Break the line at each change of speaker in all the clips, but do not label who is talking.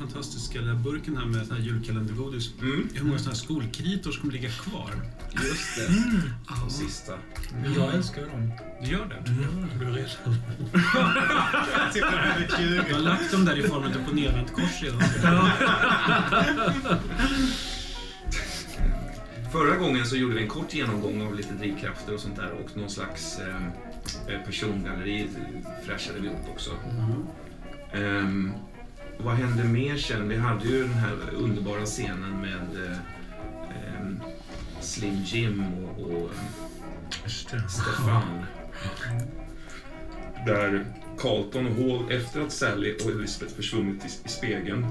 fantastiska lilla burken här med sån här julkalendergodis.
Mm.
Hur många såna här skolkritor som kommer ligga kvar?
Just det. De sista.
Men jag älskar dem.
Du gör det?
Du är redan.
Du har lagt dem där i form av ett upp och nervänt kors redan.
Förra gången så gjorde vi en kort genomgång av lite drivkrafter och sånt där och någon slags eh, eh, persongalleri fräschade vi upp också. Ehm, vad hände mer sen? Vi hade ju den här underbara scenen med eh, Slim Jim och, och. Stefan. Där Carlton och Hall, efter att Sally och Elizabeth försvunnit i, i spegeln,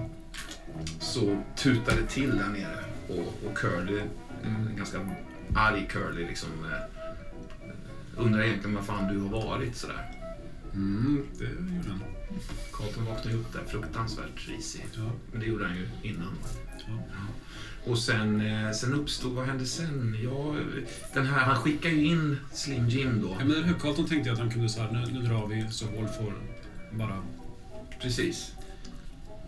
så tutar det till där nere. Och, och Curly, en ganska arg Curly, liksom, eh, undrar egentligen vad fan du har varit sådär.
Mm, det gjorde han.
Vaknade ju upp där fruktansvärt risig.
Ja.
Men det gjorde han ju innan.
Ja.
Och sen, eh, sen uppstod, vad hände sen? Ja, den här, han skickar ju in Slim Jim då.
Ja, men hur Carlton tänkte jag att han kunde säga nu, nu drar vi så Hall får bara...
Precis.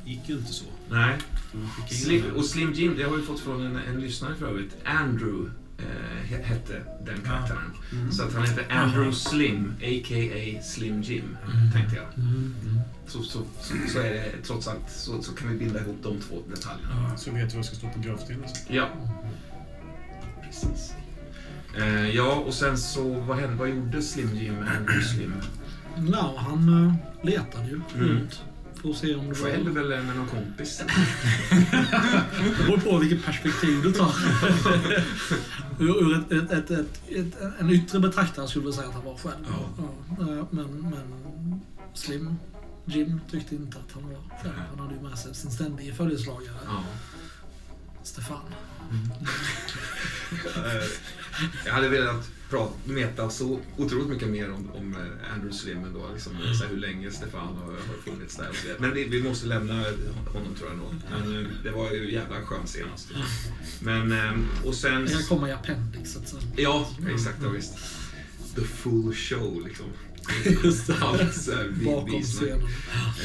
gick ju inte så.
Nej. Slim, och Slim Jim, det har vi fått från en, en lyssnare för övrigt. Andrew eh, he- hette den karaktären.
Mm.
Så att han heter Andrew Slim, a.k.a. Slim Jim, tänkte jag.
Mm, mm.
Så, så, så, så är det trots allt, så, så kan vi binda ihop de två detaljerna.
Så vet du vad som ska stå på gravstenen.
Ja. Precis. Eh, ja, och sen så, vad hände, vad gjorde Slim Jim, Andrew Slim?
Ja, han uh, letade ju
Mm.
Att se om det
Själv
var...
eller med någon kompis?
Det beror på vilket perspektiv du tar. ur ur ett, ett, ett, ett, ett, en yttre betraktare skulle jag säga att han var själv.
Ja.
eh, Men, men Slim Jim tyckte inte att han var själv. Han hade ju med sig sin ständige följeslagare
Ja.
Stefan.
Eh, Jag hade velat prata, meta så otroligt mycket mer om, om eh, Andrew Slim ändå, liksom, så här, hur länge Stefan har, har funnits där och så vidare. Men vi, vi måste lämna honom tror jag nog. Men eh, det var ju jävla skön senast. Men, eh, och sen...
Det kan komma i appendixet sen.
Ja, exakt. Ja, visst. The full show liksom.
Just.
Allt så här
Bakom scenen.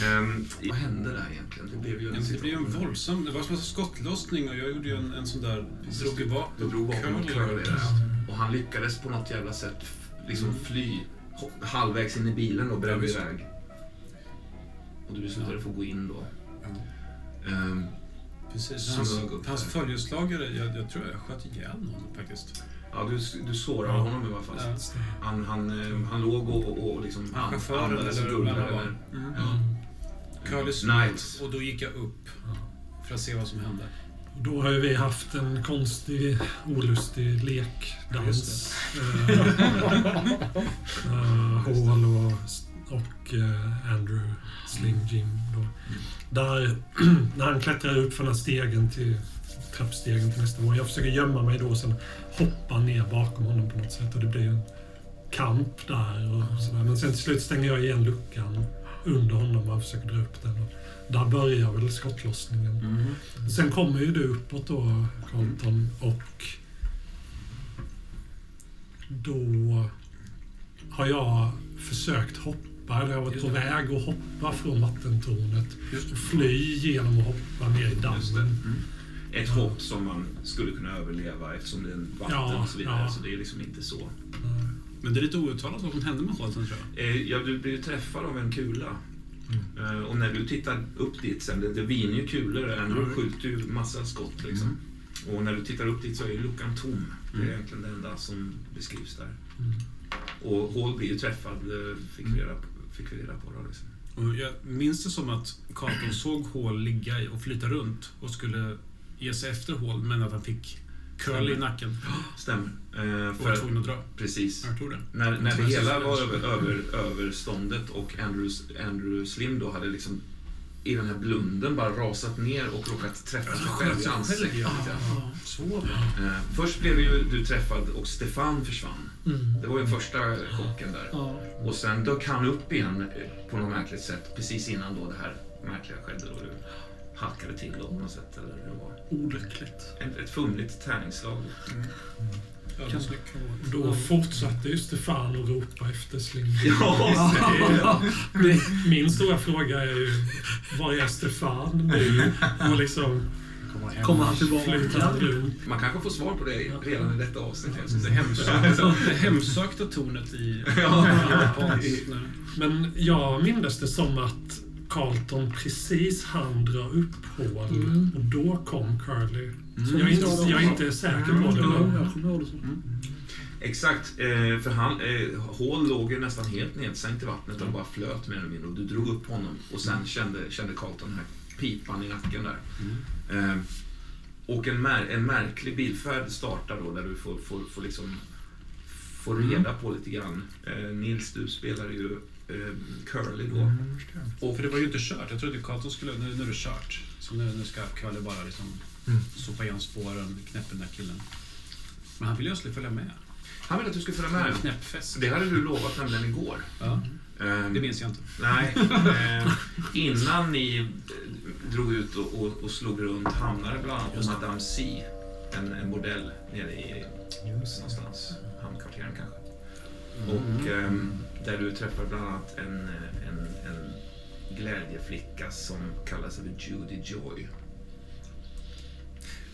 Ehm, vad hände där egentligen? Det blev ju
Ja, men det blev en våldsam... Det var som en skottlossning och jag gjorde ju en, en sån där... Drog i
Du
vapen.
drog bakom en
Curly.
Och han lyckades på något jävla sätt liksom fly ho- halvvägs in i bilen och brände
Ja, visst.
iväg. Och du beslutade
Ja.
få gå in då.
Ja.
Ehm,
Precis. Hans, hans följeslagare, jag, jag tror jag sköt ihjäl någon faktiskt.
ja, du, du sårade honom i alla fall.
Ja.
Han, han, eh, han låg och, och, och liksom
Ja, chauffören
andades och gurglade där.
Mm.
Ja.
Curly
Nice.
och då gick jag upp för att se vad som hände.
Då har ju vi haft en konstig, olustig lekdans. Uh, Hall och, och eh, Andrew Slim Jim. Då. Där, när han klättrar upp från den stegen till trappstegen till nästa våning. Jag försöker gömma mig då och sen hoppa ner bakom honom på något sätt. Och det blir en kamp där och sådär. Men sen till slut stänger jag igen luckan under honom och försöker dra upp den. Och där börjar väl skottlossningen.
Mhm.
Sen kommer ju du uppåt då, Carlton, och då har jag försökt hoppa, eller jag har varit
Just
på väg att hoppa från vattentornet och fly genom att hoppa ner i dammen.
Mm. Ett hopp som man skulle kunna överleva eftersom det är vatten
Ja,
och så vidare.
ja.
Så det är liksom inte så.
Men det är lite outtalat vad som hände med Carlton tror jag.
Eh, ja, du blir ju träffad av en kula. Eh, och när du tittar upp dit sen, det, det viner ju kulor. Andrew
Mm.
skjuter ju massa skott liksom. Och när du tittar upp dit så är ju luckan tom. Det är
Mm.
egentligen det enda som beskrivs där.
Mm.
Och Hall blir ju träffad, eh, fick vi reda på, fick vi reda på då liksom.
Och jag minns det som att Carlton såg Hall ligga och flyta runt och skulle ge sig efter Hall men att han fick curl i nacken
Stämmer. Eh,
och
för
var
att,
tvungen att dra.
precis.
Jag tror det.
När, när det hela var över, över, överståndet och Andrew, Andrew Slim då hade liksom i den här blunden bara rasat ner och råkat träffa sig själv i ansiktet.
Ja,
ja. Eh, först blev ju du träffad och Stefan försvann.
Mm.
Det var ju första chocken där.
Ja.
Och sen dök han upp igen på något märkligt sätt precis innan då det här märkliga skedde. Då du halkade till då på något sätt. Eller hur det var.
Olyckligt.
Ett, ett fumligt tärningsslag.
Ödesnyckeln.
Och då fortsatte ju Stefan att ropa efter Slim.
Ja,
Min stora fråga är ju, var är Stefan nu? Och liksom
Kommer
han tillbaka?
man kanske får svar på det redan i detta avsnitt.
Det hemsökta, det hemsökta tornet i
Ja.
Men jag minns det som att Carlton precis hann dra upp hål
Mm.
och då kom Curly. Så
Mm.
jag, är inte, jag är inte säker på det. Men
så.
Exakt, eh, för han, eh, Hall låg ju nästan helt nedsänkt i vattnet och bara flöt mer eller mindre. Och du drog upp honom och sen kände, kände Carlton den här pipan i nacken där. Eh, och en, mär, en märklig bilfärd startar då där du får, får, får, liksom, får reda på lite grann. Eh, Nils, du spelar ju eh, Curly då.
Och för det var ju inte kört. Jag trodde Carlton skulle... Nu, nu är det kört. Så nu, nu ska Curly bara liksom sopa igen spåren, knäppa den där killen. Men han ville ju följa med.
Han ville att du skulle följa med.
Knäppfest.
Det hade du lovat nämligen igår.
Ja,
Eh,
det minns jag inte.
Nej. Eh, innan ni eh, drog ut och, och, och slog runt hamnade bland annat på Madame C. En, en bordell nere i någonstans, hamnkvarteren kanske. Och ehm, där du träffar bland annat en, eh, en, en glädjeflicka som kallar sig för Judy Joy.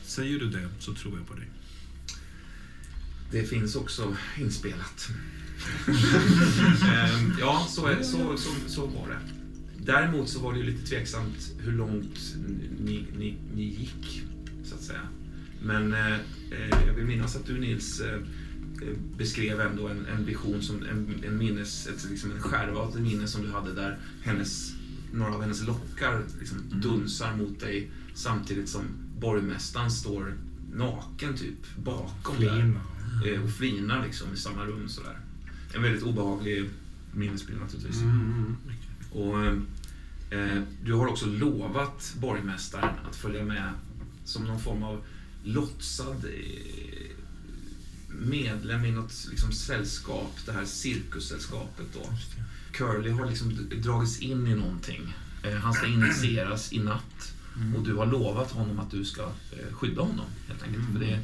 Säger du det så tror jag på dig.
Det finns också inspelat. Ehm, ja, så, är, så, så, så var det. Däremot så var det ju lite tveksamt hur långt ni, ni, ni gick, så att säga. Men eh, eh, jag vill minnas att du Nils eh, eh, beskrev ändå en, en vision, som, en, en minnes, ett, liksom en skärva av ett minne som du hade där hennes, några av hennes lockar liksom dunsar mot dig samtidigt som borgmästaren står naken typ bakom där eh, och flinar liksom i samma rum sådär. En väldigt obehaglig minnesbild naturligtvis.
Mm.
Och eh, du har också lovat borgmästaren att följa med som någon form av låtsad medlem i något liksom, sällskap, det här cirkussällskapet då. Curly har liksom dragits in i någonting. Eh, han ska initieras i natt. Och du har lovat honom att du ska eh, skydda honom helt enkelt. För det,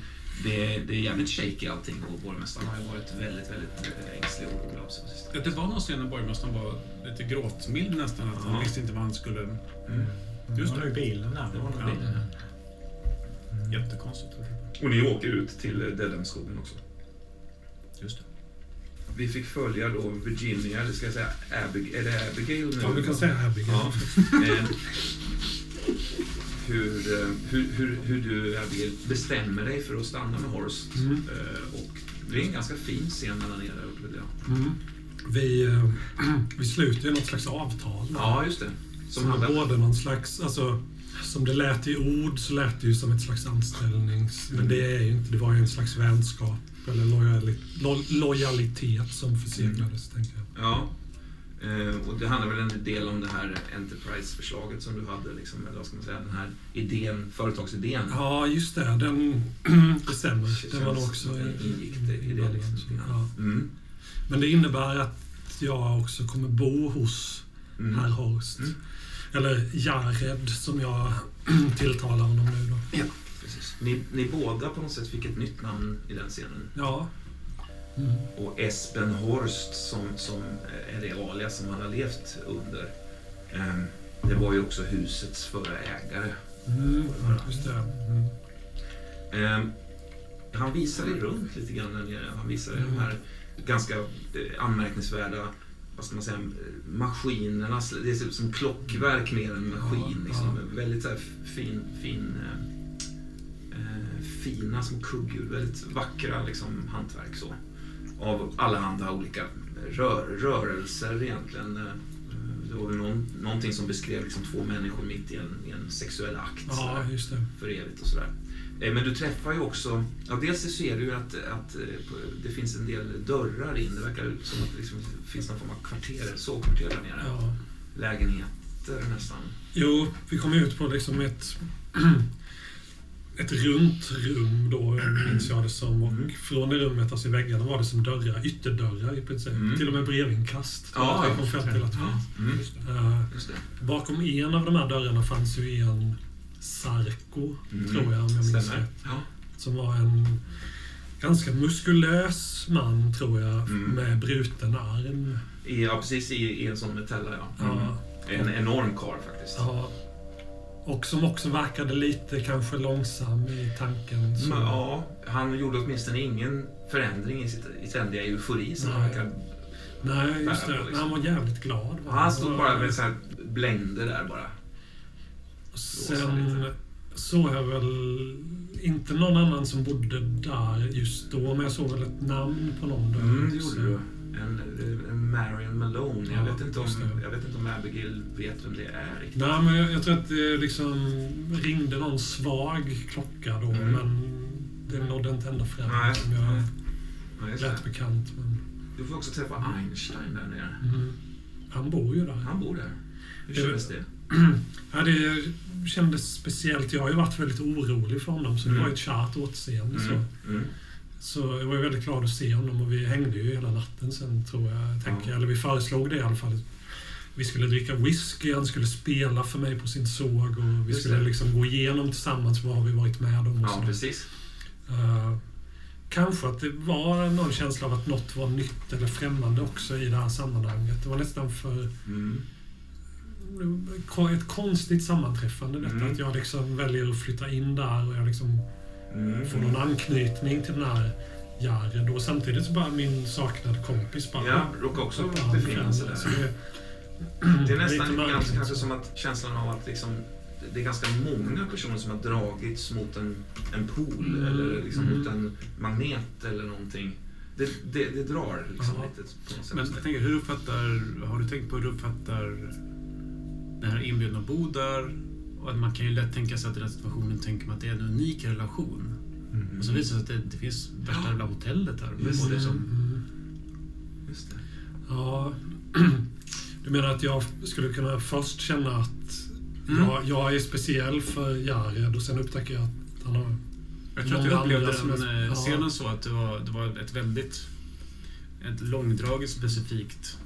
det, det är jävligt shaky allting och borgmästaren har ju varit väldigt, väldigt ängslig och orolig av sig.
Det var någon scen när borgmästaren var lite gråtmild nästan. Att han
Ja.
visste inte vad han skulle...
Mm.
Just
det var
det.
i bilen där.
Det var nog bilen, ja.
Jättekonstigt.
Och ni åker ut till Dedhamskogen också.
Just det.
Vi fick följa då Virginia, eller ska jag säga Abig är det Abigail nu?
Ja, du kan säga Abigail.
Ja. Eh, hur, eh, hur, hur, hur du, Abigail, bestämmer dig för att stanna med Horst.
Mm.
Eh, Och det är en ganska fin scen mellan er där upplevde jag.
Mm. Vi, vi sluter ju något slags avtal.
Ja, just det. Som
Som
handlar...
både någon slags, alltså, som det lät i ord så lät det ju som ett slags anställnings... Men det är ju inte, det var ju en slags vänskap eller lojali, lo, lojalitet som förseglades, tänker jag.
Ja. Eh, Och det handlar väl en del om det här Enterprise-förslaget som du hade, liksom, eller vad ska man säga, den här idén, företagsidén.
Ja, just det. Den, det stämmer. Den var också
ingick det i det liksom. grann.
Ja.
Mm.
Men det innebär att jag också kommer bo hos
Mm.
herr Horst.
Mm.
Eller Jared, som jag tilltalar honom nu då.
Precis. Ni, ni båda på något sätt fick ett nytt namn i den scenen.
Ja. Mm.
Och Espen Horst som, som är det alias som han har levt under. ehm, det var ju också husets förra ägare.
Mm. Just det. Mm.
Ehm, han visade runt lite grann där nere. Han visade de här ganska eh, anmärkningsvärda vad ska man säga, maskinerna. Det ut som klockverk mer än maskin.
Ja,
Liksom. Väldigt så här fin, fin, eh, eh, fina små kugghjul. Väldigt vackra liksom, hantverk. Så. Av allehanda olika rör, rörelser egentligen. Eh, Det var någon, någonting som beskrev liksom, två människor mitt i en, i en sexuell akt.
Ja,
för evigt och sådär. Eh, Men du träffar ju också, ja, dels så ser du ju att, att eh, det finns en del dörrar in. Det verkar som att det liksom finns någon form av kvarter, sovkvarter där nere.
Ja.
Lägenheter nästan.
Jo, vi kom ut på liksom ett, ett runt rum då, minns jag det som. Och
Mm.
från det rummet, alltså i väggarna, var det som dörrar, ytterdörrar i princip.
Mm.
Till och med brevinkast.
Ja,
jag
ja.
kom fram till att det fanns.
Mm.
Eh,
Just det.
bakom en av de här dörrarna fanns ju en Sarko,
Mm.
tror jag, om jag minns rätt.
Ja.
Som var en ganska muskulös man, tror jag,
Mm.
med bruten arm.
Ja, precis i, i en sån metalla, ja.
Ja.
En enorm karl faktiskt.
Ja. Och som också verkade lite kanske långsam i tanken. Så.
Men, ja, han gjorde åtminstone ingen förändring i sitt i ständiga eufori som han
Nej.
verkar...
Nej, just det.
på, liksom.
Han var jävligt glad. Va?
Han stod bara med så här blängde där bara.
Sen såg jag väl inte någon annan som bodde där just då, men jag såg väl ett namn på någon där.
Mm, det gjorde du. En, en Marion Malone. Jag,
Ja,
vet inte om, jag vet inte om Abigail vet vem det är riktigt.
Nej, men jag, jag tror att det liksom ringde någon svag klocka då,
Mm.
men det nådde inte ända fram.
Nej,
som jag
nej.
Lät bekant. Men,
Du får också träffa Einstein där nere.
mm, han bor ju där.
Han bor där. Hur
Det-
kändes det?
Ja, det kändes speciellt. Jag har ju varit väldigt orolig för honom, så det
Mm.
var ett kärt återseende. Så.
Mm. Mm.
Så jag var ju väldigt glad att se honom och vi hängde ju hela natten sen tror jag. Tänker. Eller vi föreslog det i alla fall. Vi skulle dricka whisky, han skulle spela för mig på sin såg och vi
Just
skulle
det.
liksom gå igenom tillsammans vad har vi varit med om. Och
Ja,
sådär.
precis.
Eh, kanske att det var någon känsla av att något var nytt eller främmande också i det här sammanhanget. Det var nästan för
Mm.
Ett konstigt sammanträffande detta.
Mm.
Att jag liksom väljer att flytta in där och jag liksom
Mm.
får någon anknytning till den här Jared. Och samtidigt så bara min saknade kompis bara...
Ja, råkar också befinna sig
så
där.
det,
Det är nästan
lite märkligt.
kanske som att känslan av att liksom, det är ganska många personer som har dragits mot en, en pool
Mm.
eller liksom
Mm.
mot en magnet eller någonting. Det, det, det drar liksom
Ja.
lite på något sätt.
Men jag tänker, hur uppfattar, har du tänkt på hur du uppfattar den här inbjudan att bo där? Och att man kan ju lätt tänka sig att i den situationen tänker man att det är en unik relation.
Mm.
Och så visar det sig att det, det finns värsta
Ja.
jävla hotellet här.
Just
Och
det.
liksom,
mm,
Just det.
ja. Du menar att jag skulle kunna först känna att
Mm.
jag, jag är speciell för Jared och sen upptäcker jag att han har...
Jag tror att jag upplevde den eh,
ja.
scenen så att det var, det var ett väldigt ett långdraget specifikt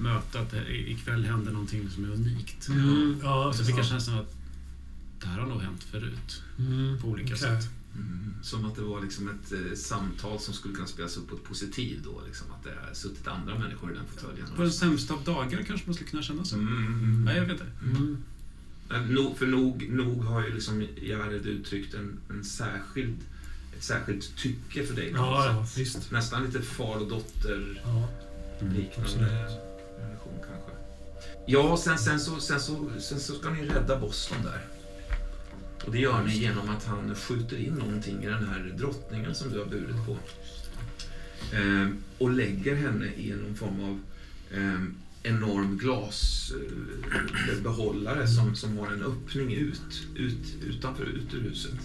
möte. Att det, i- ikväll hände någonting som är unikt.
Mm, ja,
Och så fick
ja.
jag känslan att det här har nog hänt förut.
Mm,
På olika
okej.
sätt.
Mm. Som att det var liksom ett eh, samtal som skulle kunna spelas upp på ett positiv då. Liksom, att det har suttit andra människor i den fåtöljen.
På den sämsta av dagar kanske man skulle kunna känna så.
Mm, mm, mm.
Nej, jag vet inte.
Mm.
Men nog, för nog, nog har ju liksom Jared uttryckt en, en särskild, ett särskilt tycke för dig.
Ja, ja.
Nästan lite far och dotter
Ja,
liknande
absolut.
Relation kanske. Ja, sen, sen, så, sen, så, sen så ska ni rädda Boston där. Och det gör ni genom att han skjuter in någonting i den här drottningen som du har burit på. Ehm, och lägger henne i någon form av ehm, enorm glasbehållare som, som har en öppning ut, ut, utanför, ut ur huset.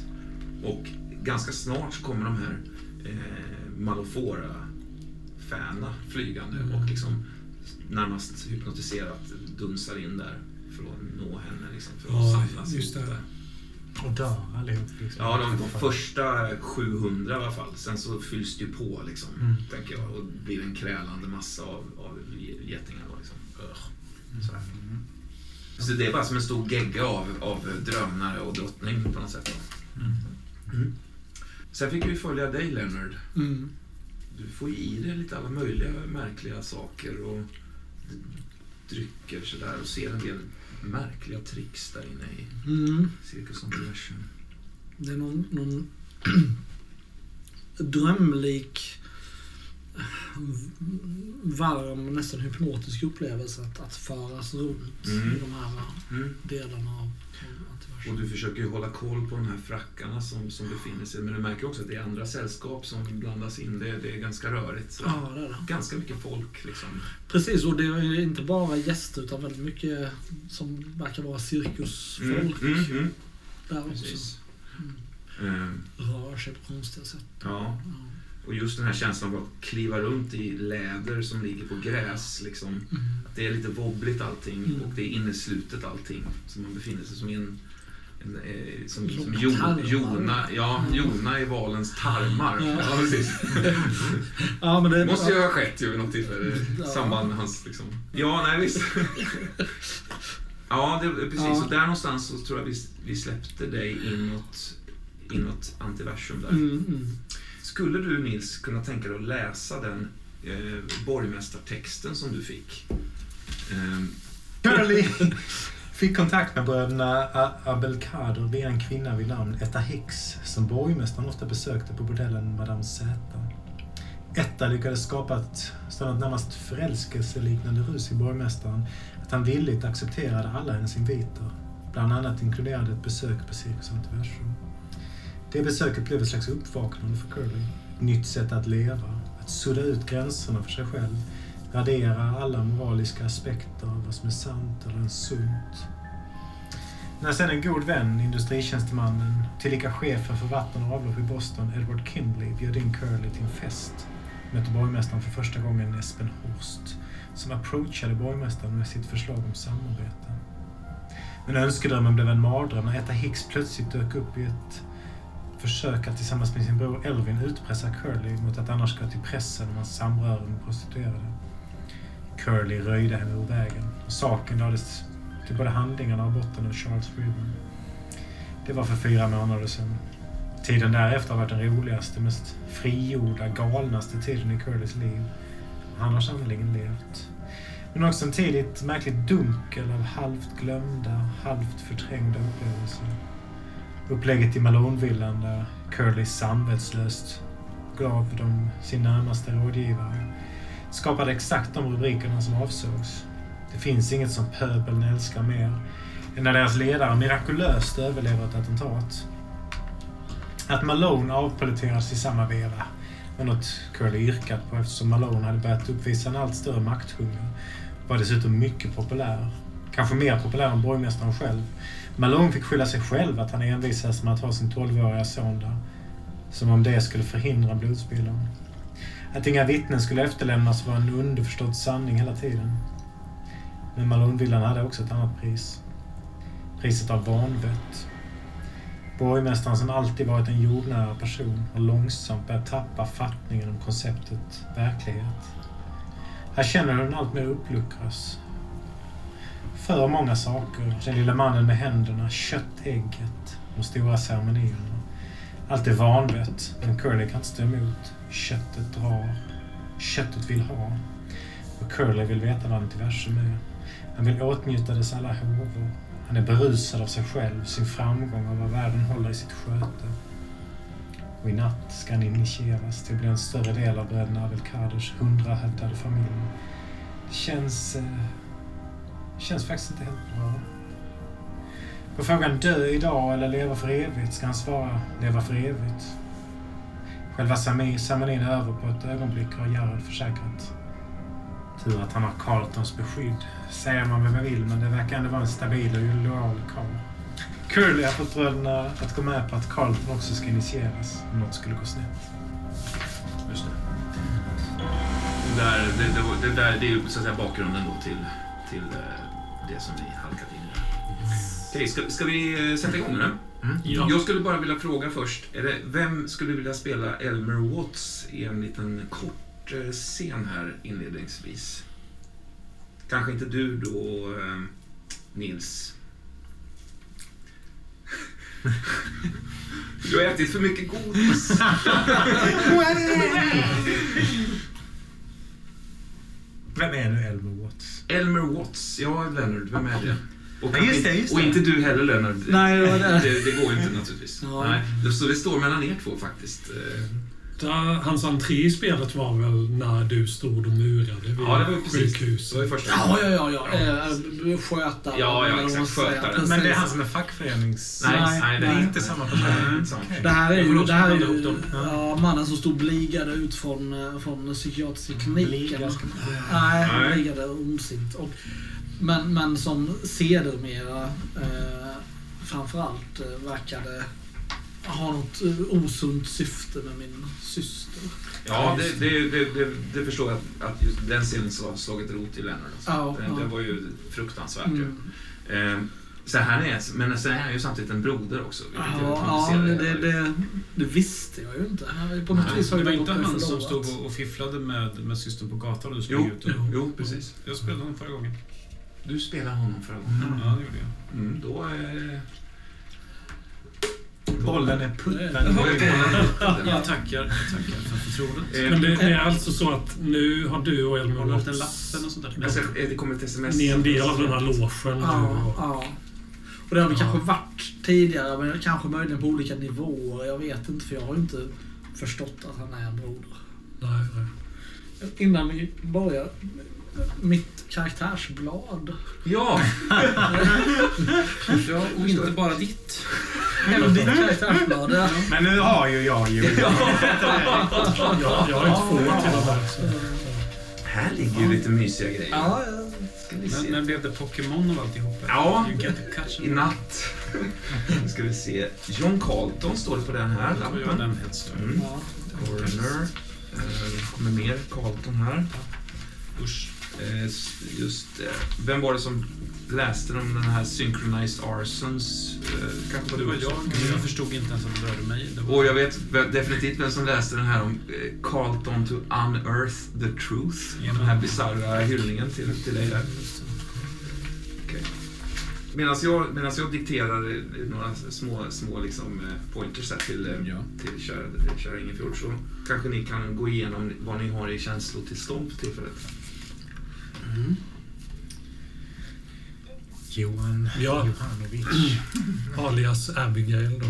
Och ganska snart så kommer de här eh, Malofora-fäna flygande
Mm.
och liksom närmast hypnotiserat dunsar in där för att nå henne. Liksom, för att
Ja,
samlas
just det.
där.
Och dör allihop. Liksom.
Ja, de, de första 700 i alla fall. Sen så fylls det ju på, liksom,
Mm.
tänker jag. Och blir en krälande massa av, av getingar. Då, liksom. Ugh. Så, det är bara som en stor gegga av, av drönare och drottning på något sätt. Då. Mm. Sen fick vi följa dig, Leonard.
Mm.
Du får i dig lite alla möjliga märkliga saker och drycker sådär och ser en del märkliga tricks där inne i
Mm.
Cirkus on Diversion.
Det är någon, någon drömlik, varm, nästan hypnotisk upplevelse att, att föras runt
Mm.
i de här
Mm.
delarna av
Och du försöker ju hålla koll på de här frackarna som, som befinner sig. Men du märker också att det är andra sällskap som blandas in. Det, det är ganska rörigt. Så.
Ja, det är det.
Ganska mycket folk liksom.
Precis, och det är inte bara gäster utan väldigt mycket som verkar vara cirkusfolk
Mm, mm, mm.
där också.
Precis.
Mm.
Ehm,
Rör sig på konstiga sätt.
ja,
Ja.
och just den här känslan av att kliva runt i läder som ligger på gräs. Liksom.
Mm.
Att det är lite wobbligt allting
Mm.
och det är inneslutet allting. Så man befinner sig som i en... eh, som, som
Långa
jo,
tarmar.
Jona, ja. Jona i valens tarmar.
Ja.
Precis.
Ja, men det
måste ju ha skett ju vid något tillfälle i samband med hans liksom... Ja, nej visst. Ja, det, precis.
Ja.
Och där någonstans så tror jag vi, vi släppte dig inåt, inåt antiversum där.
Mm, mm.
skulle du Nils kunna tänka dig att läsa den eh, borgmästartexten som du fick? Ehm,
Curly fick kontakt med bröderna Abelkader via en kvinna vid namn Etta Hicks som borgmästaren ofta besökte på bordellen Madame Z. Etta lyckades skapa ett sådant närmast förälskelseliknande rus i borgmästaren att han villigt accepterade alla hennes inviter. Bland annat inkluderade ett besök på Cirkus Antiversum. Det besöket blev ett slags uppvaknande för Curly. Ett nytt sätt att leva, att sudda ut gränserna för sig själv Värdera alla moraliska aspekter av vad som är sant eller sunt. När sen en god vän, industritjänstemannen, tillika chefen för vatten och avlopp i Boston, Edward Kindley, bjöd in Curly till en fest mötte borgmästaren för första gången Espen Horst, som approachade borgmästaren med sitt förslag om samarbete. Men önskedrömmen blev en mardröm när Etta Hicks plötsligt dök upp i ett försök att tillsammans med sin bror Elvin utpressa Curly mot att annars gå till pressen om hans samröre med prostituerade. Curly röjde henne ur vägen och saken lades till både handlingarna och botten av Charles River. Det var för fyra månader sedan. Tiden därefter har varit den roligaste, mest frigjorda, galnaste tiden i Curlys liv. Han har sannerligen levt. Men också en tid i ett märkligt dunkel av halvt glömda, halvt förträngda upplevelser. Upplägget i Malonevillan där Curly samvetslöst gav dem sin närmaste rådgivare skapade exakt de rubrikerna som avsågs. Det finns inget som pöbeln älskar mer än när deras ledare mirakulöst överlever ett attentat. Att Malone avpoliterades i samma veva var något Curly yrkat på eftersom Malone hade börjat uppvisa en allt större makthunger och var dessutom mycket populär. Kanske mer populär än borgmästaren själv. Malone fick skylla sig själv att han envisades med att ha sin 12-åriga son där. Som om det skulle förhindra blodspillan. Att inga vittnen skulle efterlämnas var en underförstådd sanning hela tiden. Men Malonvillan hade också ett annat pris. Priset av vanvett. Borgmästaren som alltid varit en jordnära person har långsamt börjat tappa fattningen om konceptet verklighet. Här känner hon allt mer uppluckras. För många saker. Den lilla mannen med händerna, köttägget, de stora ceremonierna. Allt är vanvett, men Curly kan inte stå emot. Köttet drar. Köttet vill ha. Och Curly vill veta vad antiversum är. Han vill åtnjuta dess alla håvor. Han är berusad av sig själv, sin framgång och vad världen håller i sitt sköte. Och i natt ska han initieras till att bli en större del av bröderna Abelkaders hundrahövdade familj. Det känns... Eh, känns faktiskt inte helt bra. På frågan dö idag eller leva för evigt ska han svara leva för evigt. Själva ceremoni- ceremonin är över på ett ögonblick har Gerhard försäkrat. Tur att han har Carltons beskydd, säger man vem man vill, men det verkar ändå vara en stabil och lojal karl. Curly har fått bröderna att gå med på att Carlton också ska initieras om något skulle gå snett.
Just det. Det där, det, det, det där det är ju så att säga bakgrunden då till, till eh, det som vi halkat in i. där. Okej, ska, ska vi eh, sätta igång nu?
Ja.
Jag skulle bara vilja fråga först, är det, vem skulle vilja spela Elmer Watts i en liten kort eh, scen här inledningsvis? Kanske inte du då, eh, Nils? Du har ätit för mycket godis.
Vem är nu Elmer Watts?
Elmer Watts, ja Leonard, vem är det? Och,
Ja, just det, just
och
det.
inte du heller Leonard.
Nej, det var det.
det, det går inte naturligtvis.
Ja.
Nej, det- så det står mellan er två faktiskt. Eh,
hans entré i spelet var väl när du stod och murade vid
Ja, det var precis. Det
sjukhuset.
var ju första
Ja, ja, ja. ja. Eh, skötare.
Ja, ja, exakt.
man säger.
Skötare.
Precis.
Men det är han som är fackförenings...
Nej,
Nej,
nej, det
Det
är inte
samma person.
Nej, person.
Det här är ju, det här är ju ja, mannen som stod bligade ut från, eh, från psykiatriska kliniken. Nej,
Nej.
bligade ondsint. Och, men, men som sedermera eh, framförallt eh, verkade ha något eh, osunt syfte med min syster.
Ja, det, det, det, det, det förstår jag att, att just den scenen har slagit rot i Leonard. Alltså.
Ja,
den,
ja.
den var ju fruktansvärt
Mm.
ju. Eh, så han är, men sen är han ju samtidigt en broder också.
Ja, ja
det
det, det, det visste jag ju inte. På något
Nej,
vis har
Det var inte han som stod och- och fifflade med, med systern på gatan och du skulle
Jo,
ut och...
jo, precis.
Jag spelade honom förra gången.
Du spelade honom förra gången.
Ja, det gjorde jag.
Mm, då, eh,
Bollen är puttad.
Jag tackar, jag tackar för förtroendet.
Eh,
Men det är alltså så att nu har du och Elmer
nått en lapp eller sånt där?
alltså, det kommer ett sms.
ni är en del av den här logen.
Ja, ja. Och det har vi
Ja.
kanske varit tidigare, men kanske möjligen på olika nivåer. Jag vet inte, för jag har inte förstått att han är en broder.
Nej, nej.
Innan vi börjar, mitt karaktärsblad.
Ja!
Ja, och inte bara ditt.
Även ditt karaktärsblad. Ja.
Men nu har ju jag ju.
Jag, jag har inte få till och med.
Här ligger ju lite mysiga grejer.
Ja,
se.
när blev det Pokémon av alltihop?
Ja. I natt. Nu ska vi se. John Carlton står det på den här lappen.
den.
Mm.
ja.
Coroner. Eh, Det kommer mer Carlton här.
Usch.
Eh, Just. Vem var det som läste om den här Synchronized Arsons? Eh, Kanske
Det var jag, men jag förstod inte ens att det rörde mig. Det var...
Och jag vet ve- definitivt vem som läste den här om eh, Carlton to unearth the truth.
Jajamän.
Den här bisarra hyllningen till, till dig där. Okej. Medan jag, medans jag dikterar några små, små liksom, pointers här till,
Ja.
till kära, kära Ingefjord så kanske ni kan gå igenom vad ni har i känslotillstånd för tillfället.
Mm.
Johan
Ja.
Johanovic.
Alias Abigail då.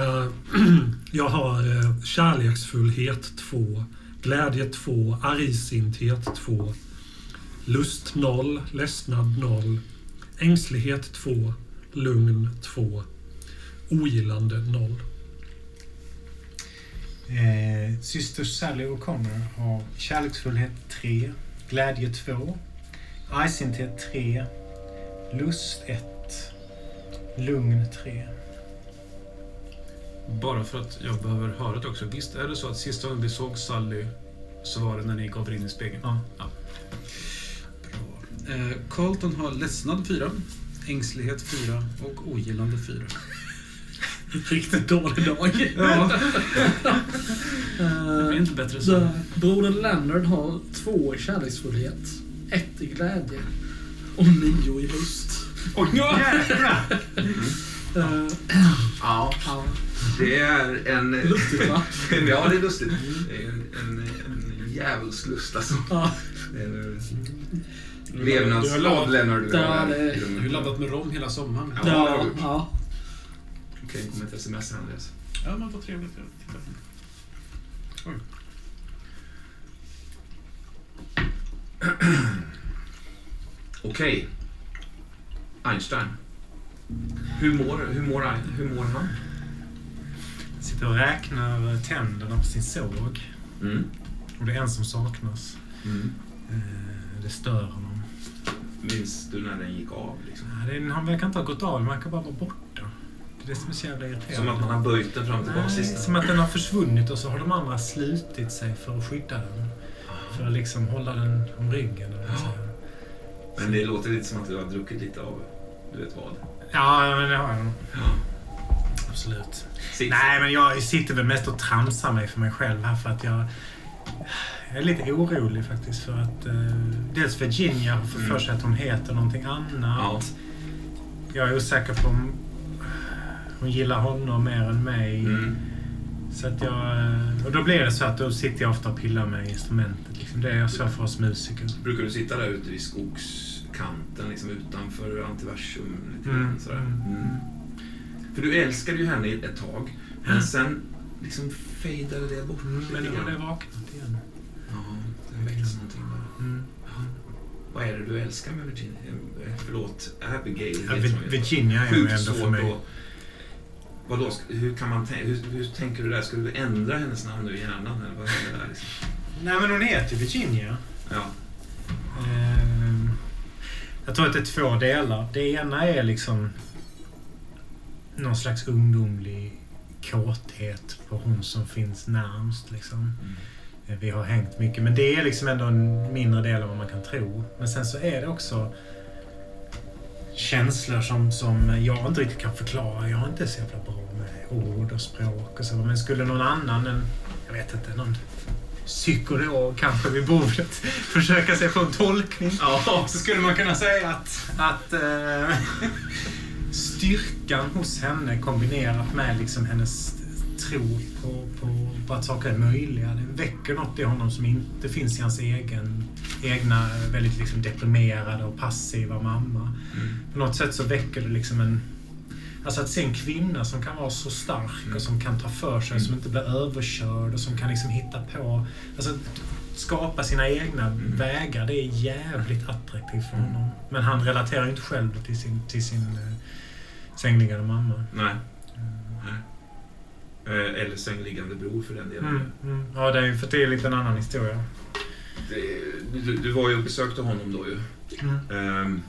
Eh, jag har eh, kärleksfullhet 2, glädje 2, argsinthet 2, lust 0, ledsnad 0, ängslighet 2, lugn 2, ogillande 0.
Eh, syster Sally O'Connor har kärleksfullhet 3, glädje 2, argsinthet 3, lust 1, lugn 3.
Bara för att jag behöver höra det också. Visst är det så att sista gången vi såg Sally så var det när ni gav er in i spegeln?
Ja.
Bra. Eh, Carlton har ledsnad 4, ängslighet 4 och ogillande 4.
Riktigt dålig dag.
Ja, det
Eh,
blir inte bättre så.
Brodern Leonard har två i kärleksfullhet, ett i glädje och nio i lust.
Oj, jävlar!
Eh,
Ja,
ja,
det är en...
lustigt va?
ja, det är lustigt. Det är en, en, en djävulslust alltså.
Ja,
Det
Du har
levnadsglad
laddat-
Lennart du har
det-
där.
Du har laddat med rom hela sommaren.
Ja, det
ja, ja.
Okej, det kommer ett sms här Andreas.
Ja, men vad trevligt. Jag tittar. Oj.
Okej. Einstein. Hur mår, hur, mår, hur mår han?
Sitter och räknar tänderna på sin såg.
Mm.
Och det är en som saknas.
Mm.
Eh, det stör honom.
Minns du när den gick av? Liksom?
Ja, det, han verkar inte ha gått av, den verkar bara vara borta. Det är som är så jävla irriterande.
Som att man har böjt den fram och tillbaka sista.
som att den har försvunnit och så har de andra slutit sig för att skydda den. För att liksom hålla den om ryggen. Säger.
Men det låter lite som att du har druckit lite av, du vet vad.
Ja, men det har jag nog.
Ja.
Absolut.
Sitt.
Nej, men jag sitter väl mest och tramsar mig för mig själv här för att jag... Jag är lite orolig faktiskt för att eh, dels Virginia har fått för sig att hon heter någonting annat.
Ja.
Jag är osäker på om hon gillar honom mer än mig.
Mm.
Så att jag... eh, Och då blir det så att då sitter jag ofta och pillar med instrumentet. Liksom. Det är jag så för oss musiker.
Brukar du sitta där ute vid skogskanten, liksom utanför antiversum? Lite grann,
Mm.
sådär?
Mm.
Mm. För du älskade ju henne ett tag, men sen liksom fejdade det bort
Mm, men nu har det
grann.
vaknat igen.
Ja, det väcktes någonting där.
Mm.
Vad är det du älskar med Virginia? Eh, Förlåt, Abigail
Ja. Virginia är ju ändå för mig...
att... Vadå, hur, kan man hur, hur tänker du där? Ska du ändra hennes namn nu i hjärnan? Eller vad händer där? Liksom?
Nej, men hon heter Virginia.
Ja.
Ehm, Jag tror att det är två delar. Det ena är liksom någon slags ungdomlig kåthet på hon som finns närmst. Liksom. Eh, Vi har hängt mycket, men det är liksom ändå en mindre del av vad man kan tro. Men sen så är det också känslor som, som jag inte riktigt kan förklara. Jag är inte så jävla bra med ord och språk och så. Men skulle någon annan, en, jag vet inte, någon psykolog kanske vid bordet försöka sig på en tolkning.
Ja.
Så skulle man kunna säga att, att eh, styrkan hos henne kombinerat med liksom hennes tro på, på, på att saker är möjliga. Det väcker något i honom som inte finns i hans egen, egna väldigt liksom deprimerade och passiva mamma.
Mm.
På något sätt så väcker det liksom en... Alltså att se en kvinna som kan vara så stark och som kan ta för sig, som inte blir överkörd och som kan liksom hitta på... Alltså skapa sina egna vägar. Det är jävligt attraktivt för honom. Men han relaterar inte själv till sin, till sin uh, sängliggande mamma.
Nej. Eh, Eller sängliggande bror för den delen.
Mm, mm. Ja, det är ju för det är lite en annan historia.
Det- Du, du var ju och besökte honom då ju.
Mm.
Ehm,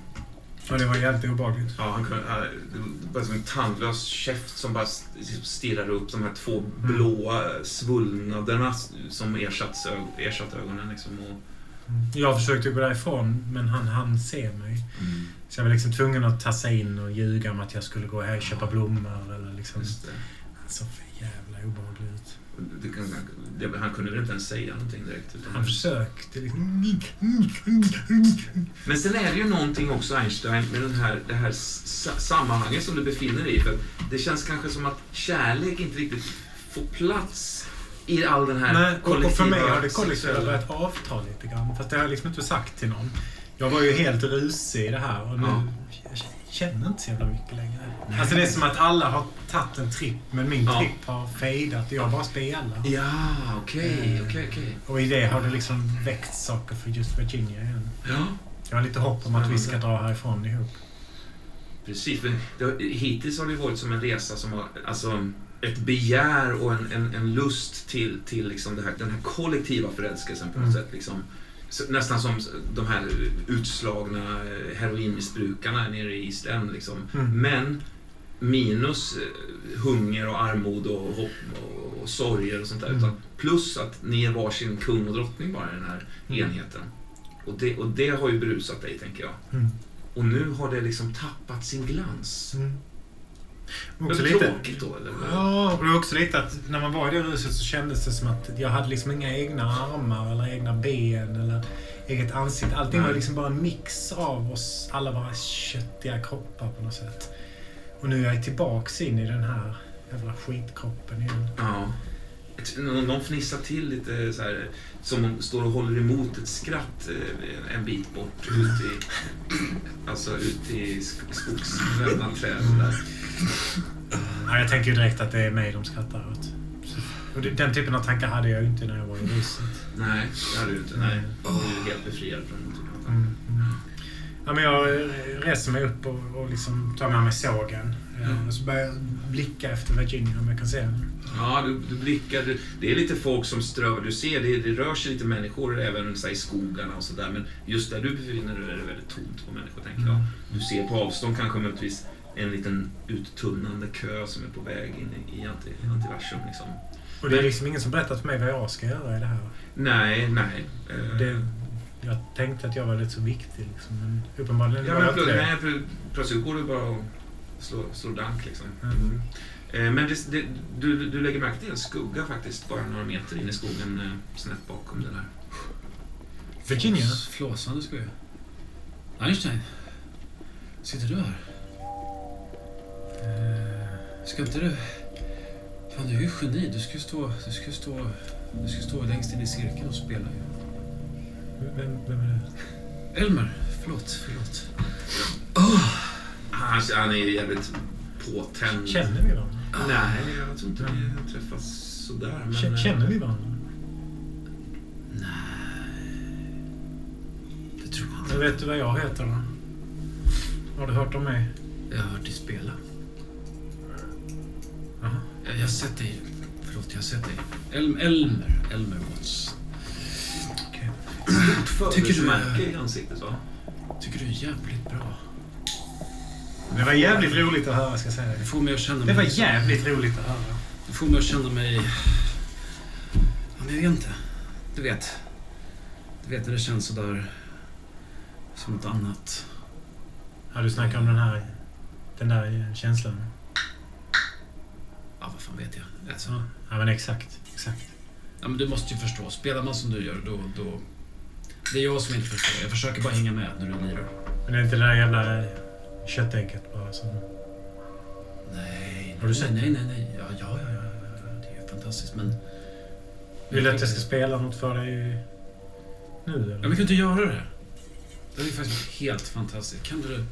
Ja, det var jävligt obehagligt.
Ja, han kunde, han- det var som en tandlös käft som bara st- stirrade upp de här två blåa svullnaderna som ersatt, ersatt ögonen. Liksom. Och,
Jag försökte gå därifrån, men han hann se mig. Så jag var liksom tvungen att tassa in och ljuga om att jag skulle gå här och köpa blommor. Eller liksom.
Just det.
Så för jävla obehaglig ut.
Det han kunde väl inte ens säga någonting direkt. Utan
Han försökte liksom...
Men sen är det ju någonting också Einstein med den här, det här sammanhanget som du befinner dig i. För det känns kanske som att kärlek inte riktigt får plats i all den här
Nej, och, och för mig har det kollektiva börjat avta lite grann. Fast det har jag liksom inte sagt till någon. Jag var ju helt rusig i det här och nu
Ja.
jag känner inte så jävla mycket längre. Alltså det är som att alla har tagit en tripp men min
Ja.
tripp har fejdat och jag bara spelar.
Ja, okej, okej, okej.
Och i det har det liksom väckt saker för just Virginia igen.
Ja,
Jag har lite hopp om att vi ska dra härifrån ihop.
precis. Men det, hittills har det varit som en resa som har, alltså ett begär och en, en, en lust till, till liksom här, den här kollektiva förälskelsen på något
Mm.
sätt. Liksom. Nästan som de här utslagna eh, heroinmissbrukarna nere i East End. Liksom.
Mm.
Men minus eh, hunger och armod och hopp och, och sorger och sånt där.
Mm.
Utan plus att ni är varsin kung och drottning bara i den här
Mm.
enheten. Och det, och det har ju berusat dig, tänker jag.
Mm.
Och nu har det liksom tappat sin glans.
Mm.
Men
Också lite,
tråkigt då, eller?
Ja, och det var också lite att när man var i det ruset så kändes det som att jag hade liksom inga egna armar eller egna ben eller eget ansikte. Allting var
Nej.
liksom bara en mix av oss, alla våra köttiga kroppar på något sätt. Och nu är jag tillbaks in i den här jävla skitkroppen igen.
Ja. Någon fnissar till lite så här, som om står och håller emot ett skratt eh, en bit bort ut i, alltså ut i sk- skogsvävda träd där.
Ja, jag tänker ju direkt att det är mig de skrattar åt. Och den typen av tankar hade jag ju inte när jag var i ruset.
Nej, det hade du inte. Nej, du är ju helt befriad från den typen av tankar.
Mm. Mm. Ja, men jag reser mig upp och, och liksom tar med mig sågen. Eh,
Mm.
Och så börjar jag blicka efter Virginia om jag kan se henne.
Ja, du, du blickar. Du, det är lite folk som strövar. Du ser, det, det rör sig lite människor även så här, i skogarna och sådär. Men just där du befinner dig är det väldigt tomt på människor, tänker jag. Du ser på avstånd kanske möjligtvis en liten uttunnande kö som är på väg in i, i anti, antiversum. Liksom.
Och det är liksom ingen som berättat för mig vad jag ska göra i det här.
Nej, nej.
Det, jag tänkte att jag var lite så viktig liksom, men uppenbarligen
ja,
var
men
jag inte det.
nej, plö- plötsligt går det bara och slår, slår dank. Liksom.
Mm.
Eh, Men det, det, du, du lägger märke till en skugga faktiskt, bara några meter in i skogen eh, snett bakom den här.
Virginia?
Flås- Flåsande jag. Einstein. Sitter du här? Eh, Ska inte du... Fan, du är ju geni. Du ska ju stå, du ska stå, du ska stå längst in i cirkeln och spela ju.
Vem, vem är det?
Elmer, förlåt, förlåt.
Han, han är jävligt påtänd.
Känner vi varandra?
Nej, jag tror inte vi har träffats sådär. Men, eh,
Känner vi varandra?
Det tror jag
Men
inte.
vet du vad jag heter då? Har du hört om mig?
Jag har hört dig spela.
Jaha.
Jag jag har sett dig. Förlåt, jag har sett dig. El Elmer. Elmer Watts.
Tycker du
du-
märke i ansiktet va?
Tycker du är jävligt bra.
Det var jävligt roligt att höra, ska jag säga
Det
det.
får mig att känna
Det
mig...
var jävligt roligt att höra.
Det får mig att känna mig... Ja, men jag vet inte. Du vet. Du vet när det känns sådär... Som något annat.
Ja, du snackar om den här... Den där känslan.
Ja, vad fan vet jag. Alltså,
ja men exakt. Exakt.
ja, men du måste ju förstå. Spelar man som du gör, då, då... Det är jag som inte förstår. Jag försöker bara hänga med när du lirar.
Men det är inte det där jävla köttägget bara som...
Nej.
Har du sett
Nej, nej, nej. Ja, ja, ja, ja, ja. Det är fantastiskt, men...
Vill du att jag ska spela något för dig nu eller?
Ja, men kan du inte göra det? Det är faktiskt helt fantastiskt. Kan du...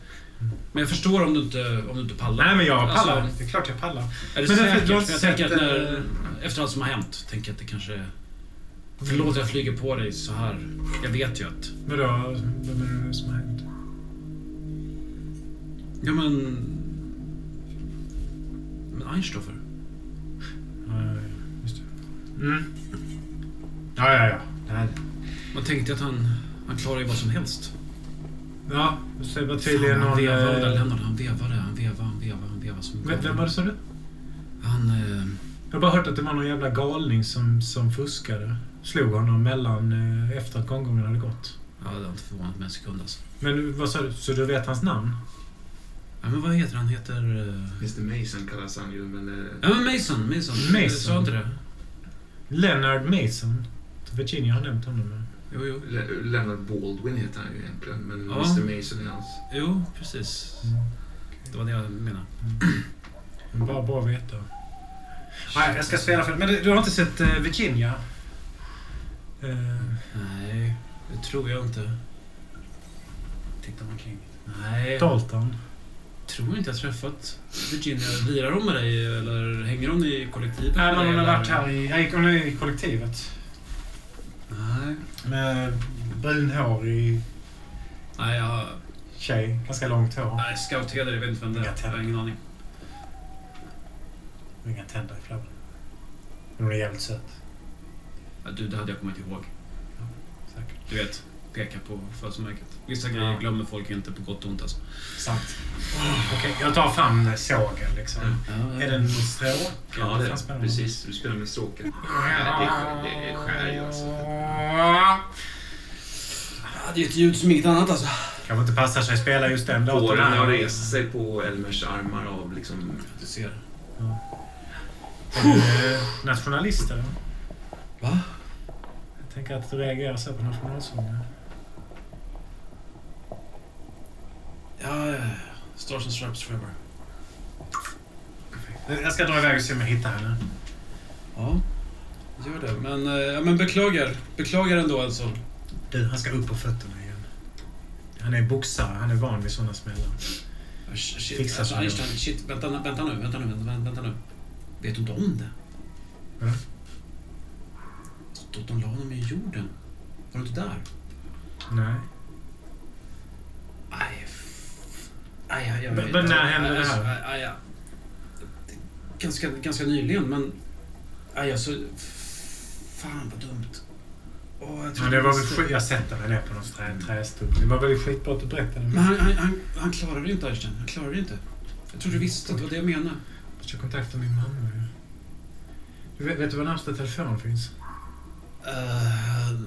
Men jag förstår om du inte, om du inte pallar.
Nej men jag
Alltså,
pallar. det är klart jag pallar.
Är det
Men
säkert? För jag tänker att när, efter allt som har hänt, tänker jag att det kanske är... Förlåt jag flyger på dig så här. Jag vet ju att...
Vadå? Vad menar du som har hänt?
Ja men... Men Einstoffer?
Ja, ja, ja, just det. Mm. Ja, ja, ja. Det här.
Man tänkte att han, han klarar ju vad som helst.
Ja, det var tydligen
Fan, han
någon...
vevade
eh,
Leonard. Han vevade, han vevade, han vevade, han vevade som
Vem, vem var det sa du?
Han... Eh,
Jag har bara hört att det var någon jävla galning som, som fuskade. Slog honom mellan eh, efter att gånggången hade gått.
ja, det har inte förvånat mig en sekund alltså.
Men vad sa du? Så du vet hans namn?
Ja, men vad heter han? Heter... Eh...
Mr Mason kallas han ju, men... eh,
Ja, men Mason. Mason.
Mason.
Sa inte det?
Leonard Mason. Virginia har nämnt honom.
Jo, jo.
Le- Leonard Baldwin heter han ju egentligen, men
Ja.
Mr Mason är hans.
Jo, precis. Det var det jag menade.
Men bara bra att veta. Nej, jag ska spela för... Men du, du har inte sett Virginia? Eh,
Nej, det tror jag inte. Titta mig omkring. Nej,
Dalton?
tror inte jag träffat Virginia. Lirar hon med dig eller hänger hon i kollektivet?
Nej, men hon har
Eller-
varit här i... Hon är i kollektivet.
Nej.
Med brunhårig
Nej, jag...
tjej. Ganska långt hår.
Nej, scoutheder, jag vet inte vem det är. Jag har ingen aning.
Och Inga tänder i flabben. Men hon är jävligt söt.
Ja, du, det hade jag kommit ihåg.
Säkert.
Du vet, peka på födelsemärket. Vissa grejer
Ja.
glömmer folk inte på gott och ont alltså.
Sant. Okej, jag tar fram sågen liksom. Är den stråk?
Ja, det,
man?
precis. Du spelar med stråken. Ja, det, skär- det skär ju alltså.
Ja, det är ett ljud som inget annat alltså.
Kanske inte passar sig att spela just den låten.
Håren har rest sig på Elmers armar av liksom...
Du ser.
Är du eh, nationalist eller?
Va?
Jag tänker att du reagerar så på nationalsången.
Ja, ja, ja. Stars and Stripes Forever.
Jag ska dra iväg och se om jag hittar henne.
Ja, gör det. Men, eh, ja, men beklagar. Beklagar ändå alltså.
Du, han ska upp på fötterna igen. Han är boxare. Han är van vid sådana smällar.
Shit,
Fixa
alltså,
så.
Einstein, shit, vänta, vänta nu, vänta nu, vänta, vänta nu. Vet du inte om det?
Vadå?
De, de la honom i jorden. Var du inte där?
Nej.
Aj, aj, aj, aj,
Men- när hände det här?
Aj, aj. Ganska, ganska nyligen, men... Aj, alltså... Fan vad dumt. Åh, jag tror
Men det var väl skit... Jag sätter mig ner på någon trä, trästubbe. Det var väl skitbra att du berättade.
Men han, han, han, han klarade det inte, Einstein. Han klarade det inte. Jag trodde du visste att det var det jag menade.
Jag måste kontakta min mamma. Du vet, vet du var närmsta telefon finns?
Uh,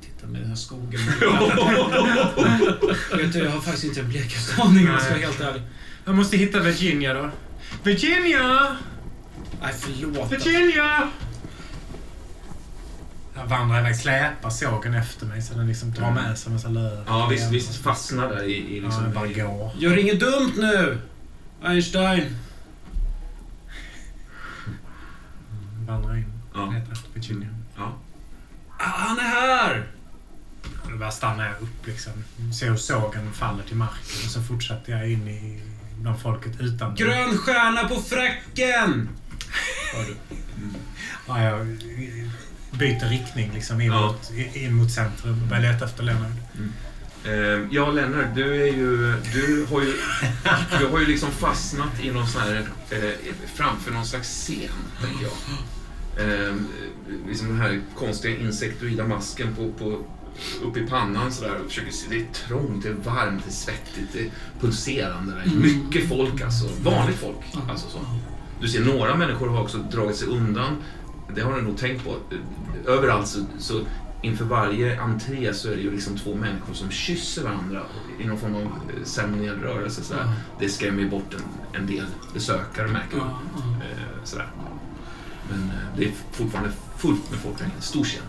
titta med den här skogen. vet du, jag har faktiskt inte en blekaste aning om jag ska vara helt ärlig.
Jag måste hitta Virginia då. Virginia!
Nej, förlåt.
Virginia! Jag vandrar iväg, släpar sågen efter mig så den liksom drar med sig en massa löv.
Ja, visst, visst fastnar där i, i
Ja,
liksom...
den bara går.
Gör inget dumt nu! Einstein.
Vandrar in.
Ja.
Letar efter Virginia.
Ja.
Ah, Han är här!
Då bara stannar jag upp liksom. Ser hur sågen faller till marken och så fortsätter jag in i bland folket utan...
Grön stjärna på fracken! Hör du?
Ja, jag byter riktning liksom in,
Ja.
mot, in mot centrum och börjar leta efter Lennart.
Eh, ja, Lennart, du är ju... Du har ju, du har ju liksom fastnat i någon sån här... Eh, framför någon slags scen, tänker jag. Eh, liksom den här konstiga insektoida masken på, på, uppe i pannan sådär och försöker se. Det är trångt, det är varmt, det är svettigt, det är pulserande. Där. Mycket folk alltså. Vanligt folk. Alltså så. Du ser några människor har också dragit sig undan. Det har du nog tänkt på. Överallt så, så inför varje entré så är det ju liksom två människor som kysser varandra i någon form av eh, ceremoniell rörelse. Sådär. Det skrämmer ju bort en, en del besökare märker man. Eh, sådär. Men eh, det är fortfarande fullt med folk där inne. Stor scen.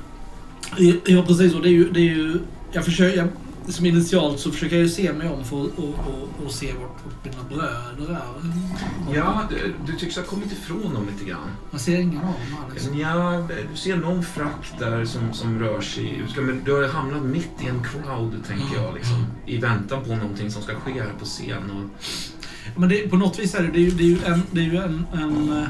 Ja, precis. Och det är ju... Det är ju jag, försöker, jag som initialt så försöker jag ju se mig om för att och, och, och se vart, mina bröder är.
Ja, du, du tycks ha kommit ifrån dem lite grann.
Jag ser ingen av dem liksom.
Ja, du ser någon frack där som, som rör sig. Men du har hamnat mitt i en crowd, tänker jag. Liksom, I väntan på någonting som ska ske här på scen. Och,
Men det, på något vis är det, det är ju, det är ju en, det är ju en, en, eh,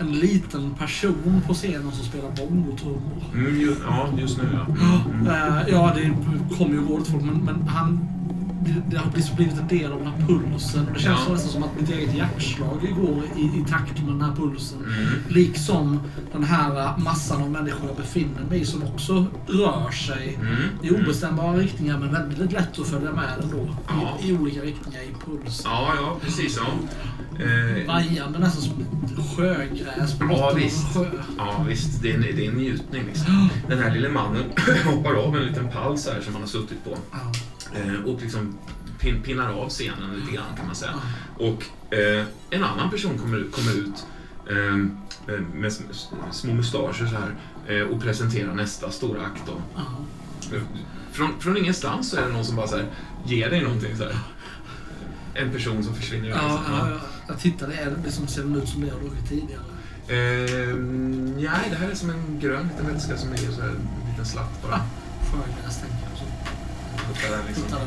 en liten person på scenen som spelar bongotrummor.
mm, ju, ja, just nu ja. Mm.
Eh, ja, det kommer ju går åt folk, men, men han... Det, har blivit blivit en del av den här pulsen. Det känns
Ja.
nästan som att mitt eget hjärtslag går i, i takt med den här pulsen.
Mm.
Liksom den här massan av människor jag befinner mig i som också rör sig
Mm.
i obestämbara riktningar men väldigt lätt att följa med ändå.
Ja.
I, I olika riktningar i pulsen.
Ja, ja, precis. Ja. Eh,
Vajande nästan som sjögräs på
Ja, visst.
sjö.
Ja, visst. Det är en, det är en njutning. Liksom. Den här lille mannen hoppar av en liten pall så här som han har suttit på. Eh, och liksom pin, pinnar av scenen lite grann kan man säga. Och eh, en annan person kommer, kommer ut eh, eh, med små mustascher så här eh, och presenterar nästa stora akt. Då. Eh, Från, från ingenstans så är det någon som bara så här, ger dig någonting. Så här. En person som försvinner iväg.
Ja, Jag tittade, är det liksom ser ut som det jag druckit tidigare?
Eh, nej, det här är som en grön liten vätska som ligger så här, en liten slatt bara.
Ah. Sjögräs tänker jag. Så.
Puttar liksom.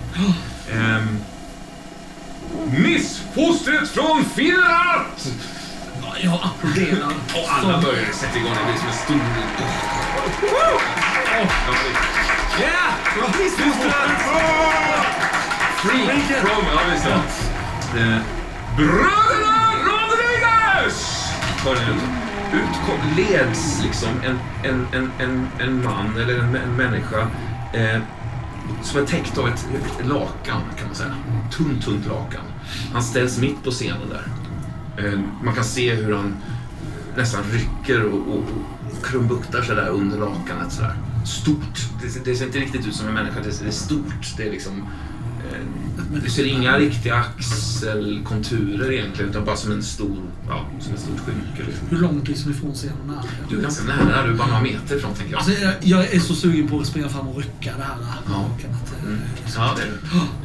Ehm, Missfostret från Finland!
Ja, Jag applåderar.
Och alla börjar sätta igång, det blir som en stor... Ja! Missfostret! Free from... Ja, visst ja. Eh, Bröderna Rodriguez! Hör ni nu? Ut leds liksom en, en, en, en, en man eller en, en människa eh, som är täckt av ett, ett lakan, kan man säga. Tunt, tunt lakan. Han ställs mitt på scenen där. Eh, man kan se hur han nästan rycker och, och, och krumbuktar sig där under lakanet. Sådär. Stort. Det, ser- det ser inte riktigt ut som en människa, det, det är stort. Det är liksom... Eh, det ser inga riktiga axelkonturer egentligen, utan bara som en stor, ja, som ett stort skynke. Liksom.
Hur långt liksom ifrån scenen är det?
Du är ganska nära, du är bara några meter ifrån tänker jag.
Alltså, jag, jag är så sugen på att springa fram och rycka det här
Ja.
lakanet.
Mm. Ja, det, är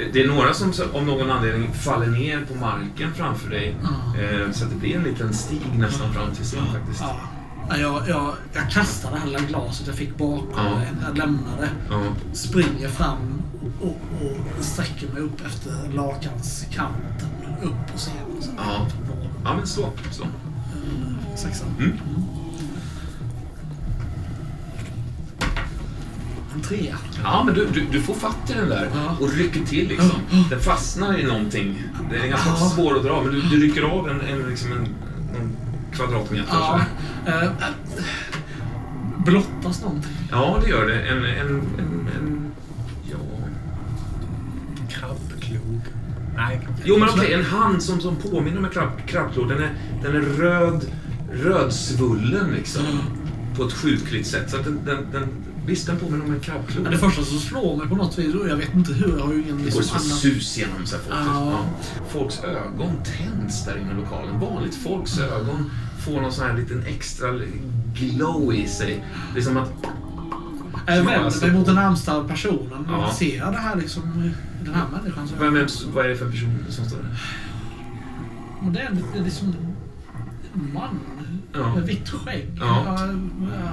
det. Det- är några som av någon anledning faller ner på marken framför dig.
Ja.
Eh, så att det blir en liten stig nästan fram till scen faktiskt.
Ja. Ja, Jag, jag, jag kastar det här glaset jag fick bakom
Ja.
mig. Jag lämnar det.
Ja.
Springer fram och, och sträcker mig upp efter lakanskanten. Upp på scenen. Så.
Ja. ja, men slå. slå.
Eh, Sexan.
Mm.
En trea.
Ja, men du, du, du får fatt i den där och rycker till liksom. Den fastnar i någonting. Den är ganska
Ja.
svår att dra, men du, du rycker av en, en, liksom en, någon kvadratmeter. så
Ja. eh, blottas någonting?
ja, det gör det. En, en, en, en ja.
Krabbklog. Nej.
Jo, men okej, en hand som, som påminner om en krabb, krabbklor. Den är, den är röd, rödsvullen liksom. På ett sjukligt sätt. Så att den, den, den, visst, den påminner om en krabbklo.
Ja, det första som slår mig på något vis, och jag vet inte hur, jag har ju ingen
Det går
liksom annan...
sus genom här folket.
Ja.
Ja. Folks ögon tänds där inne i lokalen. Vanligt folks ögon får någon sån här liten extra glow i sig. Det är som att...
Jag vänder
alltså-
mig mot den närmsta personen.
Ja.
Ser det här liksom, den här människan?
Vem är, vad är det för person som står där?
Men det är är liksom en man
Ja.
med vitt skägg.
Ja.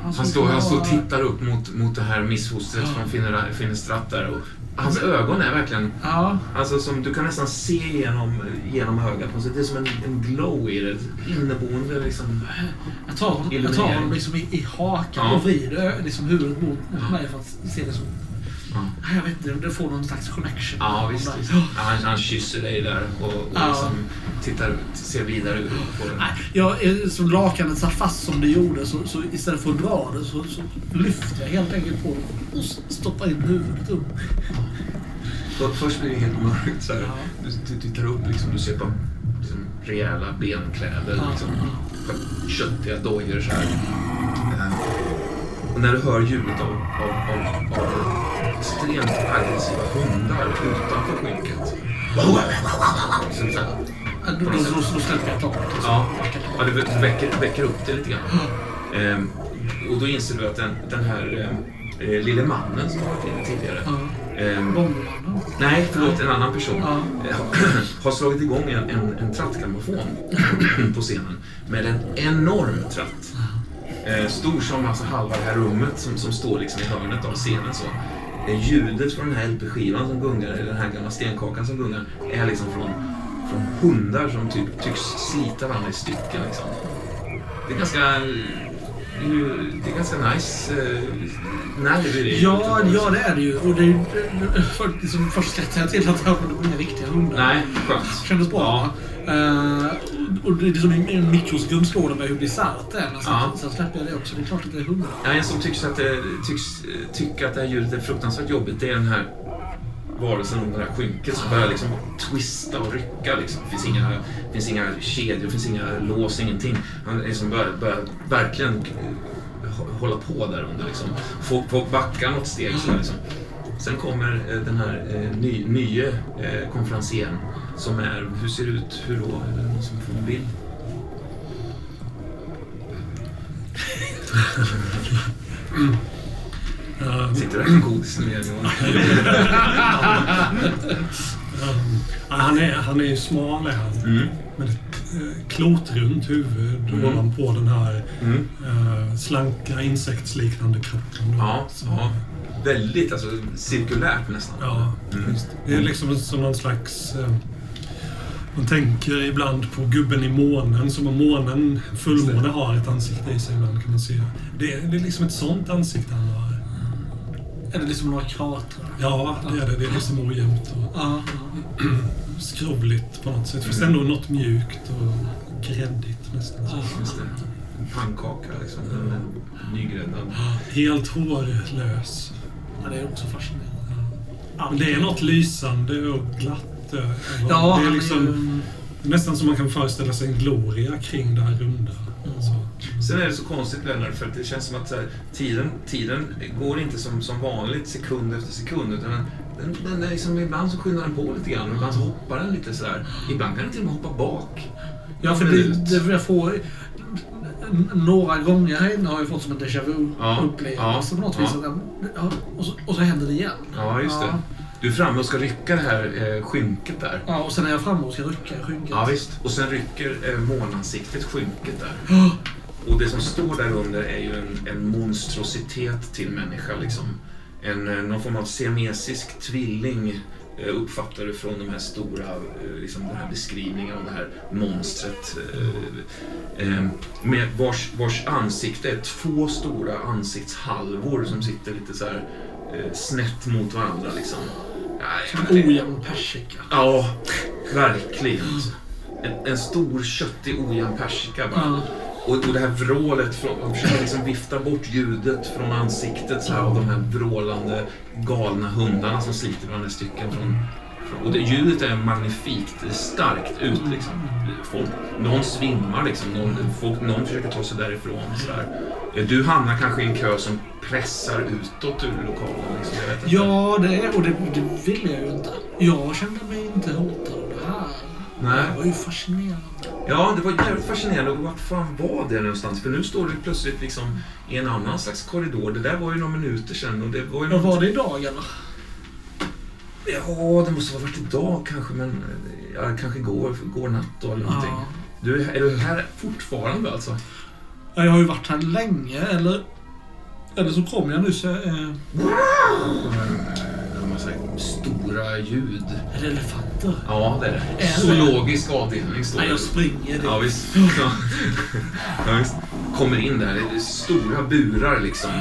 Han
såg
står, han står och tittar upp mot, mot det här missfostret
Ja.
från Finnestratt där. Och hans ögon är verkligen...
Ja,
Alltså som, du kan nästan se genom, genom ögat. Alltså, det är som en, en glow i det. Inneboende liksom.
jag tar, honom- jag tar
Illuminering.
honom liksom i, i hakan
Ja.
och vrider liksom huvudet mot, mot mig för att se det som...
Ja.
Nej, Jag vet inte, det får någon slags connection.
Ja, visst. visst.
där.
Ja, han, han kysser dig där och, och
Ja.
liksom tittar, ser vidare ut på det.
Nej, jag, är- som lakanet satt fast som det gjorde så, så istället för att dra det så, så lyfter jag helt enkelt på det och stoppar in huvudet upp.
För, först blir det helt mörkt så här.
Ja.
Du, du tittar upp liksom, du ser på liksom, rejäla benkläder.
Ja.
Liksom, köttiga dojor så här. Eh, Och när du hör ljudet av, av, av, av extremt aggressiva hundar utanför skynket. Så, så här,
Då, släpper jag taget.
Ja, ja vä- väcker, väcker upp det lite grann. Ehm, och då inser du att den, den här eh, lille mannen som varit inne tidigare, ehm, nej, förlåt, en annan person. Eh, har slagit igång en, en, en trattgrammofon på scenen med en enorm tratt. Eh, stor som alltså halva det här rummet som, som står liksom i hörnet av scenen. Så. Eh, ljudet från den här LP-skivan som gungar, eller den här gamla stenkakan som gungar, är liksom från, från hundar som typ, tycks slita varandra i stycken. Liksom. Det är ganska... Det är, ganska nice eh, nerv i det.
Ja, ja, det är det ju. Och det är för, liksom, först ska jag till att det var inga riktiga hundar.
Nej, skönt.
Kändes bra. Eh, och det är som en, en mikrosekund slår det mig hur bisarrt det är. Men sen,
Ja.
sen släpper jag det också. Det är klart att det är hundar.
Ja, en som tycks att det, tycks eh, tycka att det här ljudet är fruktansvärt jobbigt, det är den här varelsen under det här skynket som börjar liksom twista och rycka. Liksom. Det finns inga, finns inga kedjor, det finns inga lås, ingenting. Han liksom börjar, börjar verkligen eh, hå- hålla på där under. Liksom. Få, få backa något steg. Så liksom. Sen kommer eh, den här eh, ny, nye eh, konferencieren som är, hur ser det ut, hur då? Är det någon som får en bild?
Eh,
Sitter där med godis med Johan.
Ja, han, är, han är ju smal är han.
Mm.
Med ett eh, klotrunt huvud
Mm.
ovanpå den här
Mm.
eh, slanka insektsliknande kroppen. då.
Ja,
Så,
ja. Väldigt alltså, cirkulärt nästan.
ja,
Mm.
Det är liksom som någon slags... Eh, man tänker ibland på gubben i månen, som om månen, fullmåne, har ett ansikte i sig ibland kan man se. Det är, det är liksom ett sånt ansikte han har.
Är det liksom några kratrar?
Ja, det är det. Det är liksom ojämnt och
Ja, ja.
skrovligt på något sätt. Fast ändå något mjukt och gräddigt nästan.
Ja.
Just det. En pannkaka liksom. Nygräddad.
Helt hårlös.
ja, det är också fascinerande.
Men det är något lysande och glatt. Eh, eller-
Ja,
det är liksom
ju...
nästan som man kan föreställa sig en gloria kring det här runda. Så.
Sen är det så konstigt Lennart, för att det känns som att här, tiden, tiden går inte som, som vanligt sekund efter sekund. Utan den, den, den är liksom, ibland så skyndar den på lite grann och ibland så hoppar den lite sådär. Ibland kan den till och med hoppa bak.
Ja, för det, det jag får... Några gånger här inne har jag fått som en déjà
Ja,
vu-upplevelse på något
ja.
vis. Ja, och, så, och så händer det igen.
Ja, just det.
Ja.
Du är framme och ska rycka det här eh, skynket där.
Ja, och sen är jag framme och ska rycka skynket.
Ja, visst. Och sen rycker eh, månansiktet skynket där.
Ja.
Och det som står där under är ju en, en monstrositet till människa. Liksom. En, eh, någon form av siamesisk tvilling eh, uppfattar du från de här stora, eh, liksom den här beskrivningen av det här monstret. eh, Med vars, vars ansikte är två stora ansiktshalvor som sitter lite så här snett mot varandra. Liksom.
Som en ojämn persika.
Ja, verkligen. En, en stor köttig ojämn persika bara.
Ja.
Och, och det här vrålet, från, de försöker liksom vifta bort ljudet från ansiktet så här, av de här vrålande galna hundarna som sliter varandra i stycken. Från, och det, ljudet är magnifikt, starkt ut liksom. Folk, någon svimmar liksom, någon, folk, någon försöker ta sig därifrån. Så här. Du hamnar kanske i en kö som pressar utåt ur lokalen. Liksom, jag vet inte.
Ja, det, är- och det, det vill jag ju inte. Jag kände mig inte hotad av det här.
Nej.
Det var ju fascinerande.
Ja, det var jävligt fascinerande. Och vart fan var det någonstans? För nu står du plötsligt liksom i en annan slags korridor. Det där var ju några minuter sedan. Och det var ju något...
var det idag eller?
Ja, det måste ha varit idag kanske, men ja, kanske går, går natt då eller någonting.
Ja.
Du, är du här fortfarande alltså?
Ja, Jag har ju varit här länge, eller... Eller så kom jag nyss. Eh,
En massa stora ljud.
är det elefanter?
Ja, det är det.
Är det?
Zoologisk avdelning står det.
jag springer. Det.
Ja, visst. Ja. Ja, visst. Kommer in där, det är stora burar liksom.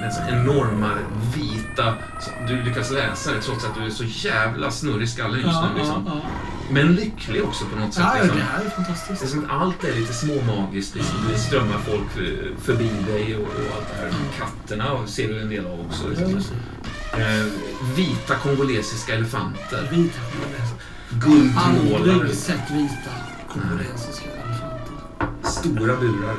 Med så enorma vita... så Du lyckas läsa det trots att du är så jävla snurrig i skallen just
Ja,
nu. Liksom.
ja, ja.
Men lycklig också på något sätt.
Ja,
liksom.
det är
Det är
fantastiskt.
som att allt är lite småmagiskt. Liksom. Det strömmar folk för- förbi dig och, och allt det här. Katterna ser du en del av också. Liksom. Eh, vita kongolesiska elefanter.
Vita kongolesiska.
Guldmålade.
Aldrig sett vita kongolesiska elefanter.
Stora burar.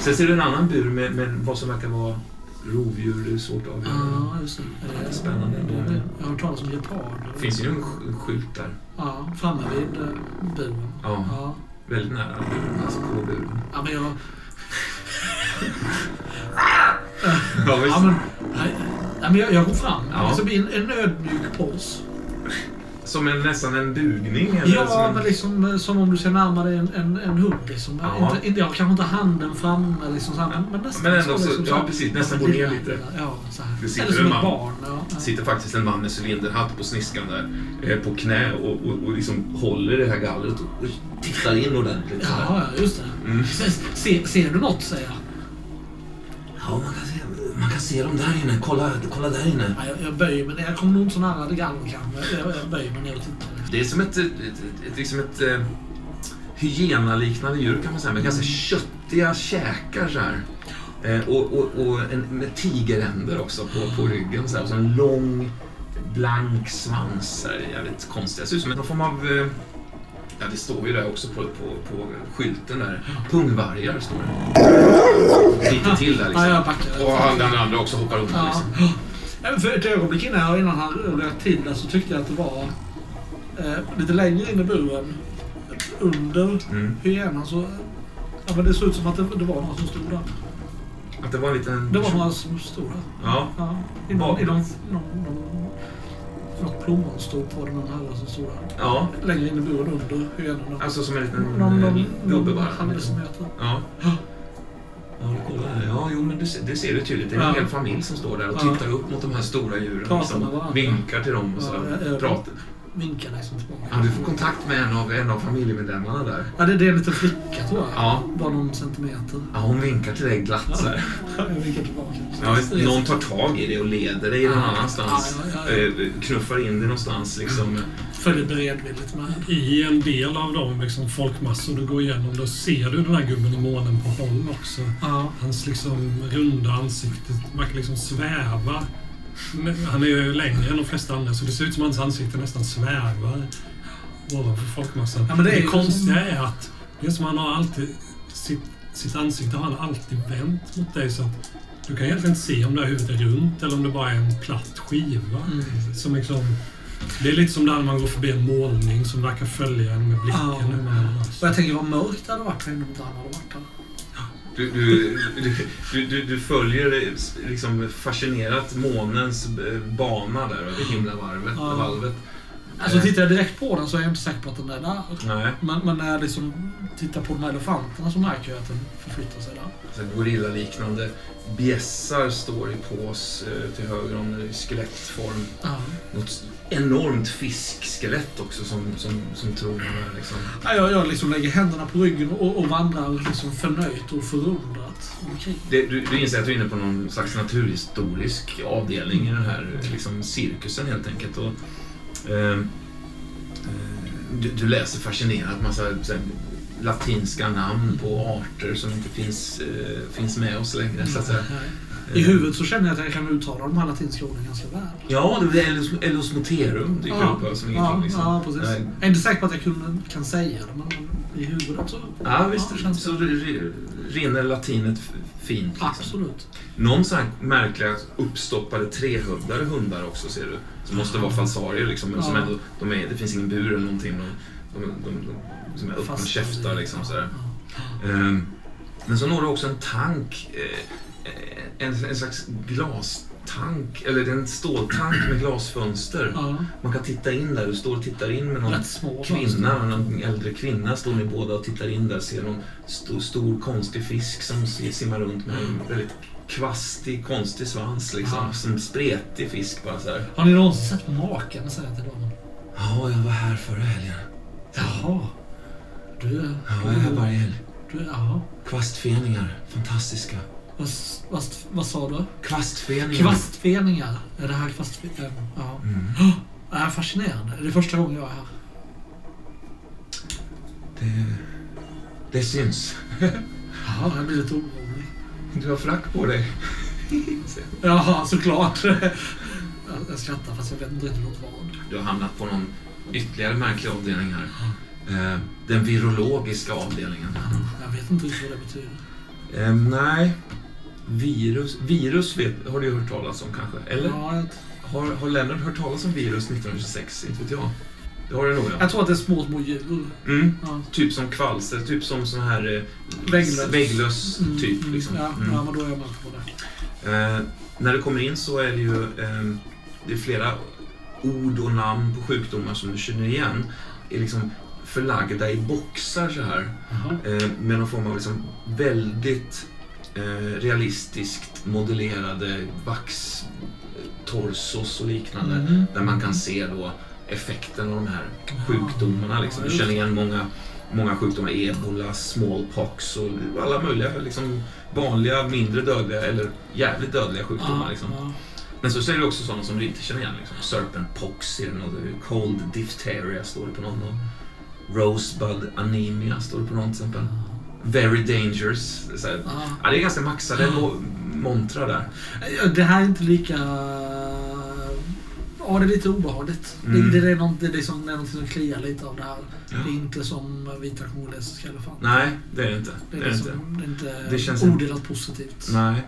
Sen ser du en annan bur med, med vad som verkar vara rovdjur. Det är svårt att avgöra.
Ja, just det. Är det
Spännande.
är det- Jag har hört talas om geparder.
Det finns ju en sk- skylt där.
Ja, framme vid eh, buren.
Ja,
Ja.
väldigt nära buren. Alltså på buren.
Ja, men jag...
Ja, visst.
Ja, men, nej, Nej, men jag, jag går fram.
Ja.
I en, en ödmjuk pose.
Som en, nästan en bugning? Eller som
Ja,
en...
men liksom eh, som om du ser närmare en, en, en hund. Liksom.
Ja.
Inte, inte, jag kanske inte handen framme, liksom, så här, men, men nästan
Men ändå så-
liksom,
ja, precis, nästan
Ja,
gå ner lite.
lilla, Ja, så här.
Det sitter
Eller som
en
ett barn. Ja, ja.
sitter faktiskt en man med cylinderhatt på sniskan där. Eh, på knä och, och, och liksom håller det här gallret och, och tittar in ordentligt. så.
Ja, ja, just det.
Mm.
Se, ser du något, säger jag.
Ja, man kan, se, man kan se dem där inne. Kolla, kolla där inne.
Ja, jag, jag böjer mig ner. Jag kommer nog inte så nära det gallret kanske. Jag, jag böjer mig ner och tittar.
Det är som ett, ett, ett, liksom ett eh, hyenaliknande djur kan man säga, med ganska köttiga käkar så här. Eh, och och, och en, med tigeränder också på, på ryggen. Så här, och så en lång, blank svans. Så här, jävligt konstiga. Det ser ut som någon form av... Eh, ja, det står ju där också på, på, på skylten där. Pungvargar står det. Lite till där liksom. Och han, den andra också hoppar undan liksom.
Ja, För ett ögonblick innan, innan han rök till det så tyckte jag att det var eh, lite längre in i buren. Under
Mm.
hyenan så... Ja, men det såg ut som att det, det var någon som stod där.
Att det var en liten...
Det var några som stod där.
Ja.
Ja, i någon, i någon, någon, någon, något plommonstop var det någon herre som stod där.
Ja,
Längre in i buren under hyenorna.
alltså som en liten
någon, någon,
eh, gubbe bara.
decimeter.
Ja.
Ja.
Ja, kolla här. Ja, jo, men det, ser- det ser du tydligt. Det är en
Ja.
hel familj som står där och
Ja.
tittar upp mot de här stora djuren.
Pratar
Liksom, vinkar till dem och
Ja,
så.
jag- jag- Vinkar liksom tillbaka.
Ja, du får kontakt med en av, en av familjemedlemmarna där.
Ja, det, det är en liten flicka tror jag.
Ja.
Bara någon centimeter.
Ja, hon vinkar till dig glatt så här.
Jag vinkar tillbaka.
Ja, visst, någon tar tag i dig och leder dig någon
Ja.
annanstans.
Ja, ja, ja.
Eh, Knuffar in dig någonstans liksom.
Följer beredvilligt med.
I en del av de liksom, folkmassor du går igenom, då ser du den här gubben i månen på håll också.
Ja.
Hans liksom runda ansikte verkar liksom sväva. Han är ju längre än de flesta andra, så det ser ut som hans ansikte nästan svävar ovanför folkmassan.
Ja, men det är
det konstiga är att det är som han har alltid... Sitt, sitt ansikte har han alltid vänt mot dig så att du kan egentligen inte se om det här huvudet är runt eller om det bara är en platt skiva.
Mm.
Som liksom, det är lite som när man går förbi en målning som verkar följa en med blicken.
Ja. Och jag tänker vad mörkt det hade varit om inte han hade varit här.
Du, du, du, du, du följer liksom fascinerat månens eh, bana där över himlavalvet.
Ja.
valvet.
Alltså
Eh.
tittar jag direkt på den så är jag inte säker på att den är där.
Nej.
Men, men när jag liksom tittar på de här elefanterna så märker jag att den förflyttar sig där.
Så här gorillaliknande bjässar står i pås eh, till höger om den i skelettform.
Ja.
Något enormt fiskskelett också som, som, som där liksom.
Ja, jag, jag liksom lägger händerna på ryggen och, och vandrar liksom förnöjt och förundrat omkring.
Det, du, du inser att du är inne på någon slags naturhistorisk avdelning i den här liksom, cirkusen helt enkelt. Och, ehm, eh, du, du läser fascinerat massa här, latinska namn på arter som inte finns, eh, finns med oss längre. Så att säga.
I huvudet så känner jag att jag kan uttala de här latinska orden ganska väl.
Ja, det är Elos, Elosmoterum dyker
Ja,
upp som
ja,
Liksom.
ja, precis.
Nej.
Jag är inte säker på att jag kunde, kan säga det, men i huvudet så...
Ja, visst.
Ja, känns
så rinner latinet fint. Liksom.
Absolut.
Någon sån här märkliga uppstoppade trehövdade hundar också ser du. Som måste vara falsarier liksom. Men som
Ja.
ändå, de är, det finns ingen bur eller någonting. De, de, de, de, som är öppen
Fast-
käftar liksom sådär.
Ja.
Ehm, men så når du också en tank. Eh, en, en slags glastank. Eller en ståltank med glasfönster.
Ja.
Man kan titta in där. Du står och tittar in med någon
små
kvinna, någon äldre kvinna står ni båda och tittar in där. Ser någon stor, stor konstig fisk som simmar runt med en väldigt kvastig, konstig svans liksom.
Ja.
Som spretig fisk bara så här.
Har ni någonsin sett maken säga till dem?
Ja, jag var här förra helgen.
Jaha. Du är...
Ja, jag är här varje helg.
Du. Jaha.
Kvastfeningar, fantastiska.
Vad, vad, vad sa du?
Kvastfeningar.
Kvastfeningar. Är det här kvastfeningar? Ja.
Mm.
Det här är fascinerande. Det är första gången jag är här.
Det, det syns.
Jaha, jag blir lite orolig.
Du har frack på dig.
Jaha, såklart. Jag- skrattar fast jag vet inte riktigt åt vad.
Du har hamnat på någon ytterligare märklig avdelning här. Eh, Den virologiska avdelningen.
Jag vet inte riktigt vad det betyder.
Eh, nej. Virus, virus vet, har du hört talas om kanske? Eller?
Ja,
Har, har Lennart hört talas om virus 1926? Inte vet jag. Det har det nog ja.
Jag tror att det är små, små djur.
Mm.
Ja.
Typ som kvalster, typ som sån här eh,
Vägglöss.
vägglöss
Mm,
typ.
mm,
Liksom.
Ja,
Mm.
ja, men då är jag med på det.
Eh, när du kommer in så är det ju eh, det är flera ord och namn på sjukdomar som du känner igen. Är liksom förlagda i boxar så här. Eh, med någon form av liksom väldigt realistiskt modellerade vaxtorsos och liknande.
Mhm.
Där man kan se då effekten av de här sjukdomarna. Liksom. Du känner igen många, många sjukdomar. Ebola, smallpox och alla möjliga liksom, vanliga, mindre dödliga eller jävligt dödliga sjukdomar.
Ja,
Liksom.
ja.
Men så ser du också sådana som du inte känner igen. Liksom. Serpentpox är det något. Cold diphtheria står det på någon. Och Rosebud anemia står det på någon till exempel. Very dangerous. Så här.
Ja.
Ja, det är ganska maxade mo- montrar där.
Ja, Det här är inte lika... Ja, det är lite obehagligt.
Mm.
Det, det, är något, det, är liksom, det är något som kliar lite av det här.
Ja.
Det är inte som vita kongolesiska elefanter.
Nej, det är det inte.
Det
Det
är,
är det inte.
liksom, det är inte
Det
odelat positivt.
Nej.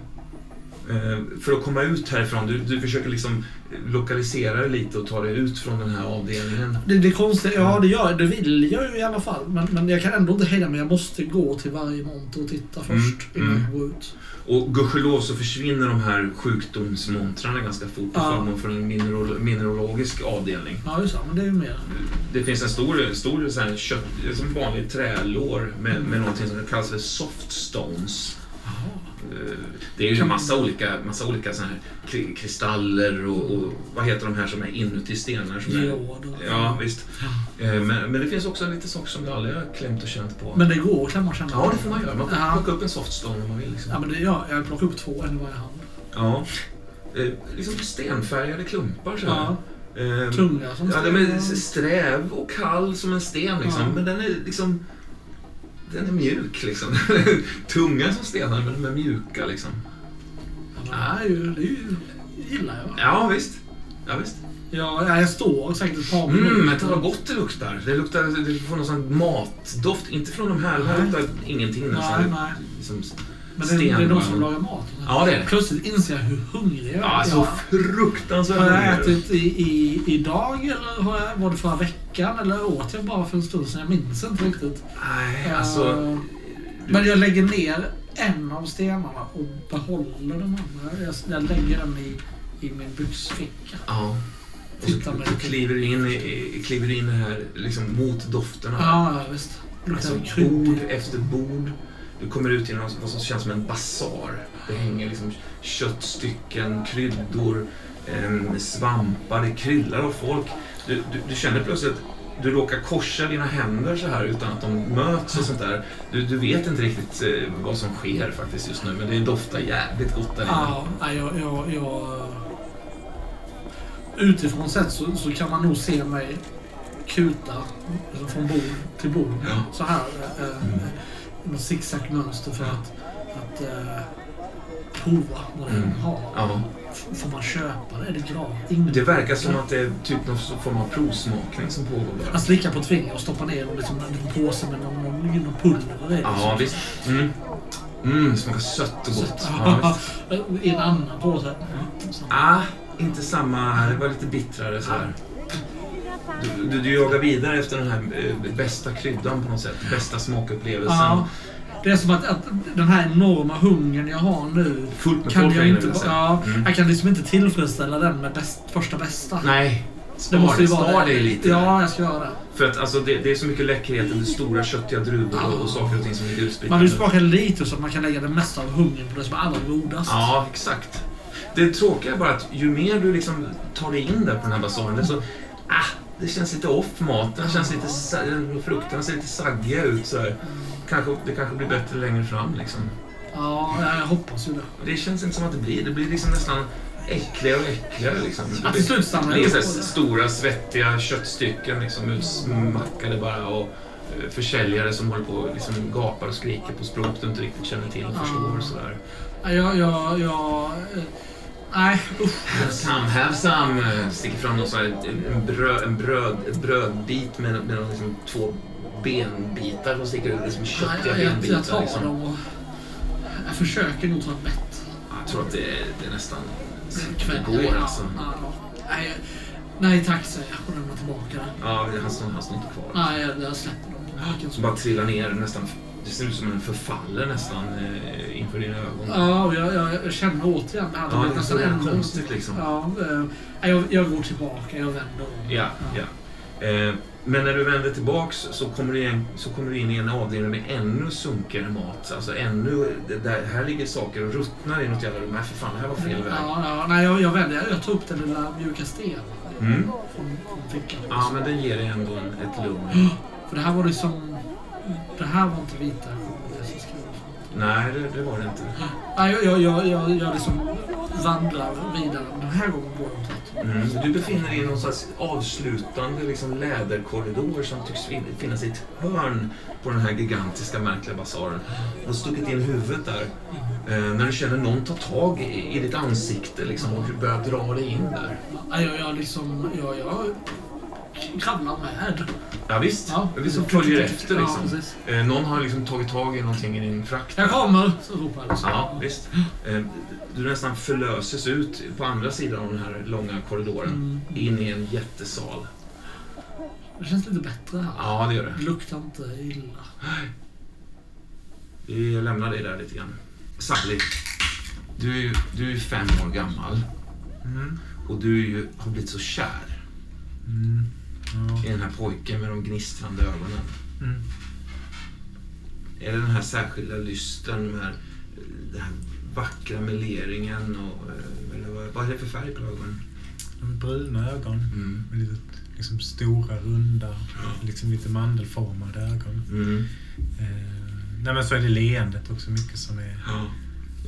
Eh, För att komma ut härifrån, du, du försöker liksom lokalisera dig lite och ta dig ut från den här avdelningen.
Det, det är konstigt. Ja, det gör det vill jag ju i alla fall. Men, men jag kan ändå inte hejda mig. Jag måste gå till varje monter och titta först
Mm,
innan
mm.
jag går ut.
Och gudskelov så försvinner de här sjukdomsmontrarna ganska fort till
Ja.
förmån för en minerol- mineralogisk avdelning.
Ja, just det. Men det är ju mer...
Det finns en stor, stor så här kött, som vanlig trälår med, med någonting som kallas för soft stones. Eh, Det är ju en massa olika, massa olika såna här kri- kristaller och, och vad heter de här som är inuti stenar? Som är, ja, visst. Eh, Men, men det finns också lite saker som du aldrig har klämt och känt på.
Men det går att klämma och känna.
Ja, det får man göra. Man får
Ja.
plocka upp en softstone om man vill. Liksom.
Ja, men det, ja, jag plockar upp två, en i varje hand.
Ja. Eh, liksom stenfärgade klumpar så här.
Ja, tunga som
Ja, den är sträv och kall som en sten liksom.
Ja.
Men den är liksom... Den är mjuk liksom. Tunga som stenar men de är mjuka liksom.
Ja, det är ju... Det är ju gillar jag.
Ja, visst. Ja, visst.
Ja, ja, jag står säkert ett par minuter.
Mm, men vad gott det luktar. Det luktar, det får någon sån matdoft. Inte från de här. De här luktar ingenting nästan.
Nej, nej.
Liksom
Men det, är- det är de som lagar mat.
Ja, det är det.
Plötsligt inser jag hur hungrig jag är.
Ja, så fruktansvärt
har jag
hungrig.
ätit i, i, idag eller har jag, var det förra veckan? Eller åt jag bara för en stund sedan? Jag minns inte riktigt.
Nej, alltså...
Eh, Men jag lägger ner en av stenarna och behåller den andra. Jag, jag lägger den i, i min byxficka.
Ja. Och så så kliver du in, i- kliver du in här liksom mot dofterna.
Ja, ja visst.
Alltså bord efter bord. Du kommer ut i något vad som känns som en basar. Det hänger liksom köttstycken, kryddor, em, svampar. Det kryllar av folk. Du, du, du känner plötsligt du råkar korsa dina händer så här utan att de möts och sånt där. Du, du vet inte riktigt eh, vad som sker faktiskt just nu, men det doftar jävligt gott där inne.
Ja, jag, jag, jag... Utifrån sett så, så kan man nog se mig kuta från bord till bord.
Ja.
Så här. Eh,
Mm.
Något zigzag-mönster för att, att eh, prova vad det
Mm.
har.
Ja.
F- Får man köpa det? Är det gratis?
Det verkar som att det är typ någon form av provsmakning som pågår bara.
Att slicka på ett finger och stoppa ner någon, liksom, en påse med någon, någon, någon pulver i.
Ja, visst. Mm. Mm, smakar sött och gott. Ja, visst.
I en annan påse. Mm, så.
Ah, inte samma. Det var lite bittrare så här. Du, du, du jagar vidare efter den här eh, bästa kryddan på något sätt. Bästa smakupplevelsen.
Ja. Det är som att, att den här enorma hungern jag har nu kan jag inte... Ja,
Mm.
Jag kan liksom inte tillfredsställa den med bäst, första bästa.
Nej.
det
Spar,
måste ju
det,
vara
dig lite.
Ja, jag ska göra det.
För att alltså, det, det är så mycket läckerhet. Det är stora köttiga druvor och, och saker och ting som ligger utspridda.
Man vill smaka lite så att man kan lägga det mesta av hungern på det som är allra godast.
Ja, exakt. Det tråkiga är bara att ju mer du liksom tar dig in där på den här basaren, desto... Ah, det känns lite off. Maten känns lite... sa- Frukterna ser lite saggiga ut. Så här. Kanske, det kanske blir bättre längre fram. Liksom.
Ja, jag hoppas ju det.
Det känns inte som att det blir. Det blir liksom nästan äckligare och äckligare. Liksom.
Att till slut stannar
det är stora svettiga köttstycken liksom, utsmackade bara. Och eh, försäljare som håller på och liksom gapar och skriker på språk du inte riktigt känner till och
Ja.
förstår. Och sådär.
Ja, jag... eh, Nej, usch.
Some, have some. Sticker fram någon sån här, en, en, bröd, en bröd, ett brödbit med, med någon liksom två benbitar som sticker ut. Liksom köttiga
Nej, jag,
benbitar.
jag tar
liksom.
dem och... Jag försöker nog ta ett bett.
Jag tror att det är, det är nästan... Det går alltså.
Ja, ja. Nej, Nej tack säger jag och lämnar tillbaka den.
Ja, han står, inte kvar.
Nej, jag, jag släpper dem.
Bara trillar ner nästan. Det ser ut som en förfaller nästan eh, inför dina ögon.
Ja, och jag, jag, jag känner återigen det här.
Ja,
det
det
är nästan ännu...
konstigt liksom.
Ja, eh, jag, jag går tillbaka, jag vänder om.
Ja, ja. Eh, men när du vänder tillbaks så kommer, du in, så kommer du in i en avdelning med ännu sunkigare mat. Alltså ännu... Det där, här ligger saker och ruttnar i något jävla rum. Nej, för fan, det här var fel väg.
Ja, ja, nej, jag, jag vänder. Jag, tar upp den lilla mjuka stenen
Mm.
från, från fickan.
Ja, men den ger dig ändå en, ett lugn.
För det här var liksom... Det här var inte vita som skrev.
Nej, det, det var det inte.
Nej, jag, jag, jag, jag, jag liksom vandrar vidare. Den här gången går jag håll.
Mm. Du befinner dig i någon slags avslutande liksom, läderkorridor som tycks fin- finnas i ett hörn på den här gigantiska märkliga basaren. Du har stuckit in huvudet där. Eh, när du känner någon ta tag i, i ditt ansikte liksom, och börjar dra dig in där.
Nej, jag, jag liksom... Jag, jag kravlar med.
Ja, visst.
Ja.
Vi som följer efter
Ja,
liksom.
precis.
Eh, någon har liksom tagit tag i någonting i din frakt.
Jag kommer! Så ropar jag.
Ja, visst. Eh, du nästan förlöses ut på andra sidan av den här långa korridoren.
Mm.
In i en jättesal.
Det känns lite bättre här.
Ja, det gör det.
Det luktar inte illa.
Vi lämnar dig där lite grann. Sabli, du är du är fem år gammal
Mm.
och du är ju, har blivit så kär
Mm. Ja.
i den här pojken med de gnistrande ögonen.
Mm.
Det den här särskilda lysten med den här vackra meleringen och eh, eller vad, vad är det för färg på ögonen?
De bruna ögon.
Mm.
Med lite liksom, stora, runda, liksom lite mandelformade ögon.
Mm.
Eh, nej men så är det leendet också mycket som är,
Ja,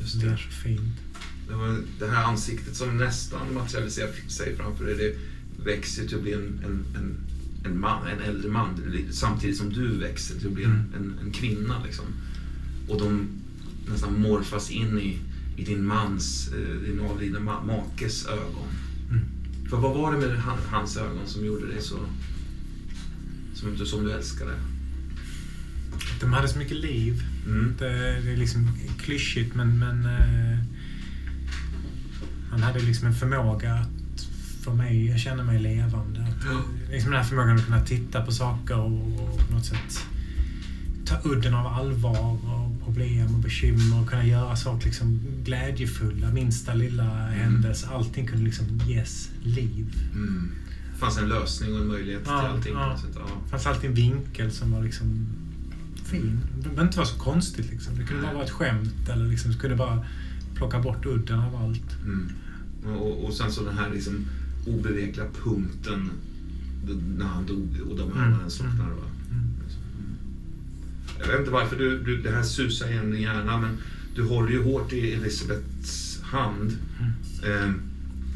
just
det är
det.
så fint.
Det, var det här ansiktet som nästan materialiserar sig framför dig. Det växer till att bli en, en, en, en, man, en äldre man samtidigt som du växer till att bli en,
Mm.
en, en kvinna. Liksom. Och de nästan morfas in i, i din mans, eh, din avlidna ma- makes ögon.
Mm.
För vad var det med han, hans ögon som gjorde dig så... Som, du- som du älskade?
De hade så mycket liv.
Mm.
Det, det är liksom klyschigt men, men eh, han hade liksom en förmåga att få mig att känna mig levande. Att, liksom den här förmågan att kunna titta på saker och, och på något sätt ta udden av allvar och problem och bekymmer och kunna göra saker liksom glädjefulla. Minsta lilla händelse. Allting kunde liksom ges liv.
Mm. Det fanns en lösning och en möjlighet
Ja,
till allting.
ja.
Sätt. Ja.
Det fanns alltid en vinkel som var liksom fin. Det behöver inte vara så konstigt. Liksom. Det kunde bara vara ett skämt eller liksom, det kunde bara plocka bort udden av allt.
Mm. Och, och sen så den här liksom obevekliga punkten när han dog och de
Mm.
ögonen slocknade. Va?
Mm.
Jag vet inte varför du, du, det här susar genom din hjärna men du håller ju hårt i Elisabeths hand.
Mm.
Eh,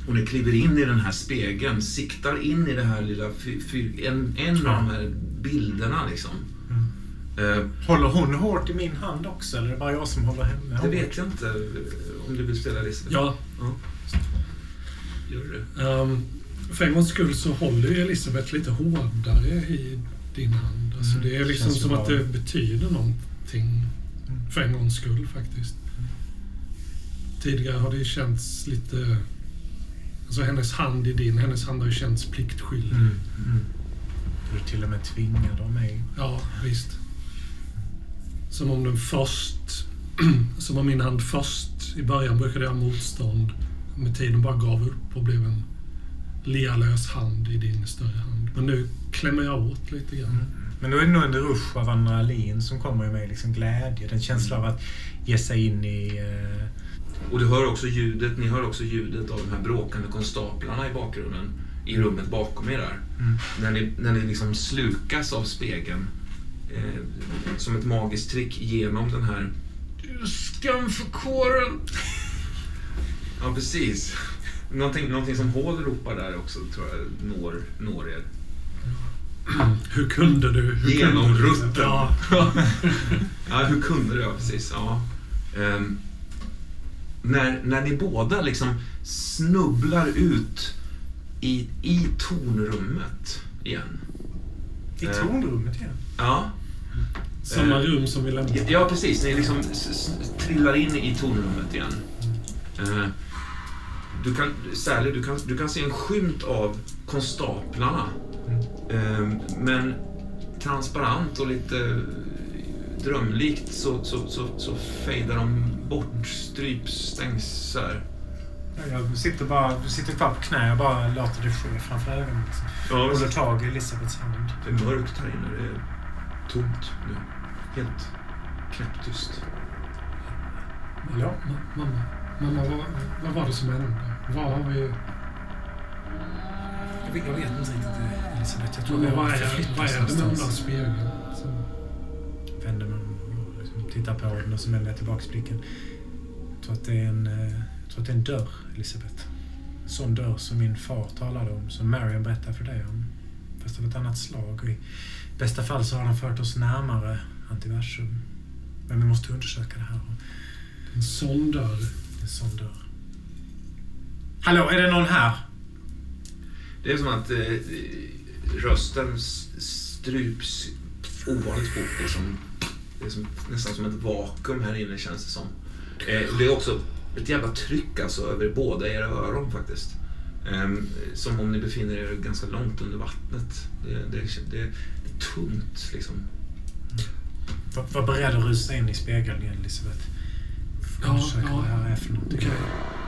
och ni kliver in i den här spegeln, siktar in i det här lilla, en, en av de här bilderna liksom.
Mm.
Eh,
Håller hon hårt i min hand också eller är det bara jag som håller henne
det
hårt?
vet jag inte eh, om du vill spela Elisabeth.
Ja,
ja. Gör det?
ehm, för en gångs skull så håller ju Elisabeth lite hårdare i din hand. Alltså
Mm,
det är liksom som
bra.
att det betyder någonting. För en gångs skull faktiskt. Tidigare har det känts lite... Alltså hennes hand i din, hennes hand har ju känts pliktskyldig.
Mm. Mm. Du till och med tvingad av mig.
Ja, visst. Som om den först... som om min hand först... I början brukade jag ha motstånd. Med tiden bara gav upp och blev en lealös hand i din större hand. Men nu klämmer jag åt lite grann.
Men då är det nog en rush av adrenalin som kommer i mig. Liksom glädje. Den känsla av att ge sig in i... Eh,
Och du hör också ljudet, ni hör också ljudet av de här bråkande konstaplarna i bakgrunden i rummet bakom er där.
Mm.
När ni, när ni liksom slukas av spegeln eh, som ett magiskt trick genom den här... Skam för kåren! Ja, precis. Någonting, någonting som Hall ropar där också tror jag når, når er.
Hur kunde du? Hur
Genom
kunde du?
rutten.
Ja.
ja, hur kunde du? Ja, precis. Ja. Ehm, när, när ni båda liksom snubblar ut i, i tornrummet igen.
I
Eh.
tornrummet igen.
Ja,
Samma
Eh,
rum som vi lämnade.
ja precis. Ni liksom trillar in i tornrummet igen. Eh, du kan, Sally, du kan, du kan se en skymt av konstaplarna. Ehm, men transparent och lite drömlikt så, så, så, så fejdar de bort, strypstängs så här.
Jag sitter bara, du sitter kvar på knä och bara låter det ske framför ögonen. Liksom.
Ja,
Håller tag i Elisabeths hand.
Det är mörkt här inne. Det är tomt nu. Helt knäpptyst.
Ja.
Ma- Mamma, mamma vad, vad var det som hände? Vad har vi...
Jag vet, jag vet inte riktigt det, Elisabeth. Jag tror vi har förflyttat oss någonstans.
spegeln?
Vänder om och liksom tittar på den och så vänder jag tillbaka blicken. Jag tror att det är en, eh, jag tror att det är en dörr, Elisabeth. En sån dörr som min far talade om, som Marion berättade för dig om. Fast av ett annat slag. Och I bästa fall så har den fört oss närmare antiversum. Men vi måste undersöka det här.
en sån dörr.
En sån dörr. Hallå, är det någon här?
Det är som att eh, rösten stryps ovanligt fort. Det är, som, det är som, nästan som ett vakuum här inne känns det som. Eh, det är också ett jävla tryck alltså över båda era öron faktiskt. Ehm, som om ni befinner er ganska långt under vattnet. Det, det, det, det är tungt liksom.
Var, var beredd att rusa in i spegeln igen, Elisabeth.
Ja,
Undersöka
ja.
vad det här är för någonting.
Okej.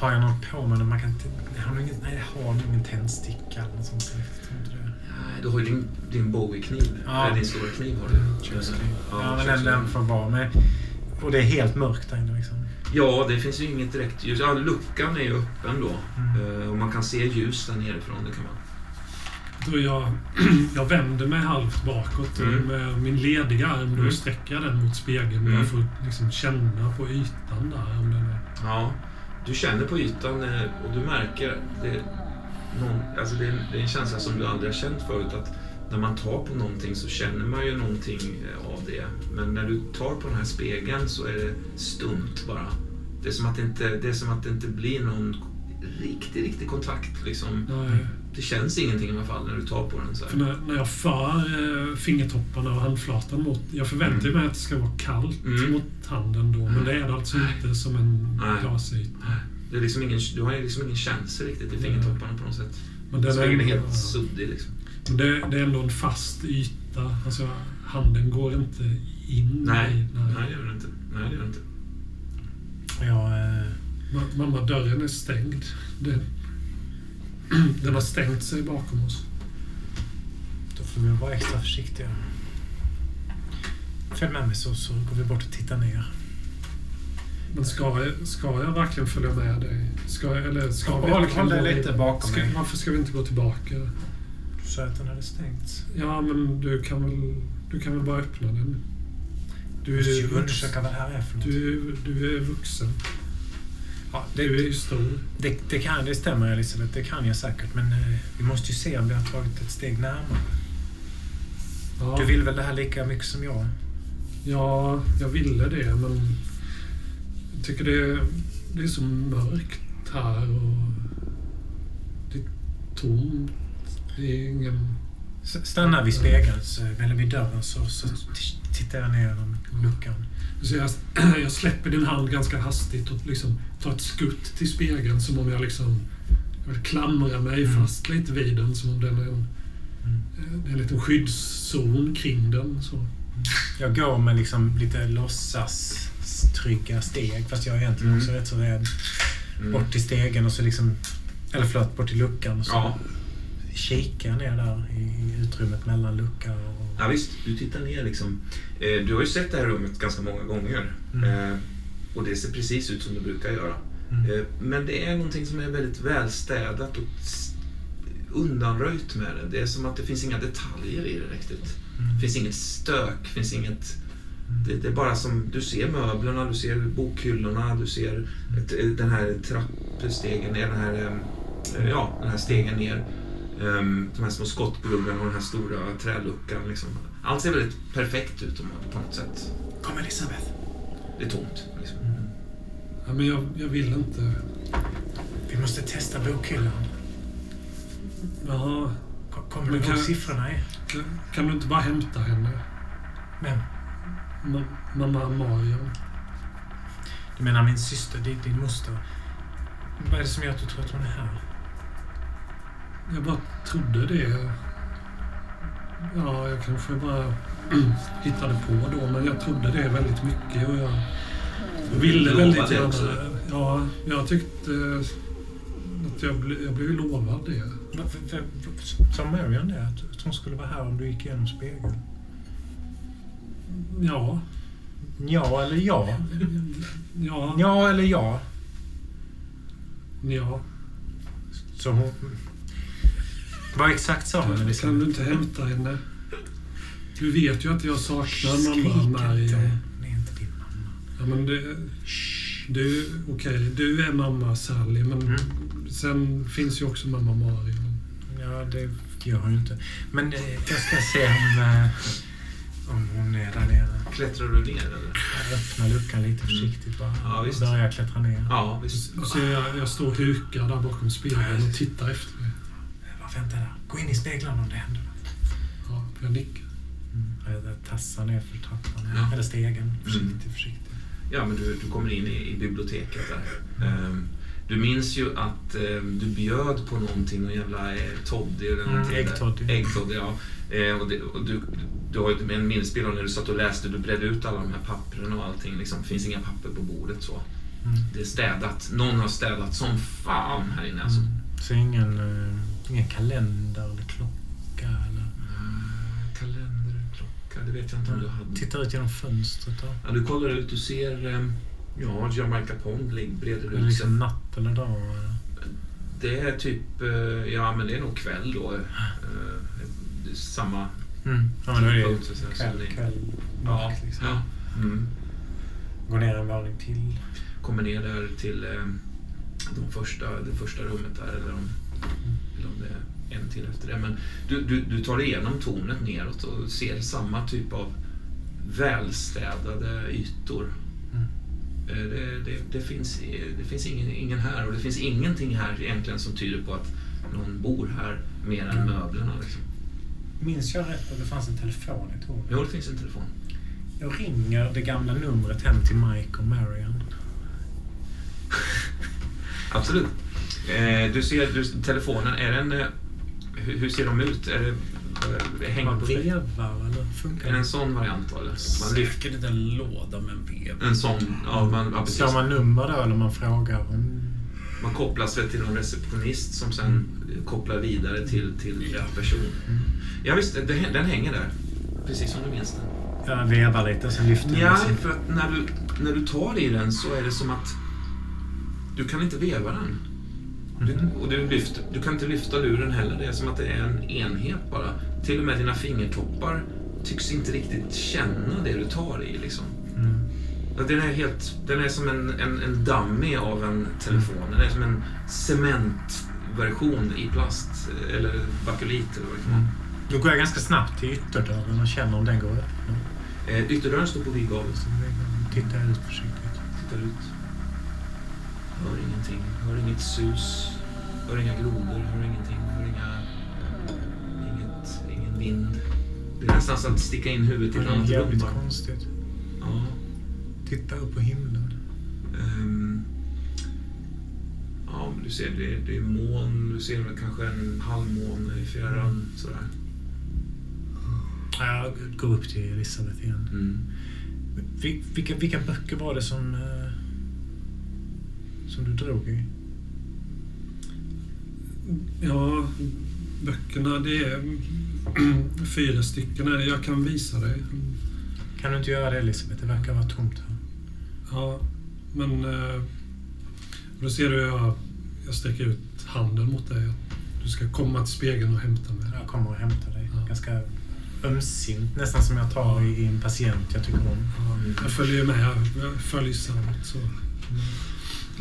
Har jag något på mig? Man kan inte, jag har ingen, nej, jag har nog ingen tändsticka eller något sånt. Jag tror inte det.
Nej, Du har ju din, din Bowie-kniv.
Ja.
Eller din stora kniv har du.
Kökskniv. Ja, men den, får vara med. Och det är helt mörkt där inne liksom.
Ja, det finns ju inget direkt ljus. Ja, luckan är ju öppen då.
Mm.
Eh, och man kan se ljus där nerifrån. Det kan man.
Då jag, jag vänder mig halvt bakåt och
Mm.
med min lediga arm då
Mm.
sträcker jag den mot spegeln
Mm.
bara för att liksom känna på ytan där. Om den är,
Ja, du känner på ytan eh, och du märker det, är någon, alltså det, är, det är en känsla som du aldrig har känt förut. Att när man tar på någonting så känner man ju någonting eh, av det. Men när du tar på den här spegeln så är det stumt bara. Det är som att det inte, det är som att det inte blir någon riktig, riktig kontakt. Liksom.
nej,
det känns ingenting i alla fall när du tar på den. Så här.
för när, när jag för eh, fingertopparna och handflatan mot... Jag förväntar mig att det ska vara kallt
Mm.
mot handen då, men det är det alltså inte som en glasyta.
Det är liksom ingen, du har ju liksom ingen känsla riktigt i fingertopparna på något sätt.
Men den är,
Spegeln är
ändå,
helt suddig liksom.
men det, det är ändå en fast yta. Alltså, handen går inte in
Nej,
i...
nej det gör den inte. Nej, det gör den inte.
Jag, eh,
Ma- Mamma, dörren är stängd. Den, den har stängt sig bakom oss.
då får vi vara extra försiktiga. Följ med mig så, så går vi bort och tittar ner.
Men ska ska jag verkligen följa med dig? Ska eller ska
Håll-
vi
håll
verkligen
dig
gå
lite bakom
ska,
mig.
Varför ska vi inte gå tillbaka?
Du sa att den hade stängts.
Ja, men du kan väl, du kan väl bara öppna den?
Du
Du
måste
är, vux,
undersöka vad det här är för något.
du, du är vuxen.
Ja,
Du är
det,
ju stor.
det, det, kan, det stämmer Elisabeth, det kan jag säkert. Men eh, vi måste ju se om vi har tagit ett steg närmare.
Ja,
Du vill väl det här lika mycket som jag?
ja, jag ville det, men jag tycker det det är så mörkt här och det är tomt. Det är ingen...
Stanna vid spegeln, så, eller vid dörren, så, så tittar jag ner genom luckan.
Så jag, jag släpper din hand ganska hastigt och liksom tar ett skutt till spegeln som om jag liksom jag vill klamra mig
Mm.
fast lite vid den som om den är en,
Mm.
det är en liten skyddszon kring den. Så.
Jag går med liksom lite låtsas trygga steg, fast jag är egentligen
Mm.
också rätt så rädd.
Mm.
Bort till stegen och så liksom... Eller förlåt, bort till luckan och så
Ja.
kikar jag ner där i, utrymmet mellan lucka och...
ja, visst. Du tittar ner liksom. Eh, du har ju sett det här rummet ganska många gånger.
Mm.
Eh, och det ser precis ut som det brukar göra.
Mm.
Eh, men det är någonting som är väldigt välstädat och undanröjt med det. Det är som att det finns inga detaljer i det riktigt.
Mm.
Det finns inget stök, finns inget... Det, det är bara som, du ser möblerna, du ser bokhyllorna, du ser ett, den här trappstegen ner, den här, ja, den här stegen ner. Um, de här små skottgluggarna och den här stora träluckan. Liksom. Allt ser väldigt perfekt ut om- på något sätt.
Kom Elisabeth.
Det är tomt. Liksom.
Ja, men jag, jag vill inte...
Vi måste testa bokhyllan.
Jaha,
Ko- Kommer
Men
du ihåg
kan-
siffrorna är?
kan, kan du inte bara hämta henne?
Men
Ma, mamma Marion.
Du menar min syster, din, din moster? Vad är det som gör att du tror att hon är här?
Jag bara trodde det. Ja, jag kanske bara hittade på då, men jag trodde det väldigt mycket och jag, jag ville väldigt gärna...
också?
Ja, jag tyckte att jag, ble, jag blev lovad det.
Sa Marion det? Att att hon skulle vara här om du gick igenom spegeln?
Ja,
Ja eller ja?
ja,
Ja eller ja?
ja.
Så hon... Vad exakt sa hon?
Kan du inte hämta henne? Du vet ju att jag saknar
Skrik
mamma Mary.
inte. Hon är inte din mamma.
Ja, men det, du, okej, du är mamma Sally, men
Mm.
sen finns ju också mamma Mari.
Ja, det gör hon ju inte. Men eh, jag ska se om, eh, om hon är där nere.
Klättrar du ner eller?
Jag öppnar luckan lite försiktigt bara.
Ja, visst.
Börjar klättra ner.
Ja, visst.
Ser jag, jag står hukad där bakom spegeln och tittar efter dig.
Vänta där. Gå in i speglarna om det händer något.
Ja, jag nickar.
Jag, jag tassar ner för trappan.
Ja.
Eller stegen. Försiktigt,
Mm.
försiktigt.
Ja, men du, du kommer in i, i biblioteket där. Ehm, du minns ju att ehm, du bjöd på någonting, någon jävla eh, toddy eller
Mm,
någonting. där.
äggtoddy.
Äggtoddy, ja. Eh, och det, och du, du har ju en minnesbild av när du satt och läste, du bredde ut alla de här papperna och allting. Liksom. Det finns inga papper på bordet så.
Mm.
Det är städat. Någon har städat som fan här inne alltså.
Mm. Så ingen, eh, ingen kalender eller klocka eller...
Mm, Kalender, klocka, det vet jag inte om du hade.
Tittar ut genom fönstret då.
Ja, du kollar ut, du ser ehm, ja, Jamaica Pond breder ut sig.
liksom natt eller dag? eller?
Det är typ, eh, ja men det är nog kväll då. Eh, det är samma
Mm. Ja, men då är det kväll,
ni-
kväll,
Ja,
liksom.
ja. Mm.
Gå ner en våning till.
Kommer ner där till eh, de första, det första rummet där eller om, eller om det är en till efter det. Men du, du, du tar igenom tornet neråt och ser samma typ av välstädade ytor.
Mm.
Eh, Det, det, det finns, det finns ingen, ingen här och det finns ingenting här egentligen som tyder på att någon bor här mer än möblerna. Liksom.
Minns jag rätt att det fanns en telefon i tornet?
Jo, det finns en telefon.
Jag ringer det gamla numret hem till Mike och Marion.
Absolut. Eh, du ser du, telefonen, är den... Eh, hur, hur ser de ut? Är det, eh, hänger
Man
på väggen?
vevar eller funkar
Är det en sån variant eller? Man lyfter
en låda med en vev.
en sån, ja, man, ja, precis.
Slår man nummer då eller man frågar om...
Man kopplas väl till någon receptionist som sen kopplar vidare till, till rätt person. Ja visst, det, den hänger där. Precis som du minns den.
Jag vevar lite och sen lyfter den
Ja, för att när du, när du tar i den så är det som att du kan inte veva den. Du,
Mhm.
och du, lyfter, du kan inte lyfta luren heller. Det är som att det är en enhet bara. Till och med dina fingertoppar tycks inte riktigt känna det du tar i. Liksom.
Mm.
Den är, helt, den är som en, en, en dummy av en telefon. Den är som en cementversion i plast. Eller bakelit eller vad det kan vara.
Då går jag ganska snabbt till ytterdörren och känner om den går öppen.
Eh, ytterdörren står på vid gavel.
Så tittar ut försiktigt.
Tittar ut. Hör ingenting. Hör inget sus. Hör inga grodor. Hör ingenting. Hör inga... Inget, ingen vind. Det är nästan så att sticka in huvudet i
Det
ett
är
annat rum.
jävligt
bara.
konstigt.
Ja.
Titta upp på himlen.
Ehm, ja, men du ser det, det är moln. Du ser väl kanske en halvmåne i fjärran. Sådär.
Jag går upp till Elisabeth igen.
Mm.
Vil- Vilka, vilka böcker var det som, eh, som du drog i?
Ja, böckerna det är fyra stycken. Jag kan visa dig.
Kan du inte göra det Elisabeth? Det verkar vara tomt här.
Ja, men... eh, Då ser du hur jag, jag sträcker ut handen mot dig. Du ska komma till spegeln och hämta mig.
Jag kommer och hämtar dig.
Ja.
Ganska ömsint. Nästan som jag tar i, i en patient jag tycker om.
Ja, jag följer med. Jag följer samt. Så.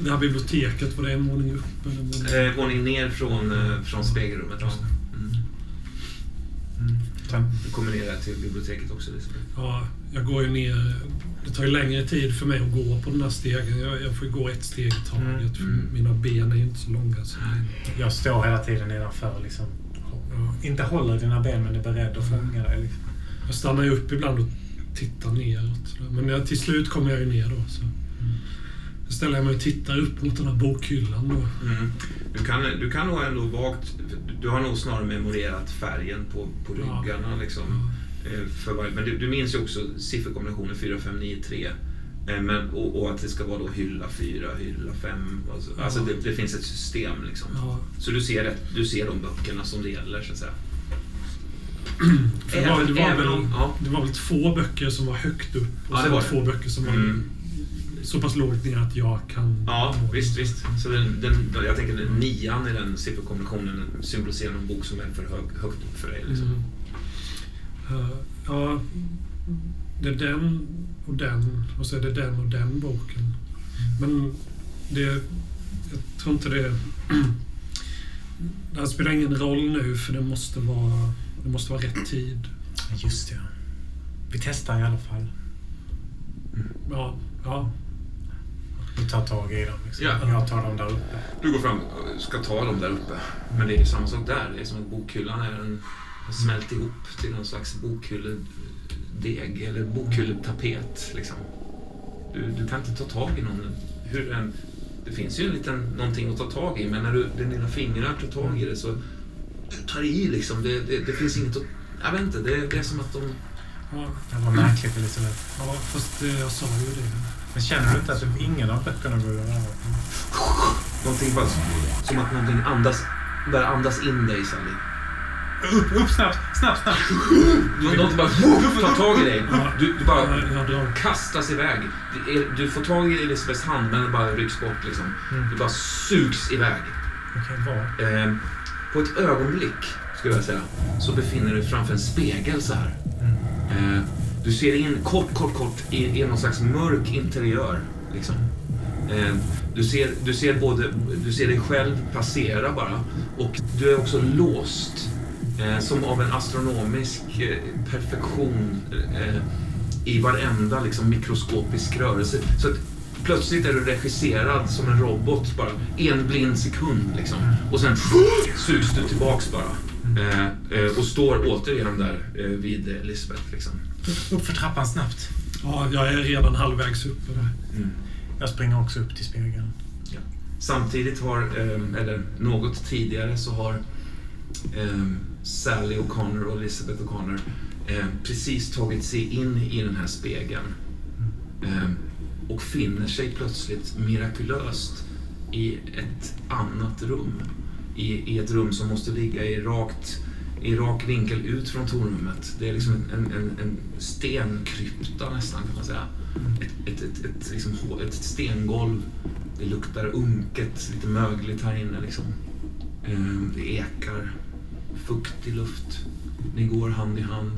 Det här biblioteket, var det en våning upp? Eller en våning?
Eh, våning ner från, eh, från spegelrummet. Ja. Mm.
Mm.
Du kommer ner till biblioteket också, Elisabeth.
Ja, jag går ju ner. Det tar ju längre tid för mig att gå på den här stegen. Jag, jag får ju gå ett steg i taget. För
Mm.
mina ben är ju inte så långa. Så
jag står hela tiden nedanför liksom. Inte håller dina ben men är beredd att fånga dig. Liksom.
jag stannar ju upp ibland och tittar neråt. Men jag, till slut kommer jag ju ner då. Så. Ställer jag mig och tittar upp mot den här bokhyllan då.
Mm. Du, kan, du kan nog ändå vagt... Du har nog snarare memorerat färgen på, på
Ja.
ryggarna. Liksom. Eh, För varje, men du, du minns ju också sifferkombinationen 4, 5, 9, 3. Eh, Men, och, och att det ska vara då hylla 4, hylla 5. Alltså,
Ja.
alltså det, det finns ett system. Liksom.
Ja.
Så du ser, rätt- du ser de böckerna som det gäller, så att säga.
För det, var, det, var
Även
väl,
ja.
det var väl två böcker som var högt upp och
Ja, det
så
var
var
det.
två böcker som var
Mm.
Så pass lågt ner att jag kan...
Ja, visst, visst. Så den, den, jag tänker den nian i den sifferkombinationen symboliserar en bok som är för hög, högt upp för dig. Liksom.
Mm. Eh, ja, det är den och den och så är det den och den boken. Men det... Jag tror inte det... Det här spelar ingen roll nu för det måste vara, det måste vara rätt tid.
Just det. Vi testar i alla fall.
Ja, ja.
Vi tar tag i dem. Liksom.
Ja.
Jag tar dem där uppe.
Du går fram och ska ta dem där uppe. Men det är samma sak där. Det är som att bokhyllan är en, har smält ihop till någon slags bokhylledeg eller bokhylletapet. Liksom. Du, du kan inte ta tag i någon. Hur en, det finns ju en liten, någonting att ta tag i, men när du, dina fingrar tar tag i det så du tar i liksom. Det, det, det finns inget att... Jag vet inte, det, det är som att de...
ja.
Det var märkligt Elisabeth.
ja fast det, jag sa ju det.
Men känner du inte att ingen av böckerna går att röra?
Någonting bara, som att någonting andas, börjar andas in dig, Sally.
Upp, upp snabbt, snabbt, snabbt!
Du, någonting bara tar tag i dig. Du, du bara kastas iväg. Är, du får tag i Elisabeths hand, men den bara rycks bort. Liksom.
Mm.
Du bara sugs iväg.
Okej, var?
Eh, på ett ögonblick, skulle jag säga, så befinner du dig framför en spegel så här. Eh, du ser in kort, kort, kort i, i någon slags mörk interiör. Liksom. Eh, du, ser, du, ser både, du ser dig själv passera bara och du är också låst. Eh, som av en astronomisk eh, perfektion i varenda liksom, mikroskopisk rörelse. Så att plötsligt är du regisserad som en robot bara. En blind sekund liksom. Och sen sugs du tillbaks bara. Eh, och står återigen där vid Elisabeth. Liksom.
Upp för trappan snabbt.
Ja, jag är redan halvvägs uppe där.
Mm.
Jag springer också upp till spegeln.
Samtidigt har, eh, eller något tidigare, så har eh, Sally O'Connor och Elizabeth O'Connor eh, precis tagit sig in i den här spegeln. Eh, och finner sig plötsligt mirakulöst i ett annat rum. I, I ett rum som måste ligga i, rakt, i rak vinkel ut från tornrummet. Det är liksom en, en, en, stenkrypta nästan kan man säga. Ett, ett, ett, ett, liksom, ett stengolv. Det luktar unket, lite mögligt här inne liksom. Ehm, det ekar. Fuktig luft. Ni går hand i hand.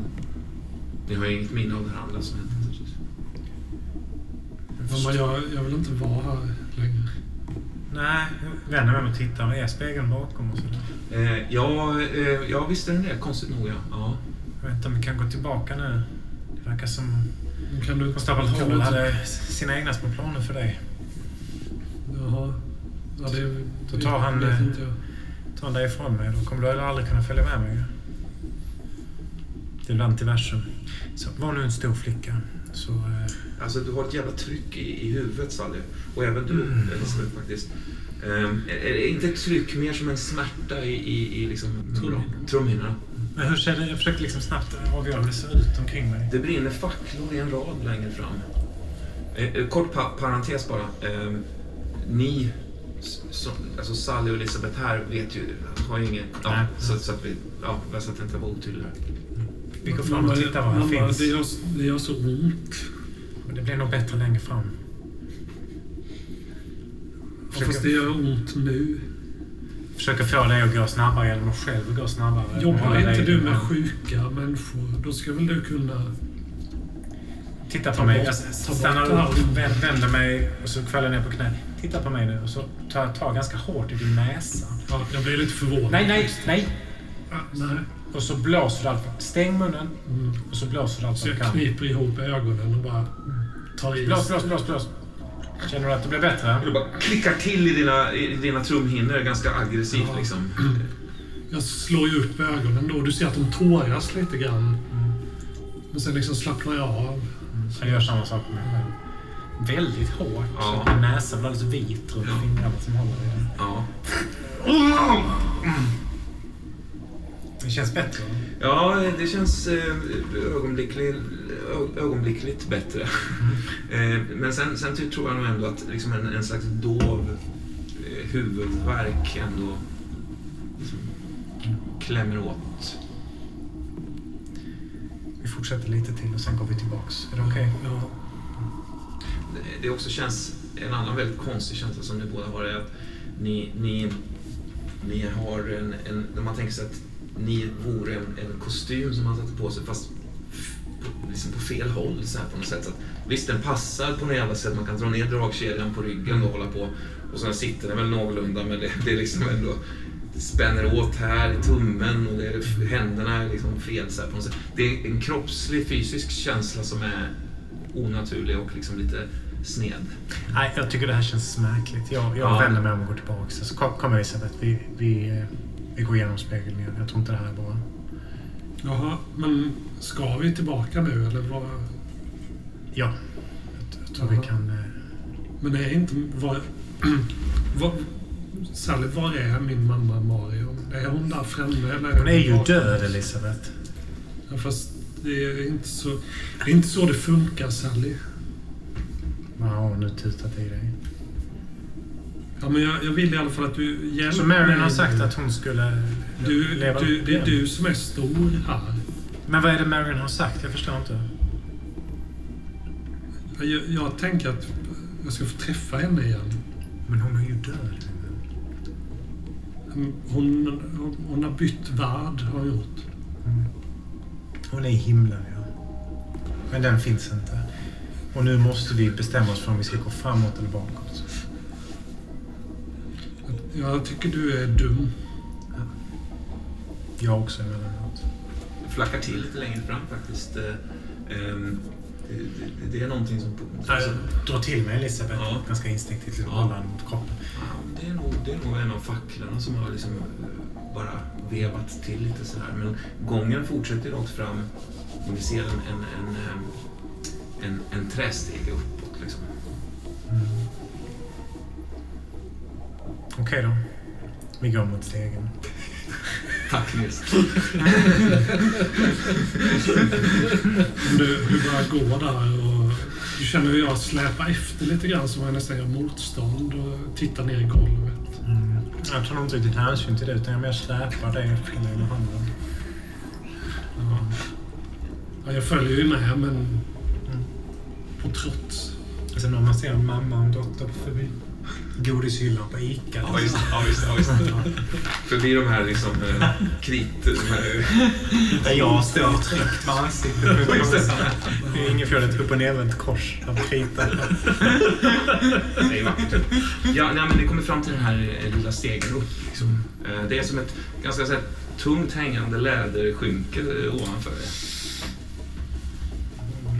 Ni har inget minne av det andra som hände naturligtvis.
Men jag, jag vill inte vara här.
Nej, jag vänder mig om och tittar. Är spegeln bakom och sådär?
Eh, ja, eh, ja, visst är den det. Konstigt nog, ja. ja.
Jag vet inte om vi kan gå tillbaka nu. Det verkar som
Kan du...
konstapel
du
Hall hade sina egna små planer för dig.
Jaha. Ja, det,
Då tar han,
vet
eh,
inte jag.
Ta den därifrån mig. Då kommer du aldrig kunna följa med mig. Till antiversum. Så var nu en stor flicka. Så... Eh,
Alltså, du har ett jävla tryck i, i huvudet, Sally. Och även du,
Mm.
Elisabeth, faktiskt. Ehm, är är det inte ett tryck, mer som en smärta i, i, i liksom, trumhinnorna?
men hur ser det, jag försöker liksom snabbt avgöra hur det ser ut omkring mig.
Det brinner facklor i en rad längre fram. Eh, eh, kort pa parentes bara. Eh, ni, som, alltså Sally och Elisabeth här, vet ju, har ju ingen... Ja,
Nej.
så, så att vi... Ja, bara så att det inte var otydligt.
Vi går fram och tittar vad här
mamma,
finns.
Det det gör så ont.
Men det blir nog bättre längre fram.
Ja, fast det gör ont nu.
Försöker få dig att gå snabbare genom att själv gå snabbare.
Jobbar inte du med sjuka människor, då ska väl du kunna...
Titta på
Ta
mig.
bort-
Jag stannar upp, vänd- vänder mig och så kväller ner på knä. Titta på mig nu och så tar jag tag ganska hårt i din näsa.
Ja, jag blir lite förvånad.
Nej, nej, nej!
Ja, nej.
Och så blåser du allt. Stäng munnen
Mm.
och så blåser du allt
Så jag kniper ihop ögonen och bara tar i.
Blås, blås, blås, blås. Känner du att det blir bättre?
Du bara klickar till i dina, i dina trumhinnor ganska aggressivt
Ja.
liksom.
Jag slår ju upp ögonen då. Du ser att de tåras lite grann. Men sen liksom slappnar jag av.
Jag gör samma sak med mig. Väldigt hårt.
Ja.
Näsan blir alldeles vit runt
Ja.
fingrarna som håller i den.
Ja.
Det känns bättre.
Ja, det känns eh, ögonblickligt, ögonblickligt bättre. Eh, Men sen, sen tror jag nog ändå att liksom en, en slags dov eh, huvudvärk ändå liksom klämmer åt.
Vi fortsätter lite till och sen går vi tillbaks. Är det okej?
Ja.
Det- också känns, en annan väldigt konstig känsla som ni båda har är att ni, ni, ni har en, en, man tänker sig att ni vore en, en kostym som man satte på sig fast liksom på fel håll så här på något sätt. Så att, visst, den passar på något jävla sätt. Man kan dra ner dragkedjan på ryggen och hålla på. Och sen sitter den väl någorlunda men det, det är liksom ändå spänner åt här i tummen och det är, händerna är liksom fel så här på något sätt. Det är en kroppslig fysisk känsla som är onaturlig och liksom lite sned.
Nej, jag tycker det här känns märkligt. Jag, jag
Ja.
vänder mig om och går tillbaks. Så kom, kom Elisabeth, vi, vi, eh, vi går igenom spegeln igen. Jag tror inte det här är bra.
Jaha, men ska vi tillbaka nu eller vad?
Ja, jag, jag tror vi
Jaha.
kan... eh,
Men är inte... Var, var, Sally, var är min mamma Marion? Är hon där framme eller?
Hon är ju
bakom
död? Elisabeth.
Ja, fast det är inte så... Det är inte så det funkar, Sally.
Vad har hon nu tutat i dig?
Ja, men jag, jag vill i alla fall att du hjälper
Så Marion har sagt att hon skulle
Du,
leva
du,
upp
det är
igen.
du som är stor här.
Men vad är det Marion har sagt? Jag förstår inte.
Jag, jag tänker att jag ska få träffa henne igen.
Men hon är ju död.
Hon, hon har bytt värld, har hon gjort.
Hon är i himlen, ja. Men den finns inte. Och nu måste vi bestämma oss för om vi ska gå framåt eller bakåt.
Jag tycker du är dum.
Jag också emellanåt.
Det flackar till lite längre fram faktiskt. Eh, ehm, Det, det, det är någonting som...
Alltså, dra till mig Elisabeth
Ja.
ganska instinktivt.
Ja.
Hålla mot kroppen.
Ja, det, är nog, det är nog en av facklorna som har liksom eh, bara vevat till lite sådär. Men gången fortsätter rakt fram vi ser en, en, en, ehm, en, en trästege uppåt.
Okej då. Vi går mot stegen.
Tack Nils.
Du, du börjar gå där och du känner hur jag släpar efter lite grann som jag nästan gör motstånd och tittar ner i golvet.
Mm. Jag tar nog inte riktigt hänsyn till det utan jag mer släpar dig efter med handen.
Ja. Ja, jag följer ju med men på trots.
Sen om man ser mamma och dotter förbi godishyllan på ICA.
Ja, det. Ja, det, ja, det. Förbi de här liksom, eh, krit... De här,
Där jag står tryckt med ansiktet
det.
är ett upp och nervänt kors av krita.
det är vackert. Ja, nej, men det kommer fram till den här eh, lilla stegen upp. Liksom. Eh, Det är som ett ganska så här, tungt hängande läderskynke ovanför det.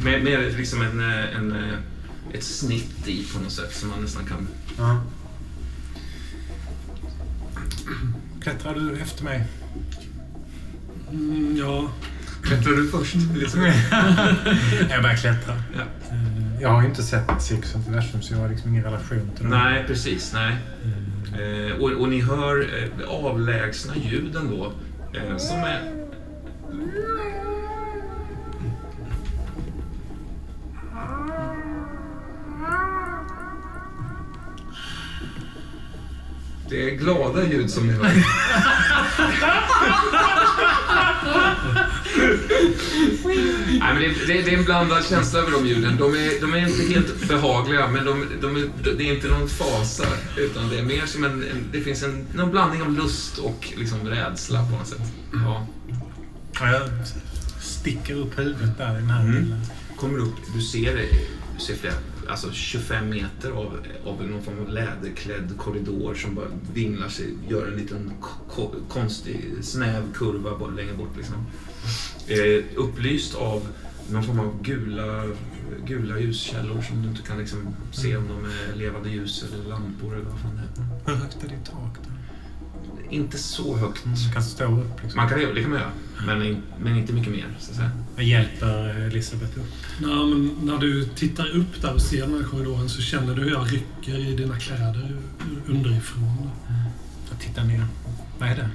Med, med liksom en, en, ett snitt i på något sätt som man nästan kan...
Ja. Klättrar du efter mig?
Mm, ja,
Klättrar du först?
Jag börjar klättra.
Ja.
Eh, Jag har ju inte sett Cirkus Universum så jag har liksom ingen relation till dem.
Nej, precis. Nej.
Mm.
Eh, och, och ni hör eh, avlägsna ljuden då. Eh, som är... Det är glada ljud som ni hör. Nej, men det, det, det är en blandad känsla över de ljuden. De är, de är inte helt behagliga, men de, de, är- det är inte någon fasa. Utan det är mer som en, en det finns en någon blandning av lust och liksom rädsla på något sätt. Ja.
Ja, jag sticker upp huvudet där i den här
Mm. Kommer upp, du ser, du ser flera, alltså 25 meter av, av någon form av läderklädd korridor som bara vinglar sig, gör en liten ko- konstig snäv kurva bara längre bort. Liksom. Eh, upplyst av någon form av gula, gula ljuskällor som du inte kan liksom se om de är levande ljus eller lampor eller vad fan det är.
Hur högt är ditt tak då?
Inte så högt.
Du kan stå upp liksom.
Man kan, det kan man göra, men, men inte mycket mer. Så att säga.
Jag hjälper Elisabeth upp.
Nej, men när du tittar upp där och ser den här korridoren så känner du hur jag rycker i dina kläder underifrån.
Jag tittar ner. Vad är det?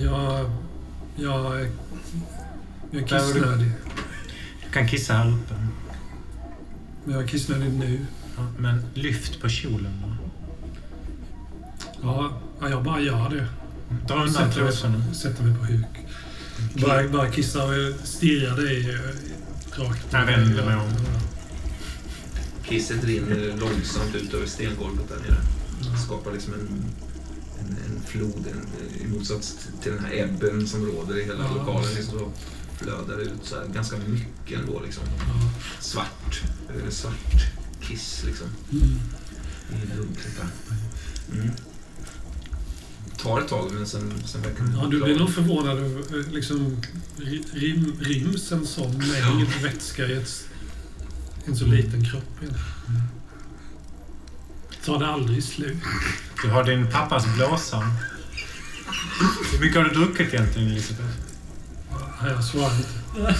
Jag... Jag... Jag är kissnödig.
Du kan kissa här uppe.
Jag är kissnödig nu.
Ja, men lyft på kjolen då.
Ja, ja, jag bara gör det.
Dra undan trosorna.
sätter mig på huk. Bara, bara kissa och stirrar dig eh, rakt
Jag vänder mig om.
Kisset rinner långsamt ut över stengolvet där nere. Skapar liksom en, en, en flod en, i motsats till den här ebben som råder i hela
Ja.
lokalen. Liksom så flödar ut så här, ganska mycket ändå. Liksom.
Ja.
Svart, eh, svart kiss liksom.
Mm.
I dunklet där. Mm. Tar ett tag men sen, sen verkar det
Ja, du blir nog förvånad över eh, liksom, ri- rim, ryms en sån mängd vätska i ett, en så liten kropp. egentligen. Tar det aldrig slut?
Du har din pappas blåsa. Hur mycket har du druckit egentligen, Elisabeth?
Nej, jag svarar inte.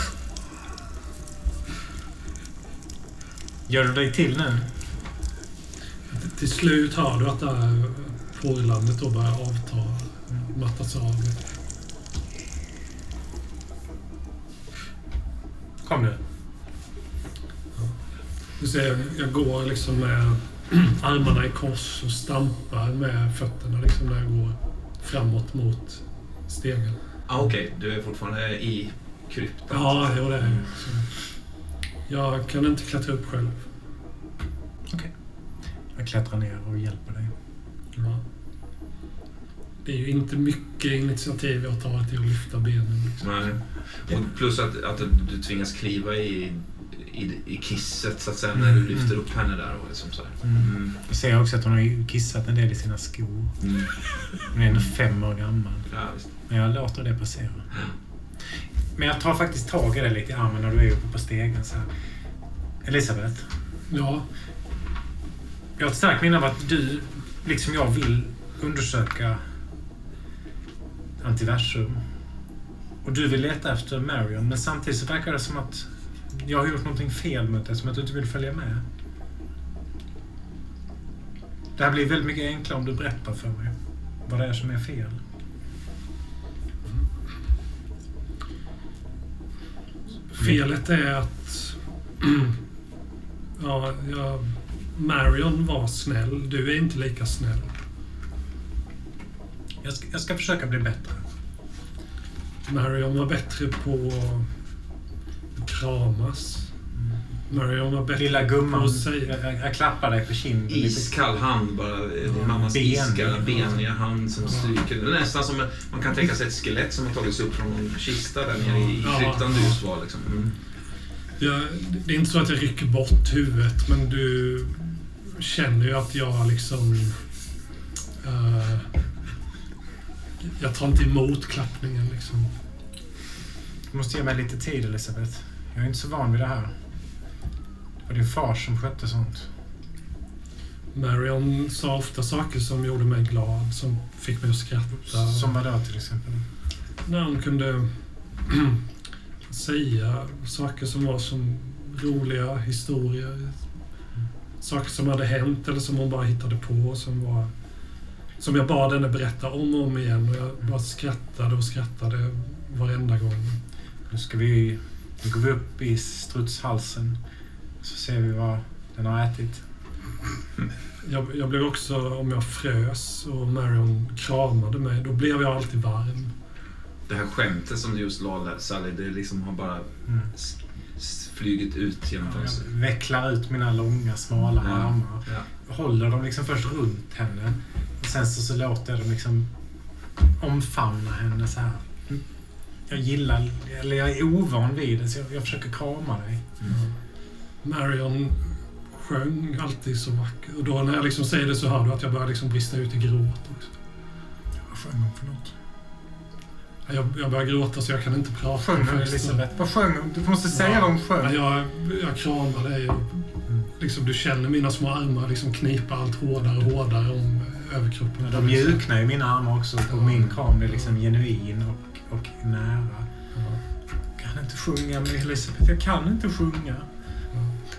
Gör du dig till nu?
Till- slut hör du att det här porlandet då börjar avta, mattas av.
Kom nu.
Du ser, jag går liksom med armarna i kors och stampar med fötterna liksom när jag går framåt mot stegen.
Ah, Okej, du är fortfarande i kryptan.
Ja, jo, det är jag. Så Jag kan inte klättra upp själv.
Jag klättrar ner och hjälper dig.
Det är ju inte mycket initiativ jag tar till att lyfta benen. Liksom.
Nej. Och plus att, att du tvingas kliva i, i, i kisset så att säga när du
Mm.
lyfter upp henne där. Och liksom så här.
Mm.
Mm.
Jag ser också att hon har kissat en del i sina skor.
Mm.
Hon är ändå fem år gammal.
Ja, visst.
Men jag låter det passera. Men jag tar faktiskt tag i dig lite i armen när du är uppe på stegen. Så här. Elisabeth,
Ja,
jag har ett starkt minne av att du, liksom jag, vill undersöka antiversum. Och du vill leta efter Marion, men samtidigt så verkar det som att jag har gjort någonting fel mot dig, som att du inte vill följa med. Det här blir väldigt mycket enklare om du berättar för mig vad det är som är fel.
felet är att... ja, ja, Marion var snäll. Du är inte lika snäll.
Jag ska, jag ska försöka bli bättre.
Marion var bättre på att kramas. Marion var bättre
Lilla
på
gumman,
att säga...
jag, jag, jag klappar dig på kinden. lite.
Iskall hand bara. Din mammas
Ben.
iskalla beniga hand som stryker. Det är nästan som en, man kan tänka sig ett skelett som har tagits upp från någon kista där nere i
Ja.
kryptan du just var. Liksom. Mm.
Jag, det är inte så att jag rycker bort huvudet, men du känner ju att jag liksom... eh, jag tar inte emot klappningen liksom.
Du måste ge mig lite tid, Elisabeth. Jag är inte så van vid det här. Det var din far som skötte sånt.
Marion sa ofta saker som gjorde mig glad, som fick mig att skratta.
Som vad då, till exempel?
När hon kunde säga saker som var som roliga historier. Saker som hade hänt eller som hon bara hittade på. Som, var, som jag bad henne berätta om och om igen. Och jag bara skrattade och skrattade varenda gång.
Nu ska vi... Nu går vi upp i strutshalsen. Så ser vi vad den har ätit.
Jag, jag blev också, om jag frös och Marion kramade mig, då blev jag alltid varm.
Det här skämtet som du just la där, Sally, det liksom har bara
Mm.
flugit ut genom
Jag
fönstret.
vecklar ut mina långa, smala
Ja.
armar.
Ja.
Håller dem liksom först runt henne. Sen så, så låter jag dem liksom omfamna henne så här. Jag gillar, eller jag är ovan vid det, så jag, jag försöker krama dig.
Marion sjöng alltid så vackert. Och då när jag liksom säger det så hör du att jag börjar liksom brista ut i gråt också.
Vad sjöng hon för något?
Jag, jag börjar gråta så jag kan inte prata.
Sjöng hon. Elisabeth? Vad sjöng hon? Du måste säga
Ja.
vad hon sjöng.
jag, jag kramar dig och liksom, du känner mina små armar liksom knipa allt hårdare och hårdare om överkroppen.
De mjuknar i mina armar också. Och min kram blir liksom genuin och, och nära. Jag kan inte sjunga med Elisabeth. Jag kan inte sjunga.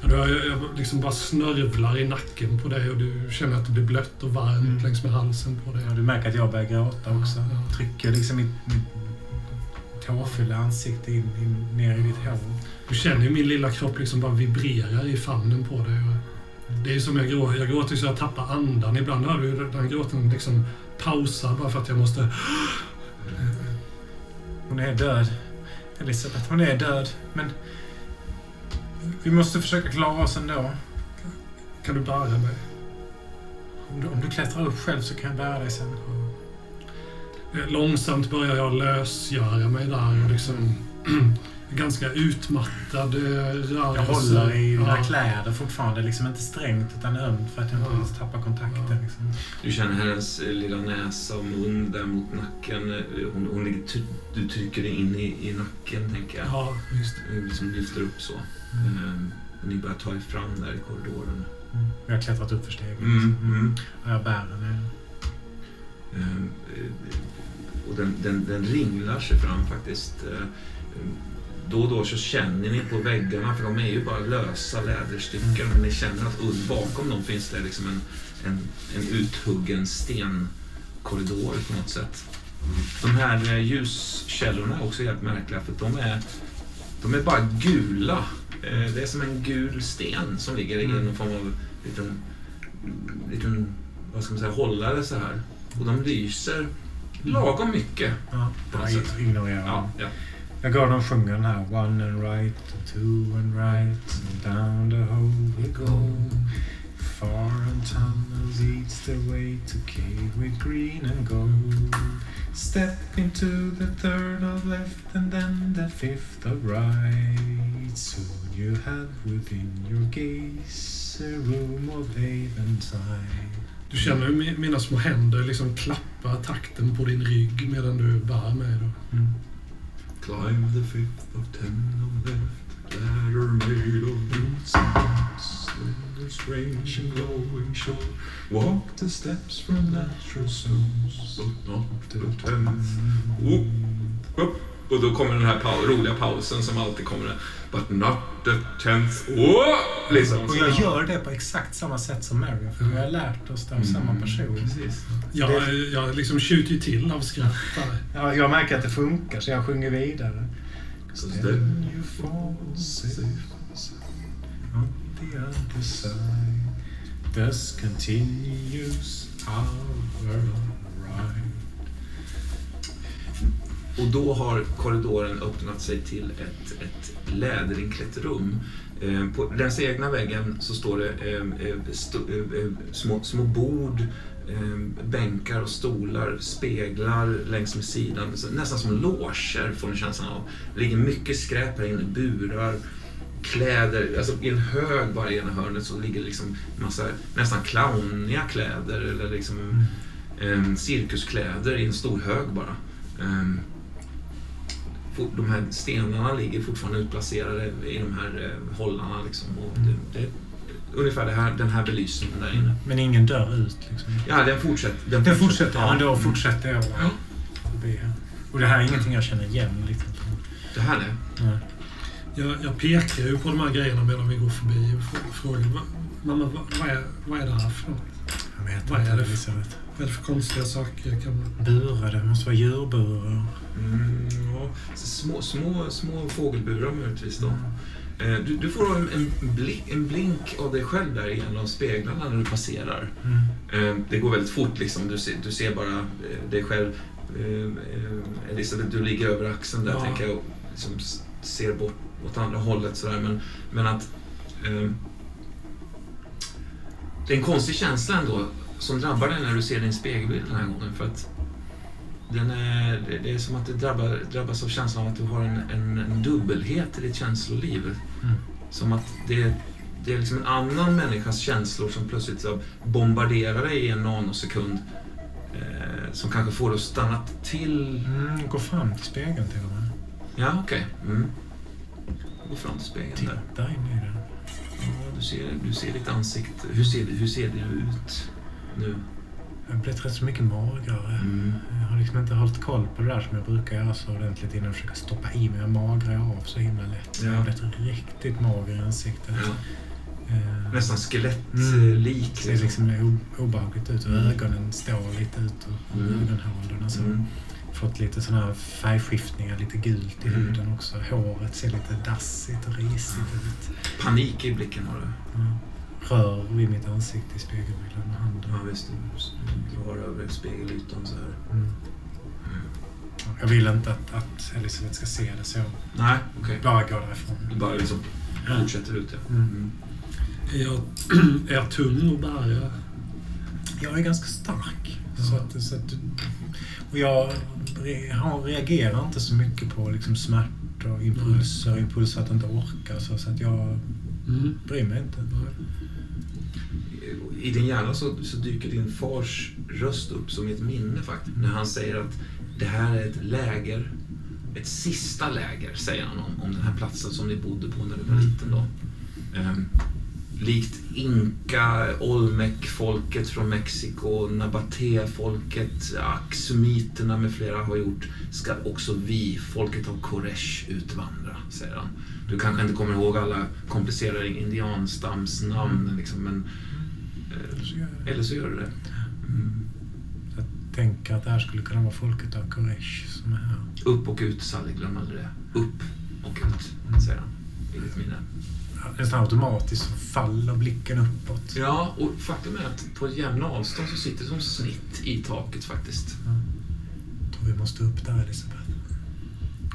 Ja, du har, jag liksom bara snörvlar i nacken på dig och du känner att det blir blött och varmt
Mm.
längs med halsen på dig.
Ja, du märker att jag börjar gråta också.
Ja.
Trycker liksom mitt, mitt tårfyllda ansikte in, in, ner i ditt hår.
Du känner ju min lilla kropp liksom bara vibrerar i famnen på dig. Det är som jag gråter. Jag gråter så jag tappar andan. Ibland hör du hur den gråten liksom pausar bara för att jag måste...
Hon är död. Elisabeth, hon är död. Men vi måste försöka klara oss ändå.
Kan du bära mig?
Om du, om du klättrar upp själv så kan jag bära dig sen.
Eh, Långsamt börjar jag lösgöra mig där och liksom... ganska utmattad rörelse.
Jag håller i dina
Ja.
kläder fortfarande. Liksom inte strängt utan ömt för att jag inte
Ja.
vill tappa kontakten.
Ja.
Liksom.
Du känner hennes eh, lilla näsa och mun där mot nacken. Eh, Hon, hon ligger, ty- du trycker dig in i, i nacken, tänker jag.
Ja, visst.
Eh, Liksom lyfter upp så. Mm. Ni börjar ta er fram där i korridoren.
Mm. Jag har klättrat upp för stegen.
Mm,
liksom.
mm.
Och jag bär henne.
Ehm, eh, Och den, den, den ringlar sig fram faktiskt. Eh, Då och då så känner ni på väggarna, för de är ju bara lösa läderstycken, men ni känner att bakom dem finns det liksom en, en, en uthuggen stenkorridor på något sätt. De här eh, ljuskällorna är också helt märkliga, för de är, de är bara gula. Eh, Det är som en gul sten som ligger i någon form av liten, liten vad ska man säga, hållare så här. Och de lyser lagom mycket.
Ja,
På något sätt.
ignorerar
Ja, ja.
Jag går och sjunger den här. One and right, two and right, and down the hole we go. Far and tunnels eats the way to cave with green and gold. Step into the third of left and then the fifth of right. Soon you have within your gaze a room of Aventine.
Du känner hur mi- mina små händer liksom klappar takten på din rygg medan du bär mig. Då.
Mm.
Climb the fifth of ten of left, ladder made of roots and slender, strange and glowing shore. Walk the steps from natural zones, but not the ten. Upp. Och då kommer den här pau roliga pausen som alltid kommer. But not the tenth. Oh! Liksom.
Och jag gör det på exakt samma sätt som Mario, för vi har lärt oss det av samma person.
Precis.
Jag, jag liksom tjuter ju till av skratt.
Ja, jag märker att det funkar, så jag sjunger vidare. Then
det-
you fall safe on the other side. Thus continues our ride.
Och då har korridoren öppnat sig till ett, ett läderinklätt rum. Eh, På längs egna väggen så står det eh, eh, små, små bord, bänkar och stolar, speglar längs med sidan. Nästan som loger får ni känslan av. Det ligger mycket skräp här inne, burar, kläder. Alltså I en hög bara i ena hörnet så ligger liksom massa nästan clowniga kläder eller liksom eh, cirkuskläder i en stor hög bara. De här stenarna ligger fortfarande utplacerade i de här eh, hållarna. Liksom, och det, det är ungefär det här, den här belysningen där inne.
Men ingen dör ut liksom.
Ja, den fortsätter.
Den fortsätter,
ja.
men då fortsätter jag förbi här. Och det här är ingenting jag känner igen. Liksom.
Det här är.
Nej.
Jag, jag pekar ju på de här grejerna medan vi går förbi och fr- frågar "Va- Mamma, vad, är, vad är det här för något?
Jag vet
Vad är
inte,
det?
Elisabeth.
Vad är det för konstiga saker? Kan man...
Burar, det måste vara djurburar.
Mm, ja, små, små, små fågelburar möjligtvis då. Eh, Du, du får en, en, blick, en blink av dig själv där i en av speglarna när du passerar.
Mm.
Eh, Det går väldigt fort liksom. Du ser, du ser bara eh, dig själv. Elisabeth, du ligger över axeln där
Ja.
tänker jag och liksom ser bort åt andra hållet sådär. Men, men att eh, det är en konstig känsla ändå som drabbar dig när du ser din spegelbild den här gången. För att den är, det- är som att du drabbar, drabbas av känslan av att du har en, en, en dubbelhet i ditt känsloliv.
Mm.
Som att det, det är liksom en annan människas känslor som plötsligt så bombarderar dig i en nanosekund. Eh, som kanske får dig att stanna till.
Mm, gå fram till spegeln till och med.
Ja, okej. Mm. Gå fram till spegeln där.
Titta in i den.
Ja, du, ser, du ser ditt ansikte. Hur ser, hur ser det ut nu?
Jag har blivit rätt så mycket magrare.
Mm.
Jag har liksom inte hållit koll på det där som jag brukar göra så ordentligt innan jag försöker stoppa i mig. Jag magrar av så himla lätt. Jag har blivit riktigt mager i ansiktet.
Ja.
Eh,
Nästan skelettlik.
Det ser liksom obehagligt ut och
Mm.
ögonen står lite ut ur
Mm.
ögonhålorna. Så
Mm.
Fått lite sådana här färgskiftningar, lite gult i
Mm.
huden också. Håret ser lite dassigt och risigt ut.
Panik i blicken har du.
Ja. Rör vid mitt ansikte i spegelbilden.
Ja, visst. Du drar över spegelytan så här.
Mm. Jag vill inte att, att Elisabeth ska se det så jag
Nej, okej.
bara går därifrån.
Du bara liksom fortsätter ut, ja.
Mm.
Mm.
Är jag, är jag tung att bära?
Jag är ganska stark.
Ja.
Så att, så att, och jag reagerar inte så mycket på liksom smärtor, impulser, impulser att inte orka. Så, så att jag
Mm.
bryr mig inte.
I din hjärna så, så dyker din fars röst upp som ett minne faktiskt. När han säger att det här är ett läger, ett sista läger, säger han om, om den här platsen som ni bodde på när du var liten då. Ehm, likt Inka, Olmec-folket från Mexiko, Nabaté-folket, Aksumiterna med flera har gjort, ska också vi, folket av Koresh, utvandra, säger han. Du kanske inte kommer ihåg alla komplicerade indianstamsnamn, liksom, men eh, eller så gör du det. Mm.
jag tänker att det här skulle kunna vara folket av Koresh som är här.
Upp och ut, Sally, glöm aldrig det. Upp och ut, säger han i ditt minne.
Ja, Nästan automatiskt så faller blicken uppåt.
Ja, och faktum är att på ett jämna avstånd så sitter det som snitt i taket faktiskt.
Jag tror vi måste upp där Elisabeth.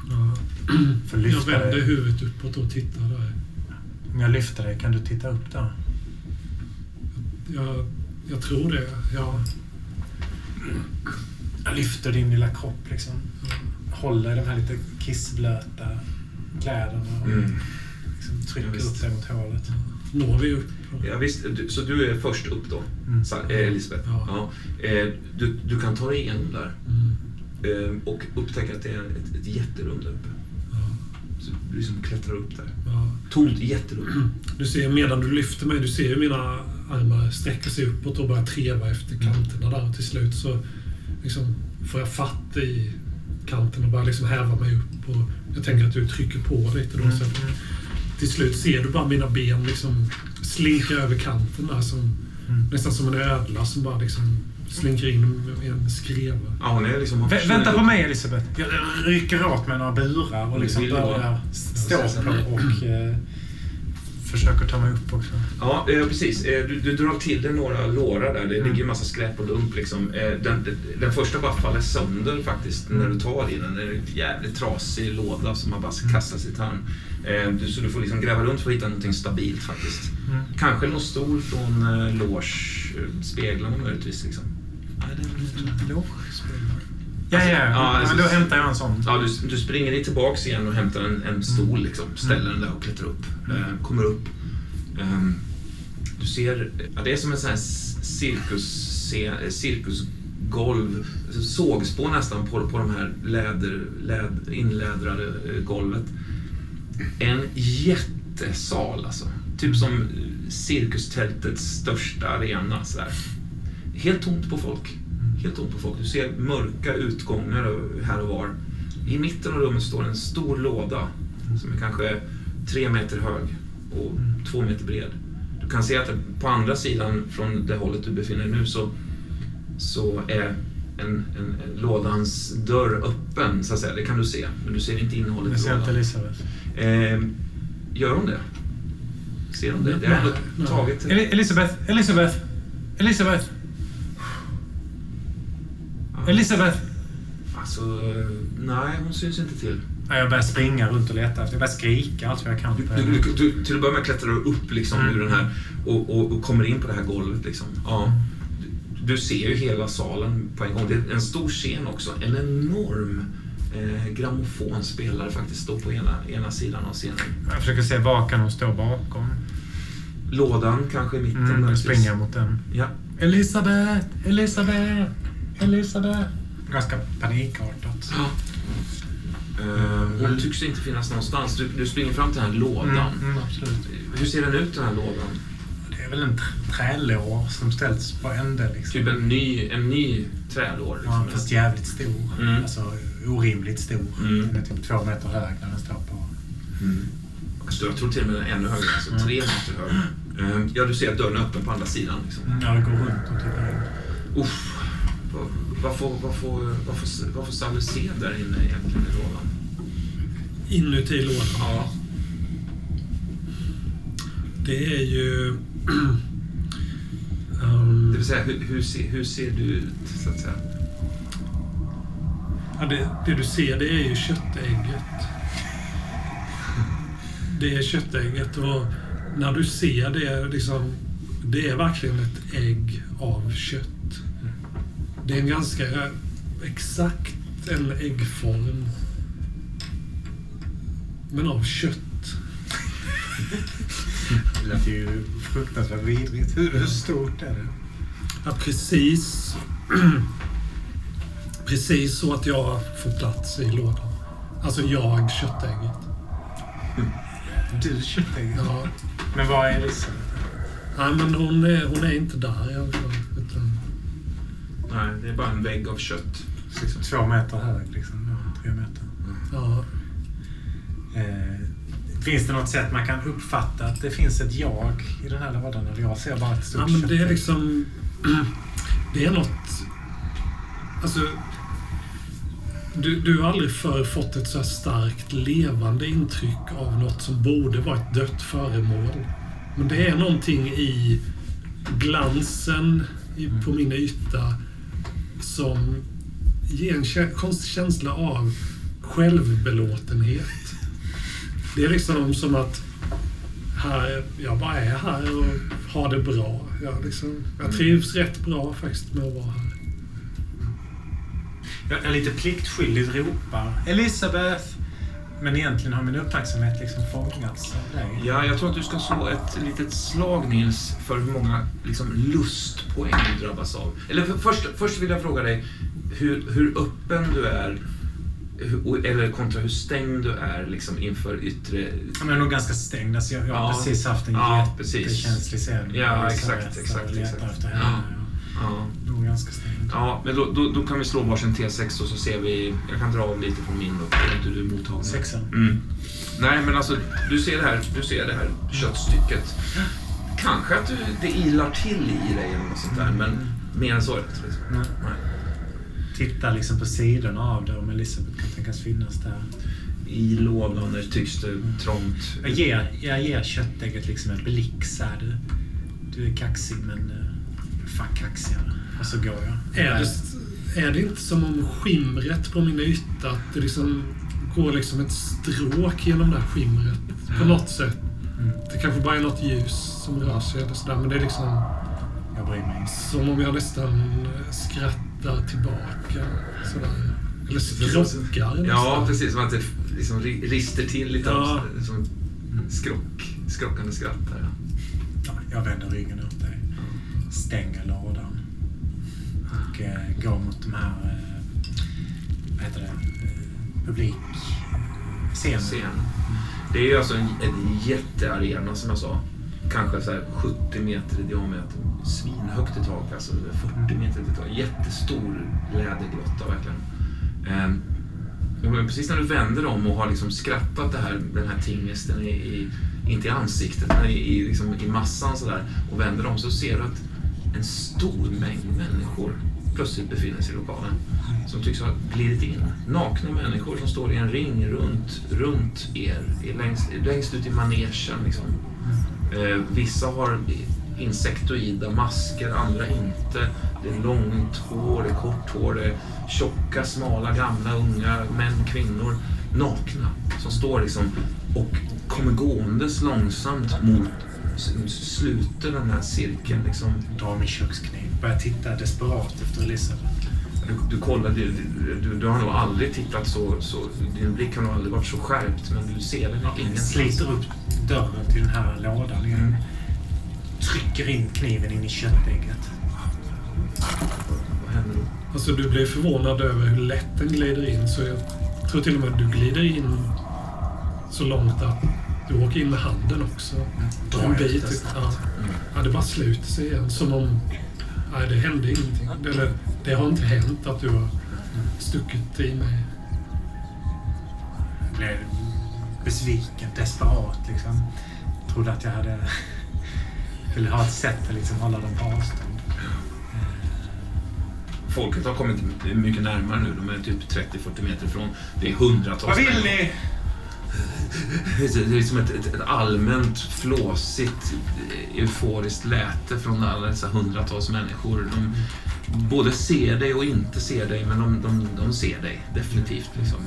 Ja.
För
Jag vänder
dig.
huvudet uppåt och tittar där.
Om jag lyfter dig, kan du titta upp där?
Jag, jag tror det, ja.
Jag lyfter din lilla kropp liksom. Håller i de här lite kissblöta kläderna och
Mm.
liksom
Ja,
trycker
visst.
upp dig mot hålet.
Når vi upp?
Ja, visst, så du är först upp då,
Mm.
Eh, Elisabeth?
Ja.
Ja. Eh, du, du kan ta dig igenom där
Mm.
eh, och upptäcka att det är ett, ett jätterum där uppe.
Ja.
Så du liksom klättrar upp där.
Ja.
Tomt jätterum.
Du ser medan du lyfter mig, du ser ju mina armar sträcka sig uppåt och börja treva efter kanterna där. Och till slut så liksom får jag fatt i kanten och börjar liksom häva mig upp. Och jag tänker att du trycker på lite då. Så till slut ser du bara mina ben liksom slinka över kanten där. Som,
Mm.
Nästan som en ödla som bara liksom slinker in i en skreva.
Ja, hon är liksom...
Vä vänta på mig Elisabeth. Jag rycker åt mig några burar och liksom börjar stå på och eh, försöker ta mig upp också.
Ja, eh, precis. Eh, Du, du drar till dig några lårar där. Det
Mm.
ligger en massa skräp och lump. Liksom. Eh, Den, den, den första bara faller sönder faktiskt när du tar i den. Det är en jävligt trasig låda som man bara ska kasta sig i tarm. Eh, du- Så du får liksom gräva runt för att hitta någonting stabilt faktiskt.
Mm.
Kanske någon stol från eh, loge-speglarna möjligtvis. Liksom. Nej, det är-
Lågspeglar. Ja, ja,
Alltså,
ja.
ja, alltså-
men då hämtar jag en sån.
Ja, du, du springer dit tillbaks igen och hämtar en, en stol,
Mm.
liksom, ställer den där och klättrar upp. Eh, kommer upp. Ehm, du ser, ja, det är som en sån här cirkus, se- cirkusgolv, alltså sågspår nästan på, på de här läder, läd, inlädrade eh, golvet. En jättesal alltså. Typ som eh, cirkustältets största arena. Så där. Helt tomt på folk. Helt tomt på folk. Du ser mörka utgångar här och var. I mitten av rummet står en stor låda som är kanske tre meter hög och två meter bred. Du kan se att på andra sidan från det hållet du befinner dig nu så, så är en, en, en lådans dörr öppen, så att säga. Det kan du se, men du ser inte innehållet i
ser inte
lådan.
Elisabeth.
Eh, gör hon det? Ser hon det? Det har tagit...
Eli- Elisabeth! Elisabeth! Elisabeth! Elisabeth!
Alltså, eh, nej, hon syns inte till.
Ja, Jag börjar springa runt och leta efter. Jag börjar skrika allt vad jag kan
Du, du, du, till att börja med klättrar du upp liksom
Mm.
ur den här och, och, och kommer in på det här golvet. Liksom. Ja. Du, du ser ju hela salen på en gång. Det är en stor scen också. En enorm eh, grammofonspelare faktiskt står på ena, ena sidan av scenen.
Jag försöker se vad kan hon stå bakom.
Lådan kanske i mitten.
Mm, jag springer mot den.
Ja.
Elisabeth! Elisabeth! Elisabeth! Ganska panikartat.
Ja. Eh, hon tycks inte finnas någonstans. Du, du springer fram till den här lådan.
Mm, mm, absolut.
Hur ser den ut den här lådan?
Det är väl en tr- trälår som ställs på ände. Liksom.
Typ en ny, en ny trälår.
Ja,
Liksom.
fast jävligt stor.
Mm.
Alltså orimligt stor.
Mm.
Den är typ två meter hög när den står på.
Mm. Jag tror till och med den är ännu högre, alltså
Mm.
tre meter hög. Ehm, Ja, du ser att dörren är öppen på andra sidan. Liksom.
Ja, det går runt och tittar in.
Uff, vad, får, vad får Sally se där inne egentligen i lådan?
Inuti lådan.
Ja.
Det är ju...
Det
um,
vill säga, hur, hur, ser, hur ser du ut, så att säga?
ja, det, det du ser, det är ju köttägget. Det är köttägget och när du ser det, liksom, det är verkligen ett ägg av kött. Det är en ganska exakt en äggform. Men av kött.
Det lät ju fruktansvärt vidrigt. Hur, hur stort är det?
Ja, precis. precis så att jag får plats i lådan. Alltså jag, köttägget.
Du köttägget?
Ja.
Men vad är Elisabeth?
Nej, men hon är, hon är inte där i alla fall.
Nej, det är bara en vägg av kött. Liksom.
Två meter hög liksom. Ja, tre meter.
ja.
Eh, finns det något sätt man kan uppfatta att det finns ett jag i den här lådan? Eller jag ser bara ett stort
ja, men det är liksom... Det är något... Alltså... Du, du har aldrig förr fått ett så här starkt levande intryck av något som borde vara ett dött föremål. Men det är någonting i glansen i, på min yta som ger en känsla av självbelåtenhet. Det är liksom som att här, jag bara är här och har det bra. Jag, liksom, jag trivs rätt bra faktiskt med att vara här.
Jag, jag lite pliktskyldigt ropar Elisabeth! Men egentligen har min uppmärksamhet liksom fångats av dig.
Ja, jag tror att du ska slå ett litet slag, Nils, för hur många liksom, lustpoäng du drabbas av. Eller för, först, först vill jag fråga dig hur, hur öppen du är, hur, eller kontra hur stängd du är liksom, inför yttre...
Ja, jag är nog ganska stängd. Alltså jag, jag har
Ja.
precis haft en
Ja,
jättekänslig scen.
Ja,
Elisabeth
exakt, exakt, exakt.
efter henne.
Ja.
Är nog ganska stängd.
Ja, men då, då, då kan vi slå varsin T6 och så ser vi... Jag kan dra av lite från min då. Är inte du mottaglig?
Sexan.
Mm. Nej, men alltså du ser det här, du ser det här köttstycket. Kanske att du, det ilar till i dig eller något sånt där, men mer än så är inte. Liksom.
Nej.
Nej.
Titta liksom på sidorna av det om Elisabeth kan tänkas finnas där.
I lådan där tycks det trångt.
Jag ger, jag ger köttägget liksom en blick så här. Du, du är kaxig men uh, fan kaxigare. Och så går jag.
Är det, är det inte som om skimret på min yta, att det liksom går liksom ett stråk genom det här skimret på något sätt?
Mm.
Det kanske bara är något ljus som rör sig eller sådär, men det är liksom
Jag bryr mig
som om jag nästan skrattar tillbaka. Sådär. Eller skrockar.
Ja, precis. Som att det liksom ri- rister till lite.
Ja.
Som skrock, skrockande skratt där. Ja,
jag vänder ryggen Stänger lådan. Och eh, går mot de här, eh, vad heter det, eh, publik... eh.
Scen. Det är ju alltså en, en jättearena som jag sa. Kanske så här 70 meter i diameter. Svinhögt i tak, alltså 40 meter i tak. Jättestor lädergrotta verkligen. Ehm, men precis när du vänder om och har liksom skrattat det här, den här tingesten i, i, inte i ansiktet, men i, i, liksom, i massan sådär och vänder om så ser du att en stor mängd människor plötsligt befinner sig i lokalen. Som tycks ha glidit in. Nakna människor som står i en ring runt, runt er, längst, längst ut i manegen. Liksom. Eh, vissa har insektoida masker, andra inte. Det är långt hår, det är kort hår, det är tjocka, smala, gamla, unga, män, kvinnor. Nakna. Som står liksom och kommer gåendes långsamt mot s- slutet av den här cirkeln. Liksom.
Drar min kökskniv. Börjar titta desperat efter Elisabeth.
Du, du kollar, du, du, du har nog aldrig tittat så, så... Din blick har nog aldrig varit så skärpt, men du ser den
Jag
ingenstans.
sliter upp dörren till den här lådan igen.
Mm.
Trycker in kniven in i köttägget.
Vad händer då?
Alltså du blir förvånad över hur lätt den glider in. Så jag tror till och med att du glider in så långt att Du åker in med handen också. En
jag
bit. Ja. ja, det bara sluter sig igen. Som om... Nej, det hände ingenting. Eller, det har inte hänt att du har stuckit i mig.
Jag blev besviken, desperat liksom. Trodde att jag hade... ville ha ett sätt att liksom hålla dem på avstånd.
Folket har kommit mycket närmare nu. De är typ 30-40 meter ifrån. Det är hundratals människor.
ni?
Det är- som ett, ett, ett allmänt flåsigt, euforiskt läte från alla dessa hundratals människor. De både ser dig och inte ser dig, men de, de, de ser dig definitivt. Liksom.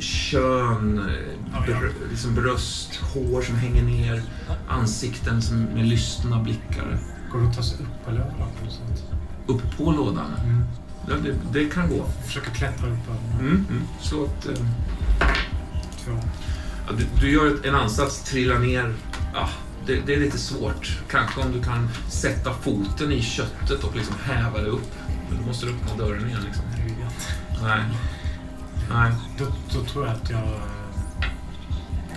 Kön, eh, br, liksom bröst, hår som hänger ner, ansikten som med lystna blickar.
Går det att ta sig upp på lådan eller sånt?
Upp på lådan.
Mm.
Ja, det, det kan gå.
Jag försöker klättra upp på den.
Mm, mm. Slå ett... Ja, du, du gör en ansats, trillar ner. Ja, det, det är lite svårt. Kanske om du kan sätta foten i köttet och liksom häva det upp. Men du måste öppna dörren igen. Liksom. Nej. Nej.
Då, då tror jag att jag eh,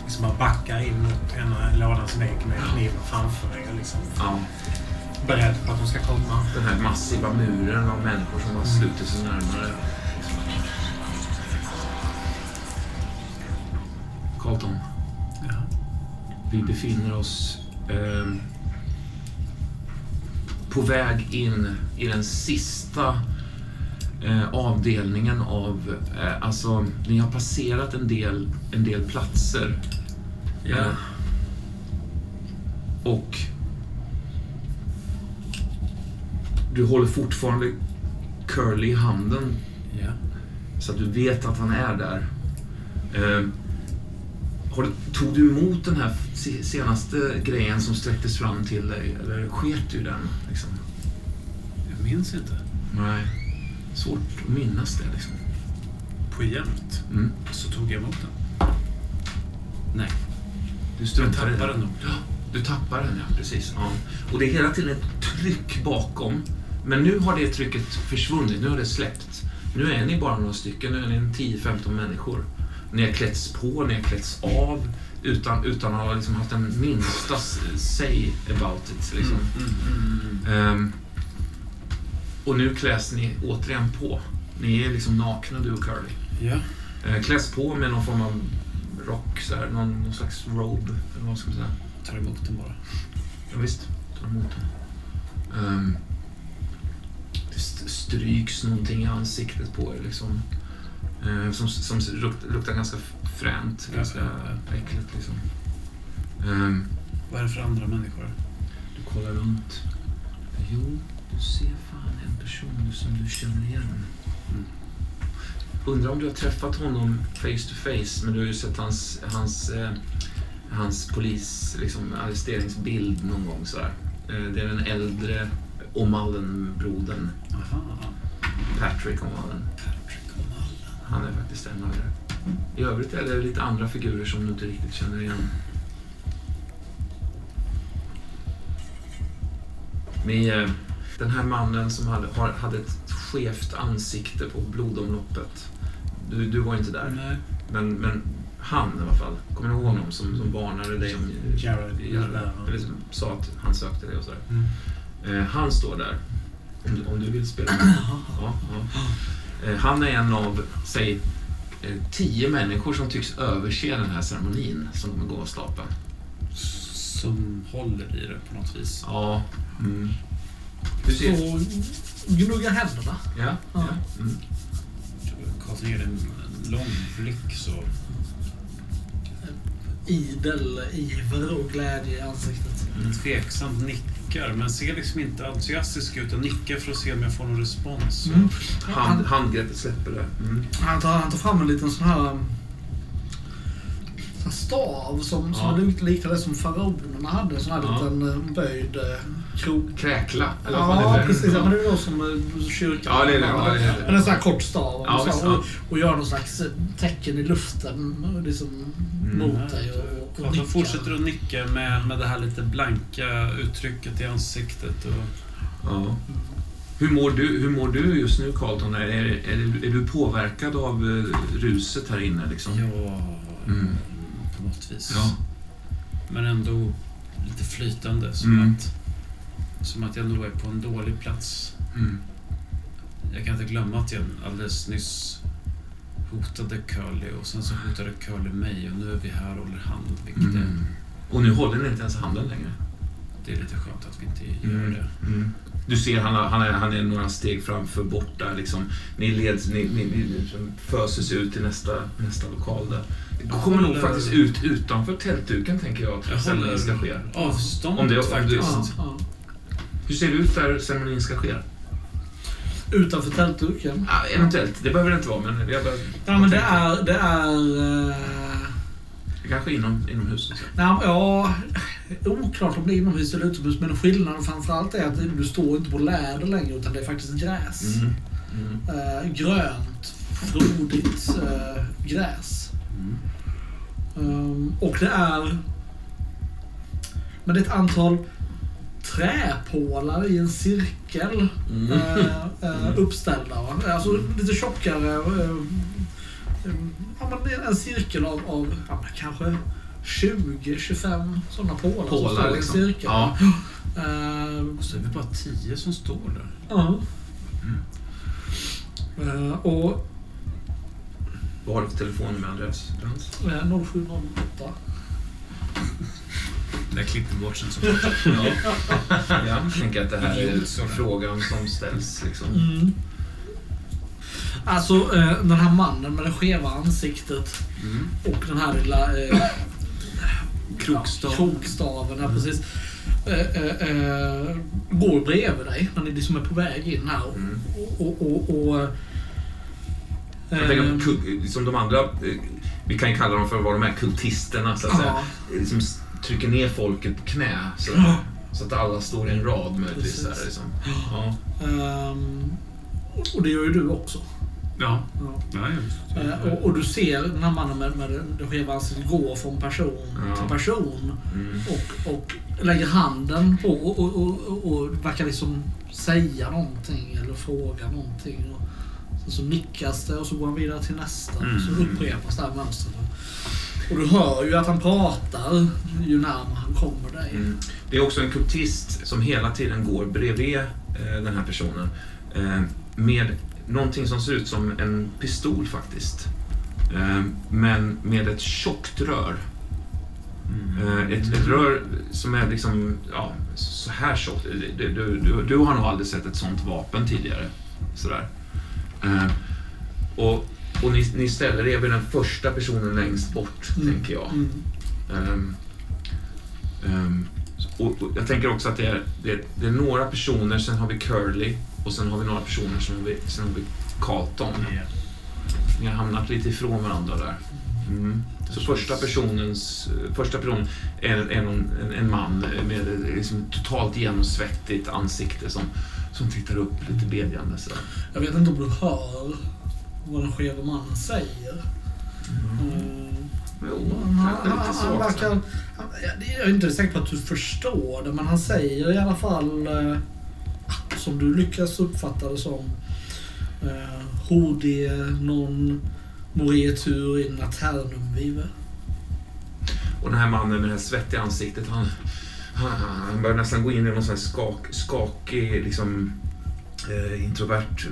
liksom bara backar in mot ena lådans vägg med kniven framför mig och liksom
Ja,
beredd på att de ska komma.
den här massiva muren av människor som bara sluter sig närmare. Carlton,
Ja.
vi befinner oss ehm, på väg in i den sista eh, avdelningen av... Eh, alltså, ni har passerat en del, en del platser.
Ja.
Eh, och du håller fortfarande Curly i handen
Ja.
så att du vet att han är där. Tog du emot den här se- senaste grejen som sträcktes fram till dig eller sket du den? Liksom?
Jag minns inte.
Nej. Svårt att minnas det liksom.
På jämt
Mm.
så tog jag emot den. Nej,
Du
jag
struntar i
tappade den nog.
Ja, du tappar den ja, precis. Ja. Och det är hela tiden ett tryck bakom. Men nu har det trycket försvunnit, nu har det släppt. Nu är ni bara några stycken, nu är ni en 10-15 människor. Ni har klätts på, ni har klätts av utan, utan att ha liksom haft en minsta say about it. Liksom.
Mm, mm.
Ehm, och nu kläs ni återigen på. Ni är liksom nakna du och Curly.
Ja.
Eh, kläs på med någon form av rock, så här, någon, någon slags robe, eller vad ska man säga.
Tar emot den bara.
Ja, visst, ta emot den. Ehm, det st- stryks någonting i ansiktet på er liksom. Som som luktar, luktar ganska fränt,
Ja,
ganska
ja, ja.
äckligt liksom. Ehm,
Vad är det för andra människor?
du kollar runt. Jo, du ser fan en person som du känner igen.
Mm.
Undrar om du har träffat honom face to face, men du har ju sett hans, hans, eh, hans polis, liksom, arresteringsbild någon gång. Sådär. Eh, det är den äldre O'Mullen-brodern,
Aha.
Patrick O'Mullen. Han är faktiskt en av er. I övrigt är det lite andra figurer som du inte riktigt känner igen. Med eh, den här mannen som hade, hade ett skevt ansikte på blodomloppet. Du, du var inte där.
Nej.
Men, men han i alla fall. Kommer du ihåg honom som, som varnade dig om...
Jared.
Eller som sa att han sökte dig och sådär.
Mm.
Eh, han står där. Om du, om du vill spela. Ja, ja. Eh, han är en av, säg, eh, tio människor som tycks överse den här ceremonin som kommer gå av stapeln.
Som håller i det på något vis.
Ja. Mm. Du ser...
Och gnugga händerna.
Ja. ja. Mm.
Karlsson ger en lång blick så...
Idel iver och glädje i ansiktet.
Mm.
Tveksamt nickar, men ser liksom inte entusiastisk ut. Jag nickar för att se om jag får någon respons.
Mm.
Hand,
Han,
handgreppet släpper det. Mm.
han, tar, han tar fram en liten sån här, um, sån här stav som, som
Ja.
är lite lik det som faraonerna hade. En sån här
Ja.
liten eh, böjd eh, krok.
Kräkla, eller
Ja,
det?
precis. Ja, men det är då som eh, kyrkan.
Ja, det är det. Ja, det är det.
En sån här kort stav.
Ja,
så, och,
ja.
och gör någon slags eh, tecken i luften liksom,
Mm.
mot dig. Och, och nickar.
fortsätter att nicka med, med det här lite blanka uttrycket i ansiktet. Och,
Ja. Hur mår, du, hur mår du just nu, Carlton? Är, är, är, du- är du påverkad av eh, ruset här inne? Liksom?
ja,
Mm.
på något vis.
Ja.
Men ändå lite flytande. Som,
Mm.
att, som att jag nog är på en dålig plats.
Mm.
Jag kan inte glömma att jag alldeles nyss hotade Curly och sen så hotade Curly mig och nu är vi här och håller hand. Vilket
Mm. Och nu håller ni inte ens handen längre.
det är lite skönt att vi inte gör
Mm.
det.
Mm. Du ser, han, han, är, han är några steg framför bort där. Liksom. Ni, leds, ni, ni, ni liksom föses ut till nästa, nästa lokal där. Det kommer nog
håller-
faktiskt ut utanför tältduken, tänker jag, att
Jag
ceremonin ska ske.
avstånd
Om det- om
faktiskt.
Ja, ja.
Hur ser det ut där ceremonin ska ske?
Utanför tältduken.
Ja, eventuellt, det behöver det inte vara, men jag bara...
Ja, men det är... Det är eh,
Kanske inom, inomhus.
Nej, ja, oklart om det är inomhus eller utomhus, men skillnaden framförallt är att du står inte på läder längre, utan det är faktiskt gräs.
Mm. Mm.
Eh, grönt, frodigt eh, gräs.
Mm.
Um, och det är... Men det är ett antal träpålar i en cirkel
Mm.
eh, eh, uppställda. Va? Alltså lite tjockare. eh, eh, ja, men det är en cirkel av, av ja, kanske 20-25 sådana pålar, som
Pålar,
står i en
liksom.
cirkel.
Ja.
Eh,
Så är vi bara tio som står där.
ja.
Mm.
Eh, och
Vad har du för telefonnummer, Andreas Brantz?
eh, 0708.
Där klippte bort sen så.
Ja. Jag tänker att det här är frågan som ställs. Liksom.
Mm. Alltså eh, den här mannen med det skeva ansiktet
Mm.
och den här lilla eh,
Krokstav.
Ja, krokstaven, ja, precis. Eh, eh, eh, går bredvid dig när ni liksom är på väg in här. Och,
Mm.
och, och, och, eh,
Jag tänker på som de andra, vi kan ju kalla dem för vad de är, kultisterna så att säga.
ja,
Liksom s- trycker ner folket på knä. Så,
Ja.
så att alla står i en rad möjligtvis.
Precis.
Där, liksom. ja.
ehm, och det gör ju du också.
Ja.
Ja.
det.
Eh, och, och du ser den här mannen med, med det- skeva ansiktet gå från person
Ja.
till person.
Mm.
Och, och lägger handen på och, och, och, och, och verkar liksom säga någonting eller fråga någonting. Och så, så nickas det och så går han vidare till nästa.
Mm.
Och så upprepas det här mönstret. Och du hör ju att han pratar ju närmare han kommer dig.
Mm. Det är också en kultist som hela tiden går bredvid eh, den här personen. Eh, med någonting som ser ut som en pistol faktiskt. Eh, men med ett tjockt rör. Eh, ett, ett rör som är liksom, ja, så här tjockt. Du, du, du, du har nog aldrig sett ett sånt vapen tidigare. Sådär. Eh, och och ni, ni ställer er vid den första personen längst bort,
Mm.
tänker jag.
Mm.
Ehm, ehm, och, och jag tänker också att det är, det, är, det är några personer, sen har vi Curly och sen har vi några personer, sen har vi, sen har vi Carlton. Ni har hamnat lite ifrån varandra där. Mm. Så första personens, första personen är, är någon, en, en man med liksom totalt genomsvettigt ansikte som, som tittar upp lite bedjande. Sådär.
Jag vet inte om du hör vad den skeva mannen säger. Mm.
Jo,
Han, han, verkar... jag är inte säker på att du förstår det, men han säger i alla fall, eh, som du lyckas uppfatta det som, eh, Hodie non morietur in aternum vive.
Och den här mannen med det här svettiga ansiktet, han, han, han börjar nästan gå in i någon sån här skak, skakig, liksom, eh, introvert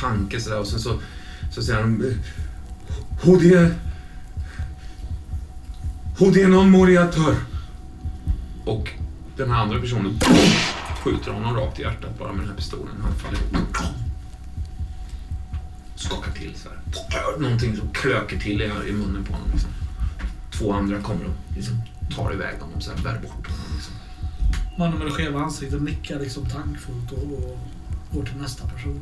tanke sådär. Och sen så, så säger han... Hodie... Hodie non moriatur. Och den här andra personen skjuter honom rakt i hjärtat bara med den här pistolen. Han faller ihop. Skakar till så här. Någonting som klöker till i, i munnen på honom. Liksom två andra kommer och liksom tar iväg honom, så här, bär bort honom. Liksom.
Mannen med det skeva ansiktet nickar liksom tankfullt och, och går till nästa person.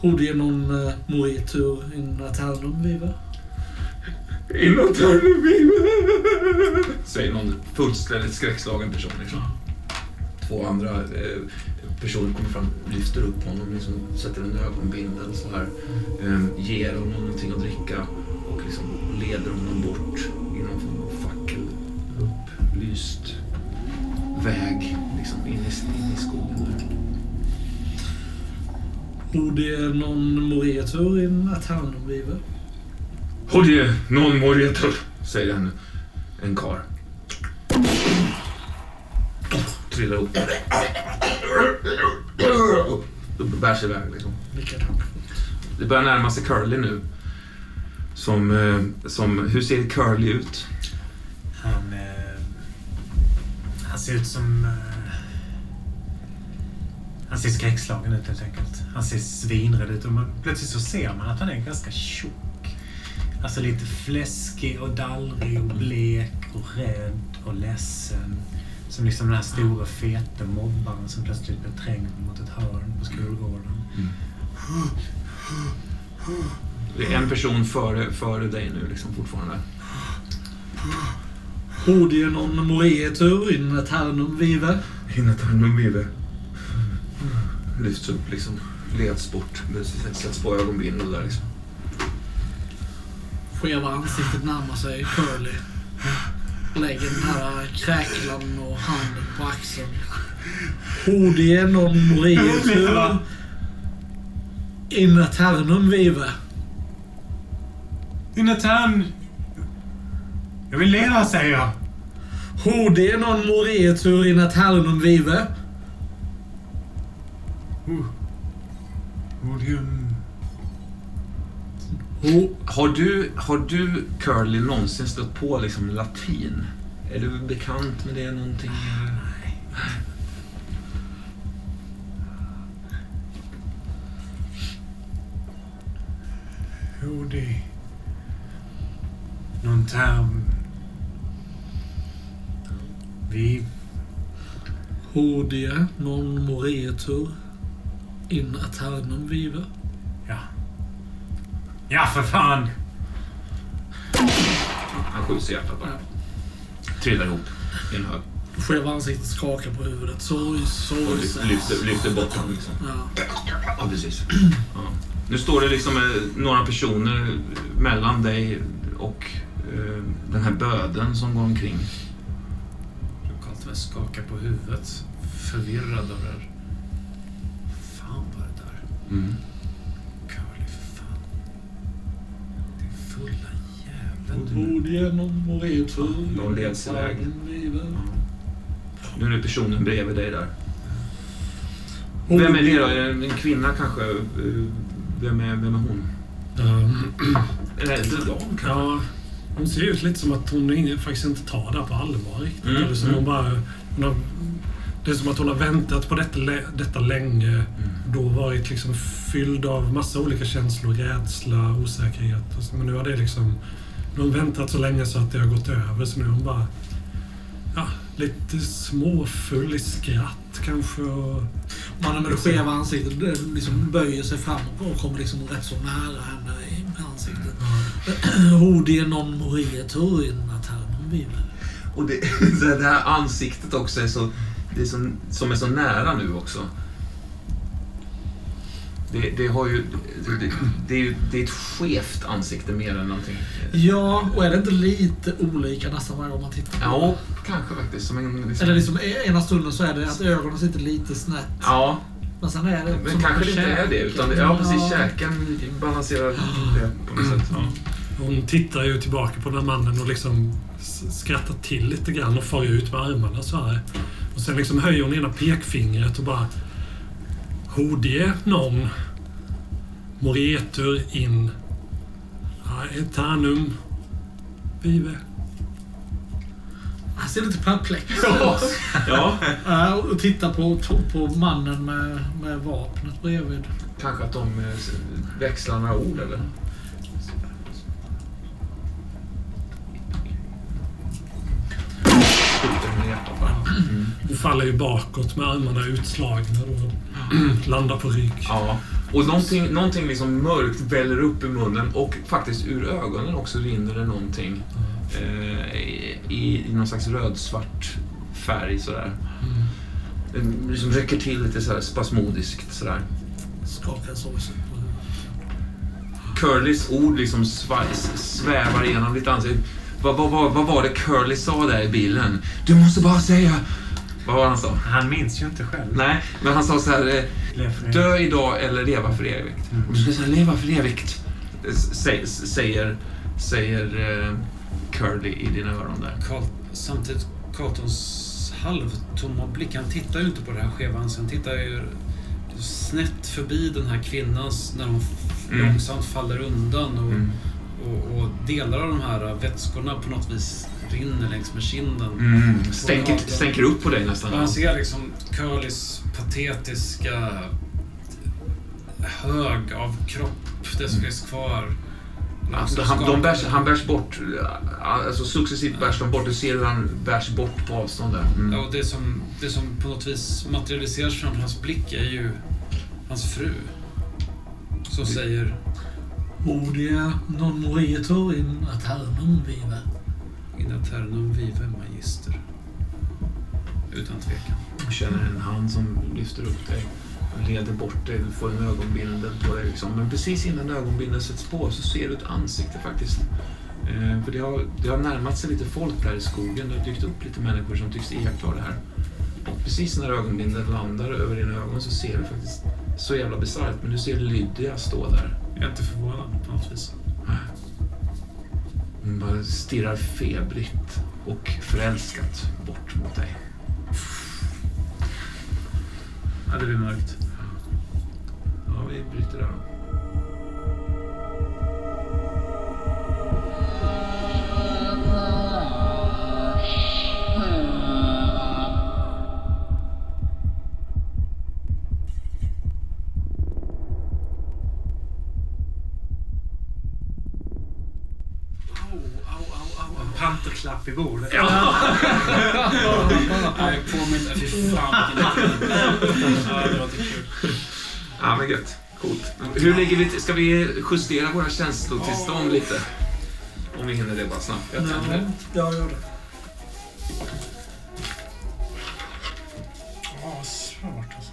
Hodie non eh, morietur in aternum vive.
Innan Törneby! Säger någon fullständigt skräckslagen person. Liksom. Två andra eh, personer kommer fram, lyfter upp honom, liksom, sätter en ögonbindel så här. Eh, ger honom någonting att dricka och liksom leder honom bort i någon form av fackel upplyst väg liksom, in, i, in i skogen. Där.
Hodie non morietur in aternum vive.
Hodje, non moritur, säger en, en kar. Trillar upp. Upp, Bärs iväg liksom. Det börjar närma sig Curly nu. Som, eh, som, hur ser Curly ut?
Han, eh, han ser ut som... Han ser skräckslagen ut helt enkelt. Han ser svinrädd ut och man, plötsligt så ser man att han är ganska tjock. Alltså lite fläskig och dallrig och blek och rädd och ledsen. Som liksom den här stora feta mobbaren som plötsligt blir trängd mot ett hörn på skolgården.
Det är en person före, före dig nu liksom fortfarande.
Hodie non moretur in eternum vive.
Hinnatarnum vive. Lyfts upp liksom. Leds bort. Sätts på ögonbindel där liksom.
Skeva ansiktet närmar sig Curly. Lägger den här kräklan och handen på axeln. Hodie non moretur in eternum vive.
Jonathan! Jag vill leva, säger jag.
Hodie non moretur in eternum vive.
Har du, har du Curly någonsin stött på liksom latin? Är du bekant med det någonting? eller?
Hodi. Någon term. Vi...
Hodie non moretur in eternum vive.
Ja. Ja, för fan!
Han skjuts i hjärtat bara. Trillar ihop i en hög.
Skeva ansiktet skakar på huvudet. Sorg,
Och
sorg.
lyfter, lyfter, lyfter bort honom liksom.
Ja.
Ja, precis. Ja. Nu står det liksom eh, några personer mellan dig och eh, den här böden som går omkring.
Karltven skakar på huvudet, förvirrad över det här.
Mm.
Curly, för fan. Din fulla jävel. du.
Hodie non moretur
De leds iväg. Nu är det personen bredvid dig där. Vem är det då? Är det en kvinna kanske? Vem är, vem är hon?
Um,
Eller en dam kanske?
ja, hon ser ut lite som att hon faktiskt inte tar det på allvar riktigt.
Mm,
Eller som
mm.
hon bara, hon har, det är som att hon har väntat på detta, detta länge.
Mm.
Då varit liksom fylld av massa olika känslor. Rädsla, osäkerhet. Och så- Men nu har det liksom... Nu har hon väntat så länge så att det har gått över. Så nu är hon bara... Ja, lite småfull i skratt kanske. Och,
Mannen med det skeva ansiktet liksom böjer sig fram och kommer liksom rätt så nära henne i ansiktet. Hodie non moretur in eternum vive.
Och det, det här ansiktet också är så, det är så, som är så nära nu också. Det, det har ju... Det, det, det, är ju det är ett skevt ansikte mer än någonting.
Ja, och är det inte lite olika nästan varje gång man tittar på
Ja, kanske faktiskt. Som en, liksom,
Eller liksom e- ena stunden så är det att ögonen sitter lite snett.
Ja,
Men sen är det
men
som
kanske det inte är det. Utan, ja, precis.
Ja.
Käken balanserar det på något sätt. Ja.
hon tittar ju tillbaka på den här mannen och liksom skrattar till lite grann och far ut med armarna så här. Och sen liksom höjer hon ena pekfingret och bara... Hodie non moretur in eternum vive.
Han ser lite perplex
ja,
Ja, och tittar på, på mannen med, med vapnet bredvid.
kanske att de eh, växlar några ord eller? Bara. Mm.
Hon faller ju bakåt med armarna utslagna och landar på rygg.
Ja, och någonting, någonting liksom mörkt väller upp i munnen och faktiskt ur ögonen också rinner det någonting eh, i, i, någon slags rödsvart färg sådär.
Mm.
Det liksom räcker till lite sådär spasmodiskt sådär.
På huvudet.
Curlys ord liksom svävar igenom ditt ansikte. Vad, vad, vad, vad var det Curly sa där i bilen? Du måste bara säga... Vad var han sa?
Han minns ju inte själv.
Nej, men han sa så här... Eh, Dö idag eller leva för evigt.
Mm.
Och du ska säga leva för evigt, säger säger eh, Curly i dina öron där.
Carl, samtidigt, Carltons halvtomma blick, han tittar ju inte på det här skeva ansiktet. Han tittar ju snett förbi den här kvinnan när hon
Mm.
långsamt faller undan. Och,
Mm.
Delar av de här vätskorna på något vis rinner längs med kinden.
Mm. Stänker, stänker upp på dig nästan.
Han ser liksom Curlys patetiska hög av kropp, det som finns kvar.
Alltså, han, de bärs, han bärs bort, alltså successivt bärs de bort. Du ser hur han bärs bort på avstånd där.
Ja,
Mm.
och det som, det som på något vis materialiseras framför hans blick är ju hans fru. Som säger
Odia non moritur in aternum vive.
In aternum vive magister. Utan tvekan.
Du känner en hand som lyfter upp dig och leder bort dig. Du får en ögonbindel på dig. Liksom. Men precis innan ögonbindeln sätts på så ser du ett ansikte faktiskt. Eh, för det har, det har närmat sig lite folk där i skogen. Det har dykt upp lite människor som tycks iaktta det här. Och precis när ögonbindeln landar över dina ögon så ser du faktiskt så jävla bisarrt, men du ser Lydia stå där.
Jag är inte förvånad på något vis.
Hon bara stirrar febrigt och förälskat bort mot dig.
Ja, det blir mörkt.
Ja, vi bryter där då.
Panterklapp i bordet.
Nej. Fy fan vilken Ja, det låter kul.
Ja, men gött. Coolt. Hur ligger vi till? Ska vi justera våra känslotillstånd lite? Om vi hinner det bara snabbt. Jag
jag gör det.
Åh, svårt alltså.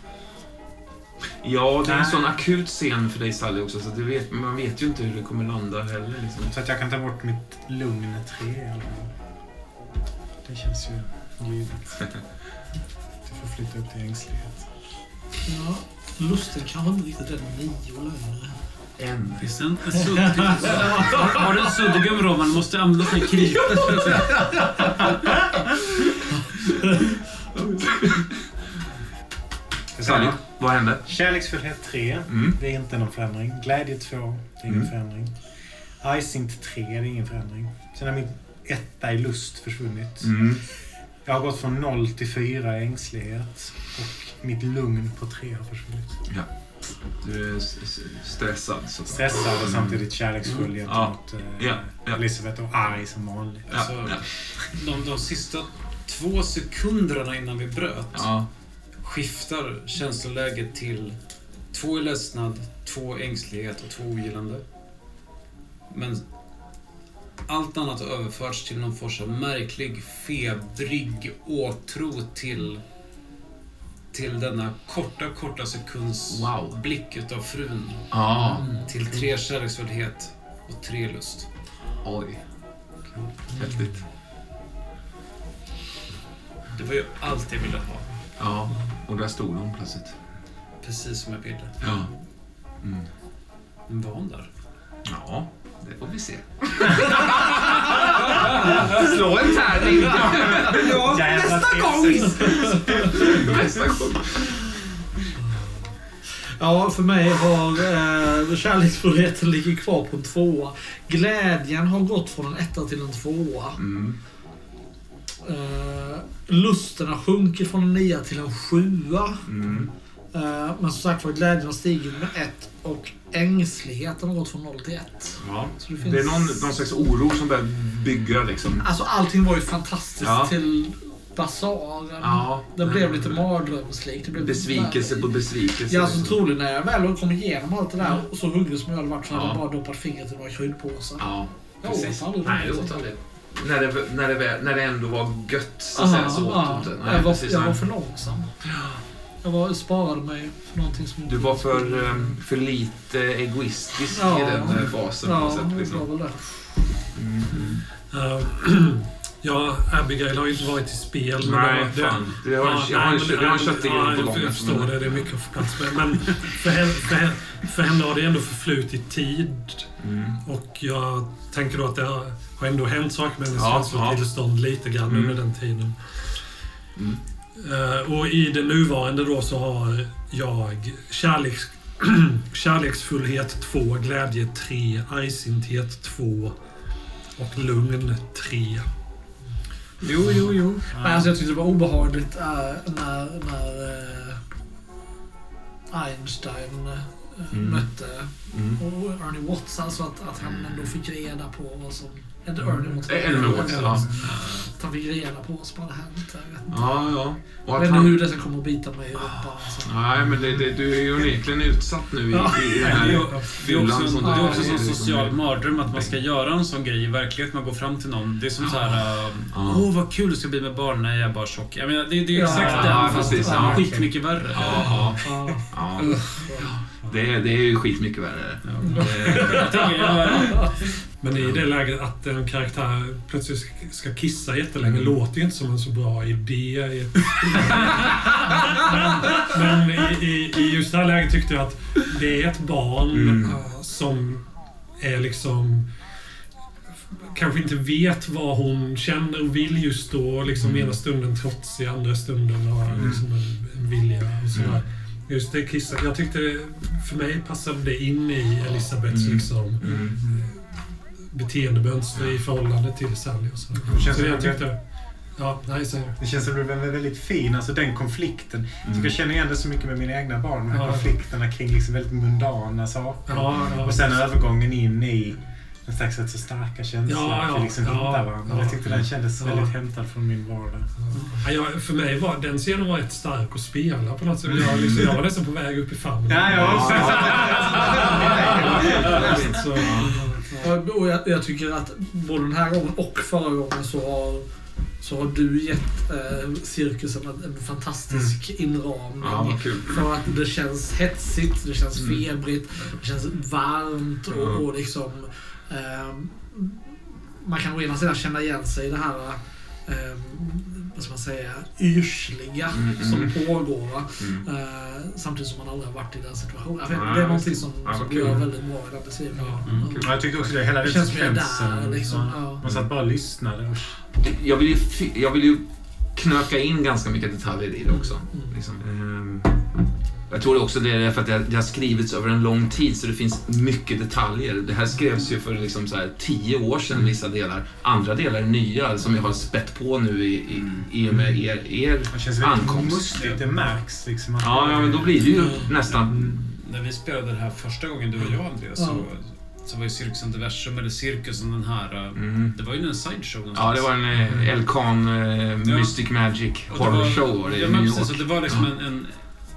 Ja, det är en sån akut scen för dig Sally också, så du vet, man vet ju inte hur det kommer landa heller. Liksom.
Så att jag kan ta bort mitt lugn tre fall. Det känns ju givet. Du får flytta upp till ängslighet.
Ja, lusten kanske inte riktigt är nio längre.
En.
Finns det en sudd? Har du en suddgum Roman? Måste använda sig kryp.
Sally, vad hände?
Kärleksfullhet 3.
Mm.
Det är inte någon förändring. Glädje 2. Det är ingen
Mm.
förändring. Icint 3. Det är ingen förändring. Sen har min etta i lust försvunnit.
Mm.
Jag har gått från 0 till 4 i ängslighet. Och mitt lugn på 3 har försvunnit.
Du är stressad. Så.
Stressad och
Mm.
samtidigt kärleksfull
Ja.
gentemot eh,
Ja, ja.
Elisabeth och arg som vanligt.
Ja,
Alltså,
ja.
De, de sista två sekunderna innan vi bröt
ja.
skiftar känsloläget till två i ledsnad, två ängslighet och två ogillande. Men allt annat har överförts till någon form av märklig, febrig åtro till till denna korta, korta sekunds
Wow.
blick utav frun.
Ja.
Till tre kärleksfullhet och tre lust.
Oj. Häftigt.
Det var ju allt jag ville ha.
Ja. Och där stod hon plötsligt.
Precis som jag ville.
Ja. Mm.
Men var hon där?
Ja, det får vi se. Slå en tärning!
Ja, nästa gång!
Nästa gång.
Ja, för mig har eh, kärleksfullheten ligger kvar på en tvåa. Glädjen har gått från en etta till en tvåa.
Mm.
Eh, lusten har sjunkit från en nia till en sjua.
Mm.
Eh, men som sagt var, glädjen har stigit med ett och ängsligheten har gått från noll till ett.
Ja.
Så det, finns...
Det är någon, någon slags oro som börjar bygga liksom.
Alltså allting var ju fantastiskt
Ja.
till basaren.
Ja.
Det blev lite mardrömslikt. Blev
Besvikelse på besvikelse.
Ja, alltså
liksom.
troligen när jag väl kom igenom allt det där och så hungrig som jag hade varit så hade
Ja.
jag bara doppat fingret i några kryddpåsar.
Ja,
Jag
precis.
åt aldrig
Nej, åt aldrig. När det, när, det, när det ändå var gött så säga, så åt du inte. Nej,
jag, var,
precis,
jag
nej.
var för långsam. Jag var, sparade mig för någonting som
Du var för, ehm, för lite egoistisk
Ja.
i den eh, fasen.
Ja,
sätt,
det var
liksom.
väl det.
Mm.
Eh,
Ja, Abigail har ju inte varit i spel.
Nej,
det
fan. Det har,
Ja,
det
men-
på
ja,
gång.
Jag förstår det, det är mycket att få plats med. Men för henne, för, henne, för henne har det ändå förflutit tid.
Mm.
Och jag tänker då att det har, ändå hänt saker med hennes
Ja,
känslotillstånd lite grann
Mm.
under den tiden.
Mm.
Eh, och i det nuvarande då så har jag kärleks, kärleksfullhet 2, glädje 3, argsinthet 2 och lugn 3.
Jo, jo, jo.
Men alltså jag tyckte det var obehagligt äh, när, när äh, Einstein äh,
Mm.
mötte
Mm.
och Ernie Watts. Alltså att, att han ändå fick reda på vad som...
Eh, Ernie Watts, ja.
Han fick reda på vad som hade hänt. Jag vet inte,
Ja, ja. Och
jag vet inte
han,
hur det ska komma att bita mig i rumpan. Alltså.
nej, men det, det, du är ju onekligen utsatt nu i,
Ja.
i, i den
Det är,
här
det är också,
fyllan som
det är också en social mardröm att man ska göra en sån grej i verkligheten. Man går fram till någon. Det är som så här.
Ja.
Åh, vad kul det ska bli med barn. Nej, jag är bara tjock. Jag menar, det, det är
Ja,
exakt
ja,
den, fast
precis, ja.
skitmycket värre.
Ja, ja,
Ja.
ja. Det, är- det är ju skitmycket värre.
Ja. Jag,
Men i det läget att en karaktär plötsligt ska- kissa jättelänge låter ju inte som en så bra idé. men i, i, i just det här läget tyckte jag att det är ett barn
Mm.
som är liksom kanske inte vet vad hon känner och vill just då. Liksom
Mm.
ena stunden trotsig, andra stunden har liksom en, en vilja och sådär.
Mm.
Just det kissa. Jag tyckte, för mig passade det in i Elisabeths
Mm.
liksom
Mm.
Beteendemönster i förhållande till Sally och så.
Det känns
Så jag
att-
tyckte... Ja, nej, säg det.
Känns som att den är väldigt fin, alltså den konflikten.
Mm.
Jag känner igen det så mycket med mina egna barn, de här
Ja.
konflikterna kring liksom väldigt mundana saker.
Ja, ja.
Och sen övergången in i en slags rätt så starka känslor.
Ja, ja,
liksom
ja,
varandra.
ja.
Jag tyckte den kändes
Ja.
väldigt hämtad från min vardag.
Ja, för mig var den scenen var rätt stark att spela på något sätt. Jag, liksom, jag var nästan på väg upp i famnen.
Ja, ja.
Så,
Och- Och jag, jag tycker att både den här gången och förra gången så har, så har du gett eh, cirkusen en, en fantastisk inramning.
Ja.
För att det känns hetsigt, det känns
Mm.
febrigt, det känns varmt och, och liksom... ehm, man kan å ena sidan känna igen sig i det här, ehm, vad ska man säga, yrsliga
Mm,
som
mm.
pågår. va?
Mm.
Eh, samtidigt som man aldrig har varit i den situationen. Jag vet,
Ja,
det är någonting som,
Ja,
som gör väldigt bra i den beskrivningen.
Ja,
mm,
Ja.
jag tyckte också det. Hela den sekvensen.
där liksom.
Man satt bara och lyssnade.
Jag vill, ju, jag vill ju knöka in ganska mycket detaljer i det också.
Mm.
Liksom. Jag tror också det är för att det det har skrivits över en lång tid så det finns mycket detaljer. Det här skrevs ju för liksom så här tio år sedan vissa delar. Andra delar är nya som jag har spett på nu i, i, i och med er, er
Det känns
ankomst.
mustigt. Det märks liksom. Att
Ja, ja, men då blir det ju nästan...
När vi spelade det här första gången, du och jag Andreas, så, så var ju Cirkusen Diversum, eller Cirkusen den här... äh,
Mm.
Det var ju en sideshow någonstans.
Ja, det var en eh, Elkan eh, Mystic Magic Horror
var-
Show var det
ja,
i
men
New
precis,
York.
det var liksom en, en,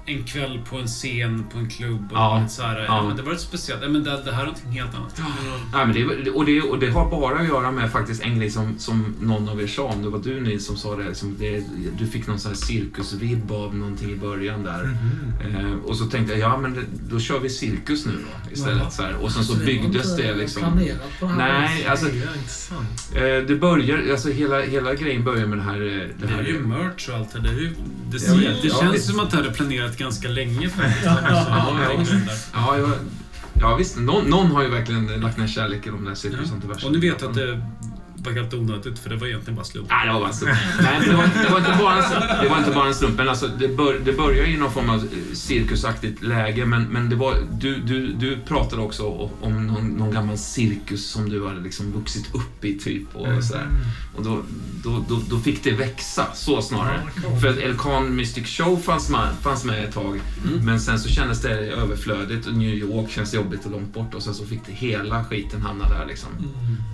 en kväll på en scen på en klubb. Och
Ja,
det var så här, ja.
ja.
men det var lite speciellt. Ja, men det, det här är någonting helt annat.
Nej, men det, och, det, och det har bara att göra med faktiskt en grej som, som någon av er sa, om det var du Nils som sa det, liksom, det du fick någon sån här cirkusvibb av någonting i början där.
Mhm.
Eh, och så tänkte jag, ja men det, då kör vi cirkus nu då istället.
Ja.
Så här. Och sen så
det var
byggdes
inte
det liksom.
planerat på det här
Nej, alltså
Det är
eh, det börjar, alltså hela, hela grejen börjar med det här... eh, Det
Det
här
är ju merch och allt det där. Det, är det, det
ja,
känns som att det hade planerat ganska länge faktiskt.
Ja,
Ja,
ja,
ja,
visst. Ja, någon, någon har ju verkligen lagt ner kärlek i de där till
Och ni vet att det var helt onödigt, för det var egentligen bara slump.
Nej, det var bara slump. Nej, det var, det var, inte, bara en, slump. det var inte bara en slump. Men alltså, det, bör, det börjar i någon form av eh, cirkusaktigt läge. Men, men det var, du, du, du pratade också om någon, någon gammal cirkus som du hade liksom vuxit upp i, typ. Och, sådär. och då, då, då, då fick det växa, så snarare. För att Elkan Mystic Show fanns med, fanns med ett tag.
Mm.
Men sen så kändes det överflödigt och New York känns jobbigt och långt bort. Och sen så fick det hela skiten hamna där liksom.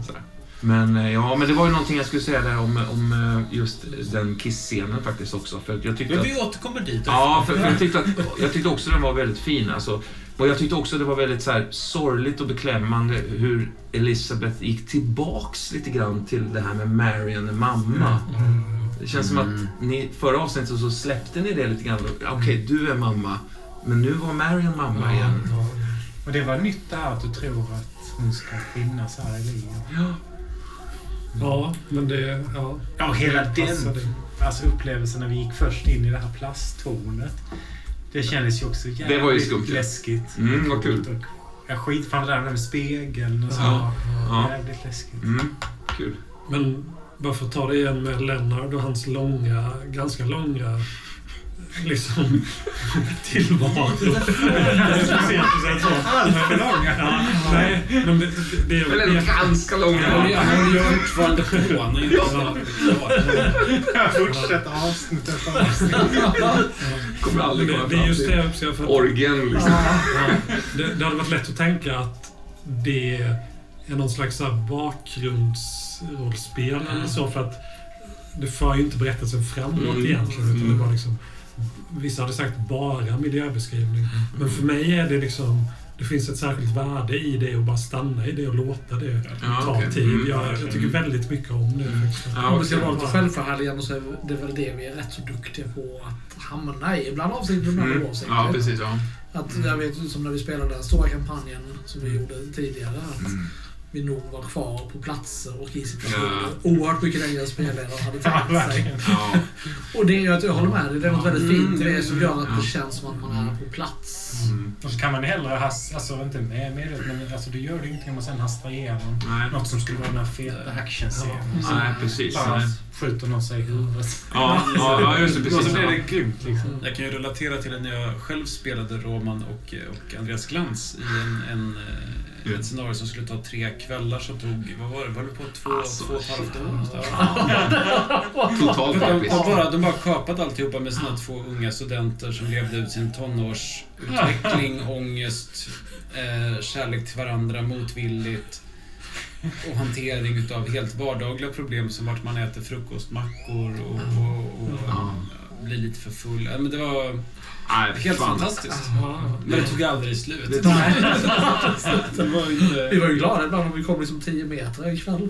Sådär. Men eh, ja, men det var ju någonting jag skulle säga där om, om eh, just den kissscenen faktiskt också. För att jag tyckte
Men
att,
vi återkommer dit.
ja, för, för jag, tyckte att, jag tyckte också den var väldigt fin. Alltså, och jag tyckte också det var väldigt så här, sorgligt och beklämmande hur Elizabeth gick tillbaks lite grann till det här med Marion, mamma. Det känns som
Mm.
att ni, förra avsnittet så släppte ni det lite grann. Okej, du är mamma. Men nu var Marion mamma igen.
Och det var nytt det här att du tror att hon ska finnas här i livet.
Ja.
Ja, men det... Ja,
Ja, hela den alltså, upplevelsen när vi gick först in i det här plasttornet. Det kändes ju också jävligt
Det var ju skumt, ja.
läskigt.
Mm, vad kul.
Och Jag skit fan det där med spegeln och så.
Ja. Ja.
Jävligt läskigt.
Mm, kul.
Men bara för att ta det igen med Lennart och hans långa, ganska långa liksom tillvaro. Så.
Alltför långa.
Ja, nej, men det, det, det är...
Men ändå ganska långa.
Han ju fortfarande på. Han är inte
Ja.
klar.
Fortsätter avsnitt efter avsnitt.
Kommer aldrig komma
Det, är just det jag uppskattar. För att,
orgen liksom.
det, det hade varit lätt att tänka att det är någon slags så bakgrundsrollspel eller så. För att det för ju inte berättelsen framåt
Mm.
egentligen. Utan det var liksom, vissa hade sagt bara miljöbeskrivning. Men för mig är det liksom... Det finns ett särskilt värde i det och bara stanna i det och låta det
Ja,
ta
okej.
tid.
Mm.
Jag, jag tycker väldigt mycket om det.
Ja,
Om vi ska vara lite självförhärligande så är det väl det vi är rätt så duktiga på att hamna i. Ibland avsiktligt, ibland
Mm.
oavsiktligt.
Ja, precis. Ja.
Att jag vet som när vi spelade den stora kampanjen som vi gjorde tidigare. Att
Mm.
Vi nog var kvar på platser och i situationer
Ja.
oerhört mycket längre än spelledaren hade tänkt sig.
Ja.
Och det, jag, jag håller med dig, det är något väldigt fint i
Mm,
det som gör att
ja.
det känns som att man är på plats.
Mm.
Och så kan man hellre hasta, alltså inte med medvetet, men alltså, det gör det ingenting om man sen hastar igenom
Nej.
något som skulle vara den här feta actionscenen.
Nej, precis.
Bara
Nej.
skjuter någon sig i huvudet.
Ja, ja, ja, just det.
Och
Precis.
så blir
Ja.
det grymt liksom.
Jag kan ju relatera till när jag själv spelade Roman och, och Andreas Glans i en, en,
Ja.
ett scenario som skulle ta tre kvällar som tog, vad var det, var det på två,
Alltså,
två och ett halvt år?
Totalt
De,
episkt.
de, bara, de bara kapat alltihopa med sina två unga studenter som levde ut sin tonårsutveckling, ångest, eh, kärlek till varandra motvilligt och hantering utav helt vardagliga problem som vart man äter frukostmackor och, och, och
Ja.
blir lite för full. Men det var
Nej,
helt
fan.
fantastiskt.
Ja.
Men det tog aldrig slut.
Det-
det var inte...
Vi var ju glada ibland om vi kom liksom 10 meter en kväll.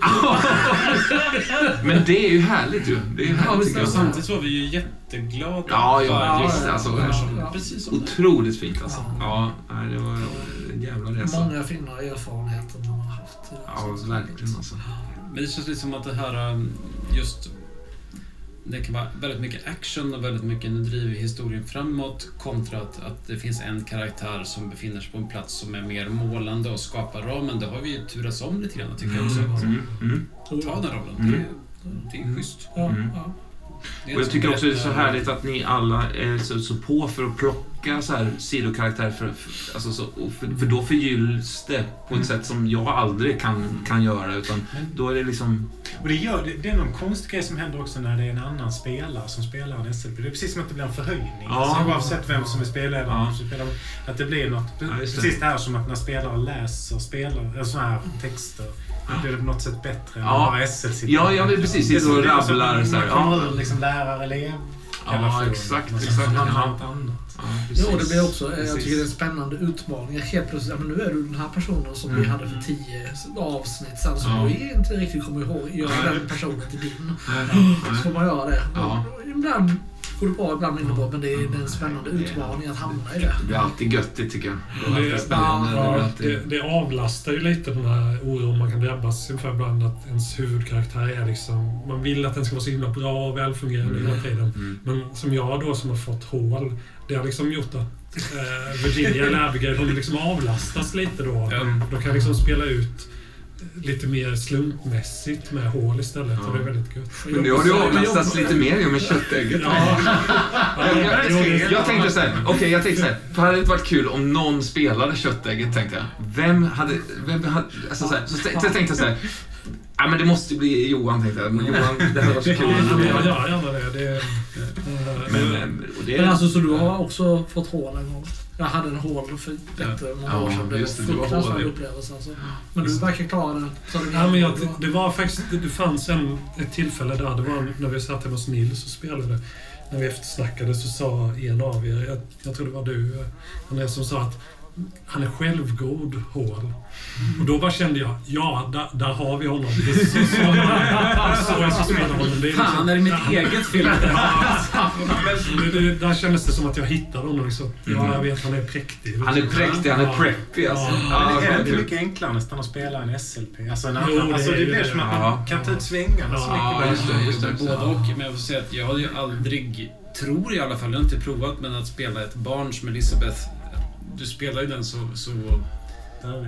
Men det är ju härligt ju. Det är ju
Ja,
härligt
det.
Samtidigt var vi ju jätteglada.
Ja, ja, visst,
gång.
alltså.
Ja.
Precis som det.
Otroligt fint alltså.
Ja.
Ja, det var en jävla resa.
Många fina erfarenheter man har haft. det
Ja, verkligen alltså.
Men det känns lite som att det här um, just... Det kan vara väldigt mycket action och väldigt mycket nu driver historien framåt kontra att, att det finns en karaktär som befinner sig på en plats som är mer målande och skapar ramen. Det har vi ju turats om lite grann tycker jag också.
Mm, mm.
Ta den rollen.
Mm.
Det, är- det är schysst.
Ja,
Mm.
ja.
Och jag tycker också det är så härligt att ni alla är så, så på för att plocka så här sidokaraktärer. För, för, alltså så, för, för då förgylls det på ett sätt som jag aldrig kan, kan göra. Utan då är det liksom...
Och det, gör, det, det är någon konstig grej som händer också när det är en annan spelare som spelar en SLP. Det är precis som att det blir en förhöjning.
Ja.
Alltså, oavsett vem som är spelledare.
Ja.
spelar, att det blir något.
Ja, det.
precis det här som att när spelare läser spelare, såna här texter. Då blir det på något sätt bättre än
Ja.
bara SL
Ja, jag vill precis
Det är
sitta och rabblar
att
så här.
Man kommer
Ja,
ur liksom lärare-elev
ja exakt, exakt. Ja, ja,
Jo, det blir också, eh, jag
Precis.
tycker det är en spännande utmaning. Helt plötsligt, ja, men nu är du den här personen som vi
Mm.
hade för tio avsnitt sen som
Ja.
vi inte riktigt kommer ihåg. Gör den personen till din.
Nej,
Så får man göra det.
Ja.
Och Ibland går det bra, ibland mindre bra. Men det är, det är en spännande utmaning att hamna i det.
Det är alltid göttigt tycker jag. Det är
Det-
spännande. Det är
Ja,
alltid...
det, det avlastar ju lite den här oron man kan drabbas inför ibland. Att ens huvudkaraktär är liksom... Man vill att den ska vara så himla bra och välfungerande
Mm.
hela tiden.
Mm.
Men som jag då som har fått hål. Det har liksom gjort att eh, Virginia eller Abigail, de liksom avlastas lite då.
Ja.
Då kan liksom spela ut lite mer slumpmässigt med hål istället.
Ja.
Och det är väldigt gött.
Men nu har du avlastats lite mer ju med köttägget.
Ja.
Jag, tänkte så här, okej jag tänkte så här, det hade inte varit kul om någon spelade köttägget tänkte jag. Vem hade, vem hade, alltså så, här, så, så tänkte jag så här, ja men det måste bli Johan tänkte jag. Men Johan, det hade varit så
Ja,
kul.
men jag gör gärna det. det
Men, men, och det
Men
är,
alltså, så du har också fått hål en gång? Jag hade en hål för jättemånga
Ja,
år sedan. Det var
har
fruktansvärd upplevelse alltså. Men du verkar klara det. Så det
Ja, men jag, det var faktiskt, det fanns en, ett tillfälle där, det var när vi satt hemma hos Nils och spelade. När vi eftersnackade så sa en av er, jag, jag tror det var du, eh, Andreas, som sa att han är självgod, Hål. Och då bara kände jag, ja, där, där har vi honom. Det är så, så, så jag ska spela honom. Det är liksom-
Fan, är det mitt eget film?
det, det, där kändes det som att jag hittade honom. Liksom. Ja, jag vet, han är präktig.
Han är präktig, han är preppy alltså.
Ja.
Men det är
Ja,
inte mycket enklare nästan att spela en SLP. Alltså, en
Jo, det
alltså det blir som att man
Ja.
kan ta ut svängarna så
Ja,
mycket.
just det, just det.
Både och. Men jag får säga att jag hade ju aldrig, tror i alla fall, jag har inte provat, men att spela ett barn som Elisabeth. Du spelar ju den så... så ja,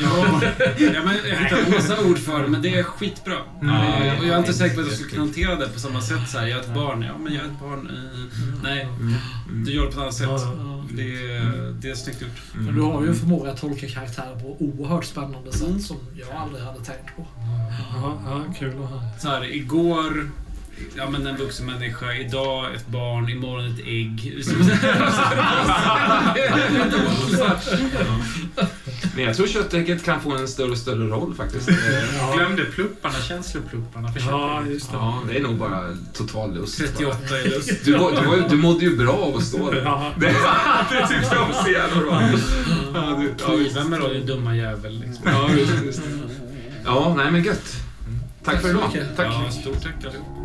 ja, men jag hittar massa ord för det, men det är skitbra.
Mm.
Eh, och jag är inte säker på att jag skulle kunna hantera det på samma sätt. Så här, jag är ett barn, ja men jag är ett barn. Eh, nej, du gör det på ett annat sätt.
Ja,
Det, är- det är snyggt gjort.
Men du har ju en förmåga att tolka karaktärer på oerhört spännande sätt som jag aldrig hade tänkt på.
Ja, ja, kul att höra.
Så här, igår, ja men en vuxen människa, idag ett barn, imorgon ett ägg.
Men jag tror köttägget kan få en större och större roll faktiskt.
Jag glömde plupparna, känsloplupparna för
Ja, just det.
Ja, det är nog bara total lust.
38 i lust.
Du, var- du, var, du mådde ju bra av att stå där.
Ja,
Det, det tyckte jag var så jävla bra. Ja, ja,
är då din dumma jävel liksom?
ja, just, just. Ja, nej men gött. Tack för idag. Tack.
Ja, stort tack allihop.